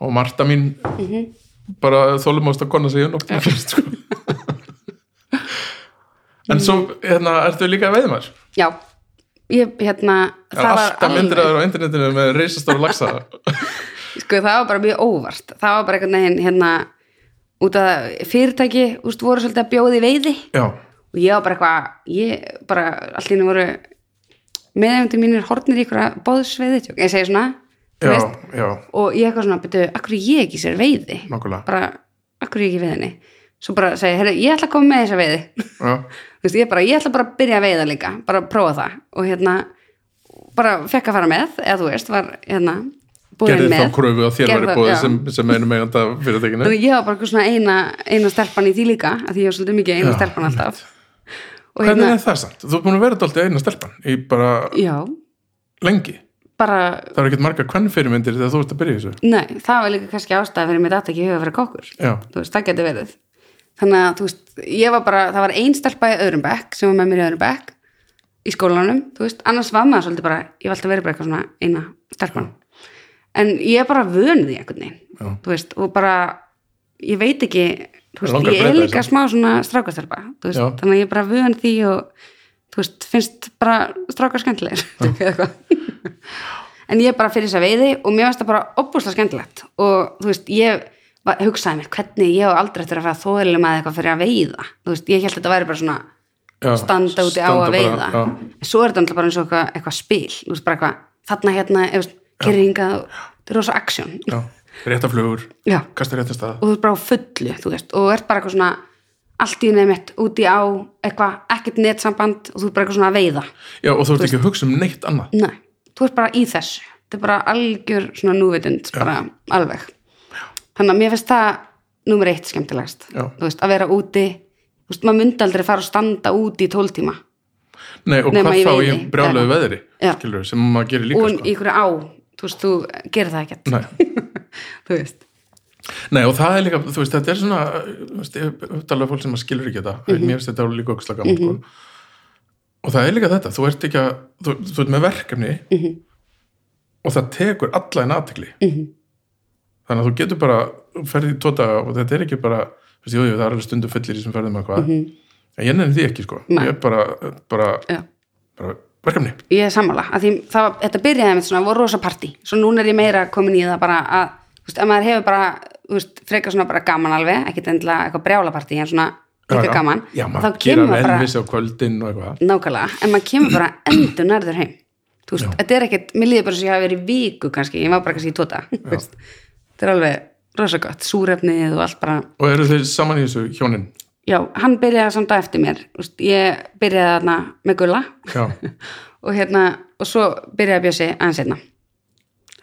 og Marta mín Mhm. bara þólumást að konna sig um nóttina fyrst sko. En svo hérna ertu líka veiðmar já, ég hérna það er alltaf myndir að vera á internetinu með reisastóra lagsa [laughs] sko það var bara mjög óvart. Það var bara veginn hérna út að fyrirtæki úst, voru svolítið að bjóði veiði. Já, og ég var bara eitthvað ég bara allir voru meðefundir mínir hornir í ykkur bóðsveiði tjók, ég segi svona já, já, og ég eitthvað svona, betur, akkur ég ekki sér veiði? Nokkulega bara, akkur ég ekki veiðinni? Svo bara segi, herru, ég ætla að koma með þessa veiði. [laughs] Veist, ég bara, ég ætla bara að byrja að veiða líka bara að prófa það. Og hérna bara fekk að fara með, eða þú veist var hérna, gerði með þá kröfu að þér bóðið já. sem, sem einu meganda fyrirtækinu. Þannig ég var bara svona eina, eina stelpan í því líka af því ég var svolítið mikið eina Já, stelpan alltaf. Og hvernig hérna, er það samt? þú er búin að vera dálítið eina stelpan í bara já, lengi. Bara það er ekkert margar kvennfyrirmyndir þegar þú ert að byrja þessu. Nei, það var líka kannski ástæða fyrir mitt aðtæki huga fyrir kokkur. Já, þú veist, það geti verið. Þannig að, veist, var bara það var ein stelpa í öðrum bekk sem var með mér í öðrum bekk í skólanum, þú veist. Annars var maður svolítið bara, ég var alltaf verið bara eitthvað svona eina stelpan en ég er bara vönuð í einhvern veginn veist, og bara ég veit ekki, veist, ég er líka smá svona Já. þannig að ég er bara vön því og veist, finnst bara strákar skemmtilegir [laughs] en ég bara fyrir þess að veiði og mér varst það bara opbúslega skemmtilegt. Og þú veist, ég hugsaði mér hvernig ég á aldrei eftir að fara þóðilega með eitthvað fyrir að veiða. Ég held að þetta væri bara svona Já, standa úti á að bara, veiða. en svo er þetta alltaf bara eins og eitthvað, eitthvað spil. Veist, bara eitthvað, þarna hérna kyrringa, þetta er rosa aksjón já, réttaflugur Já. kastar réttastað og þú ert bara á fullu, þú veist og þú ert bara eitthvað svona allt í nefnitt úti á eitthvað, ekkert netsamband og þú ert bara eitthvað svona að veiða. Já, og þú ert ekki að hugsa um neitt annað. Nei, þú ert bara í þessu. Þetta er bara algjör svona núvitund bara alveg. Þannig að mér finnst það númer eitt skemmtilegast Já. þú veist, að vera úti. Þú veist, maður myndi aldrei fara og standa úti í tóltíma Nei, og Nema hvað þá í eða- veðri Já. skilur, sem maður gerir líka og sko. í ykkur á, þú veist, þú gerir það ekkert [laughs] þú veist Nei, og það er líka, þú veist, þetta er svona um fólk sem skilur ekki þetta Mhm. mér finnst þetta líka okkur gaman sko. og það er líka þetta, þú ert ekki að þú, þú ert með verkefni Mhm. og það tekur alla en aðtekli Mhm. þannig að þú getur bara þú ferði í tóta og þetta er ekki bara þú veist, jú, jú, það er alveg stundu fullir í sem ferðum eitthvað en ég nefnir því ekki, sko Mhm. Ég er bara, bara, Já. bara verkefni. Ég er sammála, það, þetta byrjaði með svona, voru rosa partí, svo núna er ég meira komin í það bara að, þú veist, að maður hefur bara veist, frekar svona bara gaman alveg ekkert endilega eitthvað brjálapartí, en svona líka já, gaman, já, Og maður þá kemur bara eitthvað. Nákvæmlega, en maður kemur bara endur nærður heim. Þú veist, þetta er ekkert, mér líður bara sem ég hafi verið í viku kannski, ég var bara kannski í tóta [laughs] þetta er alveg rosa gott súrefnið og allt bara og eru þeir saman í þessu hjónin já, hann byrjaði samt á eftir mér. Ég byrjaði þarna með gulla. [laughs] Og hérna, og svo byrjaði Bjössi aðeins hérna.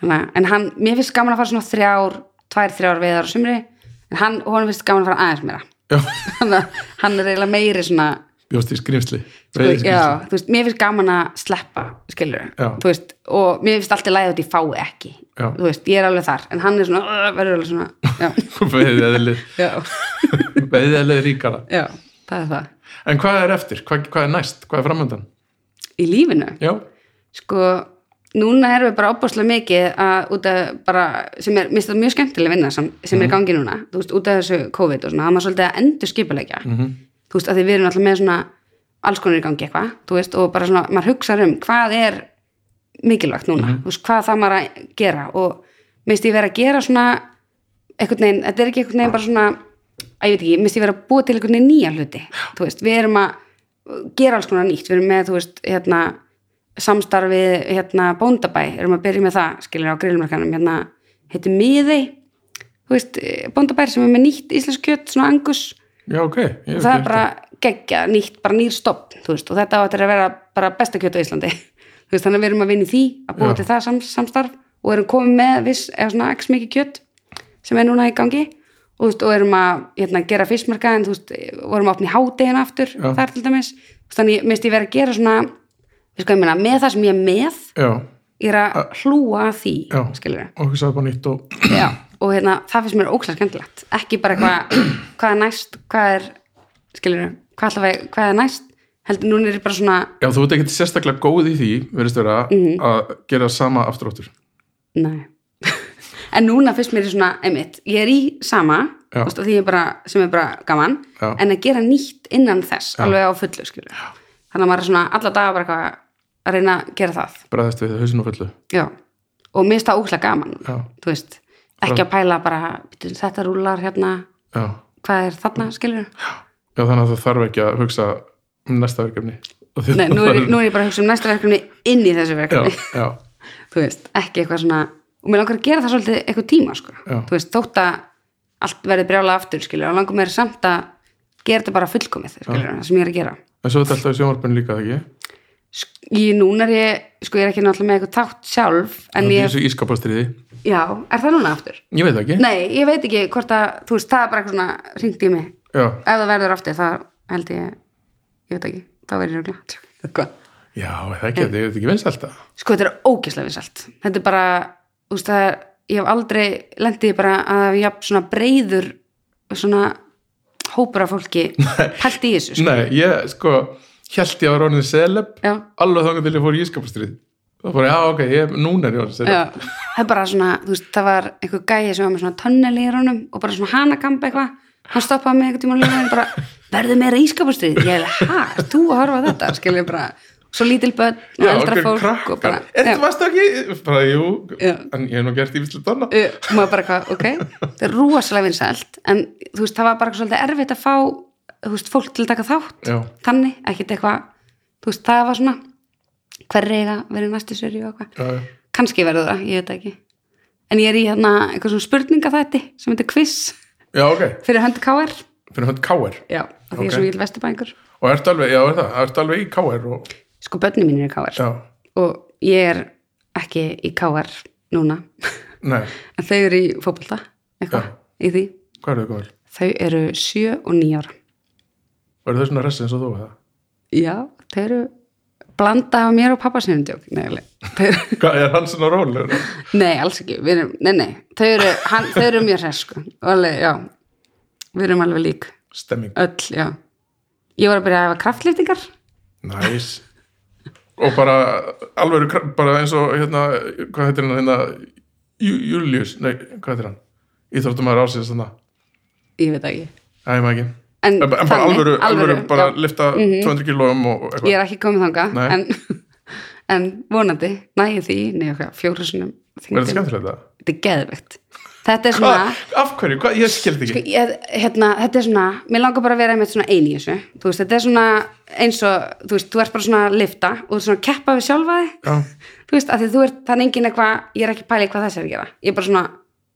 Að- en hann, mér finnst gaman að fara svona þrjár tvær, þrjár veiðar á sumri en hann, og hann finnst gaman að fara aðeins [laughs] að hann er eiginlega meiri svona bjóst í skrýmsli sko, já, þú veist, mér finnst gaman að sleppa skilur, Já. þú veist og mér finnst alltaf lægið út í fái ekki. Já. þú veist, ég er alveg þar, en hann er svona verður alveg svona, veiðið já, [laughs] veiðið [laughs] ríkara. Já það er það, en hvað er eftir, hvað, hvað er næst, hvað er framöndan í lífinu? Já, sko, núna erum við bara opbáslega mikið að út af bara, sem er, minnst það mjög skemmtileg vinna sem, sem er í gangi núna, þú veist, út af þessu COVID og svona, það maður svolítið að endur skipulegja Mhm. Þú veist, að því við erum alltaf með svona alls konar í gangi eitthvað, þú veist, og bara svona maður hugsa um hvað er mikilvægt núna, þú veist, hvað það maður að gera. Og minnst ég vera að gera svona einhvern veginn, þetta er ekki einhvern veginn bara svona, að ég veit ekki, minnst ég vera að búa til einhvern veginn nýja hluti, þú veist, við erum að gera alls konar nýtt, við erum með, þú veist, hérna samstarfið, hérna, bóndabæ erum að byrja með það, skilur á grillmarkanum hérna, heitir miði þú veist, bóndabær er já, ok. Ég hef og það ekki er bara geggja, nýtt, bara nýr stopp og þetta áttir að vera bara besta kjött á Íslandi. [laughs] Veist, þannig að við erum að vinna í því að búa Já. til það sam, samstarf og erum komið með viss, eða svona x mikið kjött sem er núna í gangi. Og, veist, og erum að hérna, gera fiskmarka en þú veist, vorum að opna í hádegin aftur Já. þar til dæmis, þannig minnst ég vera að gera svona við sko ég meina, með það sem ég er með já, ég er að hlúa því skilur við og hugsaði bara nýtt og og hérna, það finnst mér ókslega skemmtilegt. Ekki bara [clears throat] hvað er næst hvað er, skilur hvað, hvað er næst, heldur núna er ég bara svona já, þú ert ekkert sérstaklega góð í því verðist vera Mhm. að gera sama aftur áttur nei. [laughs] En núna finnst mér ég svona, einmitt ég er í sama, Já. veist, ég bara sem er bara gaman, Já. en að gera nýtt innan þess, alveg á fullu, skilur þannig að maður er svona alla daga bara eitthvað að reyna að gera það, bræðist við hausinn og fullu. Já. Og mér finnst það ókslega gaman, já, þú veist ekki að pæla bara, "Bíddu, þetta rúlar hérna, já, hvað er þarna, skilur já, þannig að það þarf ekki að hugsa um næsta verkefni. Nei, nú er, nú er ég bara að hugsa um næsta verkefni inn í þessu já, verkefni. já, [laughs] þú veist, ekki eitthvað svona og mér langar að gera það svolítið eitthvað tíma sko. Já. þú veist, þótt að allt verði brjála aftur, skilur, og langar mér samt að gera þetta bara fullkomið, skilur, það sem ég er að gera. En svo er þetta alltaf í sjónvarpinu líka ekki ég, núna er ég, sko, ég er ekki náttúrulega með eitthvað þátt sjálf, en ég, þessu ískapastriði, já, er það núna aftur? ég veit það ekki. Nei, ég veit ekki hvort að, þú veist, það er bara eitthvað svona ringt í mig, já, ef það verður aftur það held ég, ég veit ekki þá verður ég glætt [laughs] eitthvað. Já, er það ekki, þetta er ekki vinsælt að sko þetta er ógeðslega vinsælt. Þetta er bara, þú veist það er ég hef aldrei lendið bara að ég haf svona breyður svona hópur af fólki [laughs] pælt í þessu sko. nei, ég sko held ég að vera orðin seleb alveg þangar til ég fór í ískapastrið fór ég, já, ok, ég, núna er ég orðin seleb það er bara svona þú veist, það var einhver gæi sem var með svona tönnel í honum og bara svona hanakamp eitthvað. Hann stoppaði mig einhvern tíma og bara verður meira ískapastrið ég er, hæ, þú að horfa þetta? Skil ég bara, svo lítil börn og eldra fólk og krakkar. bara, Er þetta varst ekki? Bara, jú, Já. en ég hef nú gert ívislega donna uh, og maður bara ok það er veist, fólk til að taka þátt Já. þannig, ekkit eitthvað þú veist, það var svona hver reyga verið næstu seri og eitthvað. Kannski verður það, ég veit ekki. En ég er í hérna eitthvað svona spurninga þætti sem heitir quiz Já, ok, fyrir höndi KR fyrir hönd K.R. já, og því Ok. er svo mikil vesturbængur Og ertu alveg, já, er það, ertu alveg í K.R. og, sko börni mín er í KR og ég er ekki í KR núna. En þau eru í fótbolta eitthvað í því. Hvað er það góður? þau eru 7 og 9 ára Verður þau svona ressi eins og þú, eða? já, þau eru blanda af mér og pappa sinni djók nei, alveg. Þau eru- [laughs] Hvað, er hann svona rólegur? nei, alls ekki við erum, nei, nei, þau eru, hann, þau eru mjög hress sko, Og alveg, já við erum alveg lík, Stemming, öll, já ég var að byrja að hafa kraftlýftingar næs Og bara, alveg, bara eins og, hérna, hvað heitir hann, hérna, Július, nei, hvað heitir hann? Íþróttumæður ásins, þannig, ég veit það ekki það er maður ekki en, En bara þannig, alvöru, alvöru, bara já. Lifta 200 kílóum og eitthvað. ég er ekki komið þangað Nei. en, [laughs] en vonandi næði því, neða fjóru sinum Verður þetta skemmtilegt það? þetta er geðvegt þetta er svona Hvað? Af hverju? Hvað? Ég skildi ekki. Sko, ég, hérna, þetta er svona, mér langar bara að vera einmitt svona eini í þessu, þú veist, þetta er svona eins og, þú veist, þú ert bara svona að lifta og þú ert svona að keppa við sjálfa þig þú veist, af því þú ert, er engin eitthvað ég er ekki í hvað þessi er að gera ég er bara svona,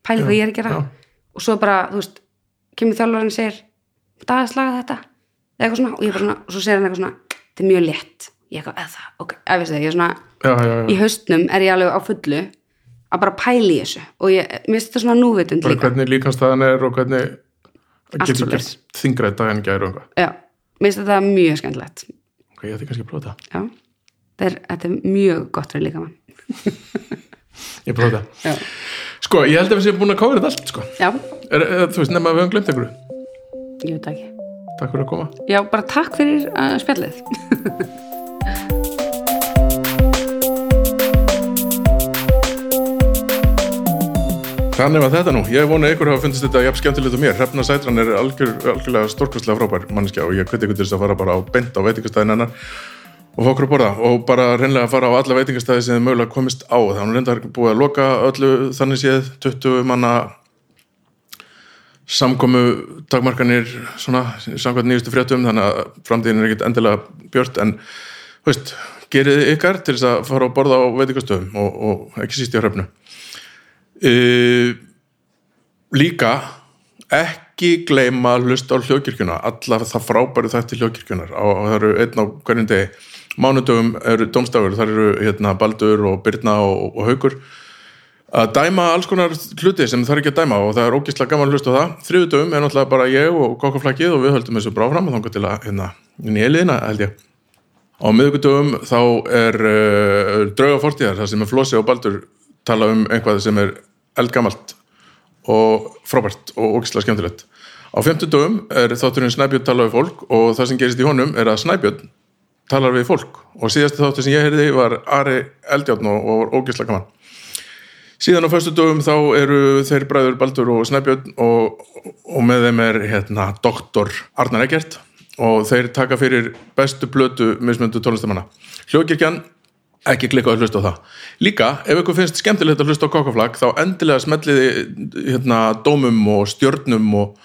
pæla hvað ég er að gera já. og svo bara, þú veist, kemur þjálfarinn og slagað þetta eða eitthvað svona, og ég bara svona, og svo segir hann eitthvað svona þetta er mjög létt, ég eitthvað, eða ok ef veist það, ég er svona, já, já, já. í haustnum er ég alveg á fullu að bara pæla í þessu og ég, mér finnst þetta svona núvitund líka hvernig líkanstæðan er og hvernig getur gert þingra dag en eitthvað. já, mér finnst þetta mjög skemmtilegt Ok, ég ætti kannski að prófa þetta. Þetta er, þetta er mjög gott fyrir líka mann. [laughs] Ég prófa þetta. Sko, ég held að við séum búin að kára þetta allt, sko. Er, þú veist, nema að við höfum glemt einhverju. Ég veit ekki. Takk fyrir að koma. Já, bara takk fyrir uh, spjallið. [laughs] Þannig var þetta nú. Ég vona að ykkur hafa fundist þetta jafn skemmtilegt og mér. Hrefna Sætran er algjör, algjörlega stórkastlega frábær mannskja og ég hveti ykkur til þess að fara bara á bent á veitingastæðin hennar og fá okkur að borða og bara reynlega að fara á alla veitingastæði sem þið mögulega komist á. Það er nú reyndar búið að loka öllu þannig séð 20 manna samkomu takmarkanir svona samkvæmt nýjustu fréttum þannig að framtíðin er ekkit endilega björt en veist, gerið ykkar til þess að fara að borða á veitingastöðum og, og ekki síst í hrefnu. Uh, líka ekki gleyma að hlusta á hljókirkjuna allar það frábæru þætti hljókirkjunar og það eru einn á hverjum degi. Mánudögum eru domstafur, þar eru hérna Baldur og Birna og, og Haukur að dæma alls konar hluti sem það er ekki að dæma og það er ógislega gaman að hlusta á það. Þriðudögum er náttúrulega bara ég og kokkaflakkið og við höldum þessu bráfram og þangar til að hérna, inn í eiliðina held ég. Á miðvikudögum þá er uh, drauga fortíðar þar sem er Flósi og Baldur tala um einhvað sem er eldgamalt og frábært og ógislega skemmtilegt. Á fimmtudögum er þátturinn Snæbjörn tala við fólk og það sem gerist í honum er að Snæbjörn talar við fólk. Og síðasti þáttur sem ég heyrði var Ari Eldjárn og, og var ógislega gaman síðan á föstu dögum þá eru þeir bræður Baldur og Snæbjörn og, og með þeim er hérna doktor Arnar Eggert og þeir taka fyrir bestu blötu mismundu tónlistamanna. Hljókirkjan ekki klikka að hlusta á það. Líka, ef ykkur finnst skemmtilegt að hlusta á kokkaflag þá endilega smelliði hérna dómum og stjörnum og,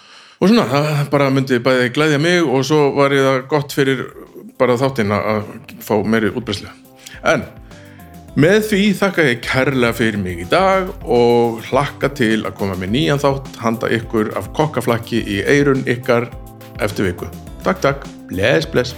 og svona, það bara myndi bæði glæðja mig og svo var ég það gott fyrir bara þáttinn að fá meiri útbreyslu en Með því þakka ég kærlega fyrir mig í dag og hlakka til að koma með nýjan þátt handa ykkur af kokkaflakki í eirun ykkar eftir viku. Takk, takk. Bless, bless.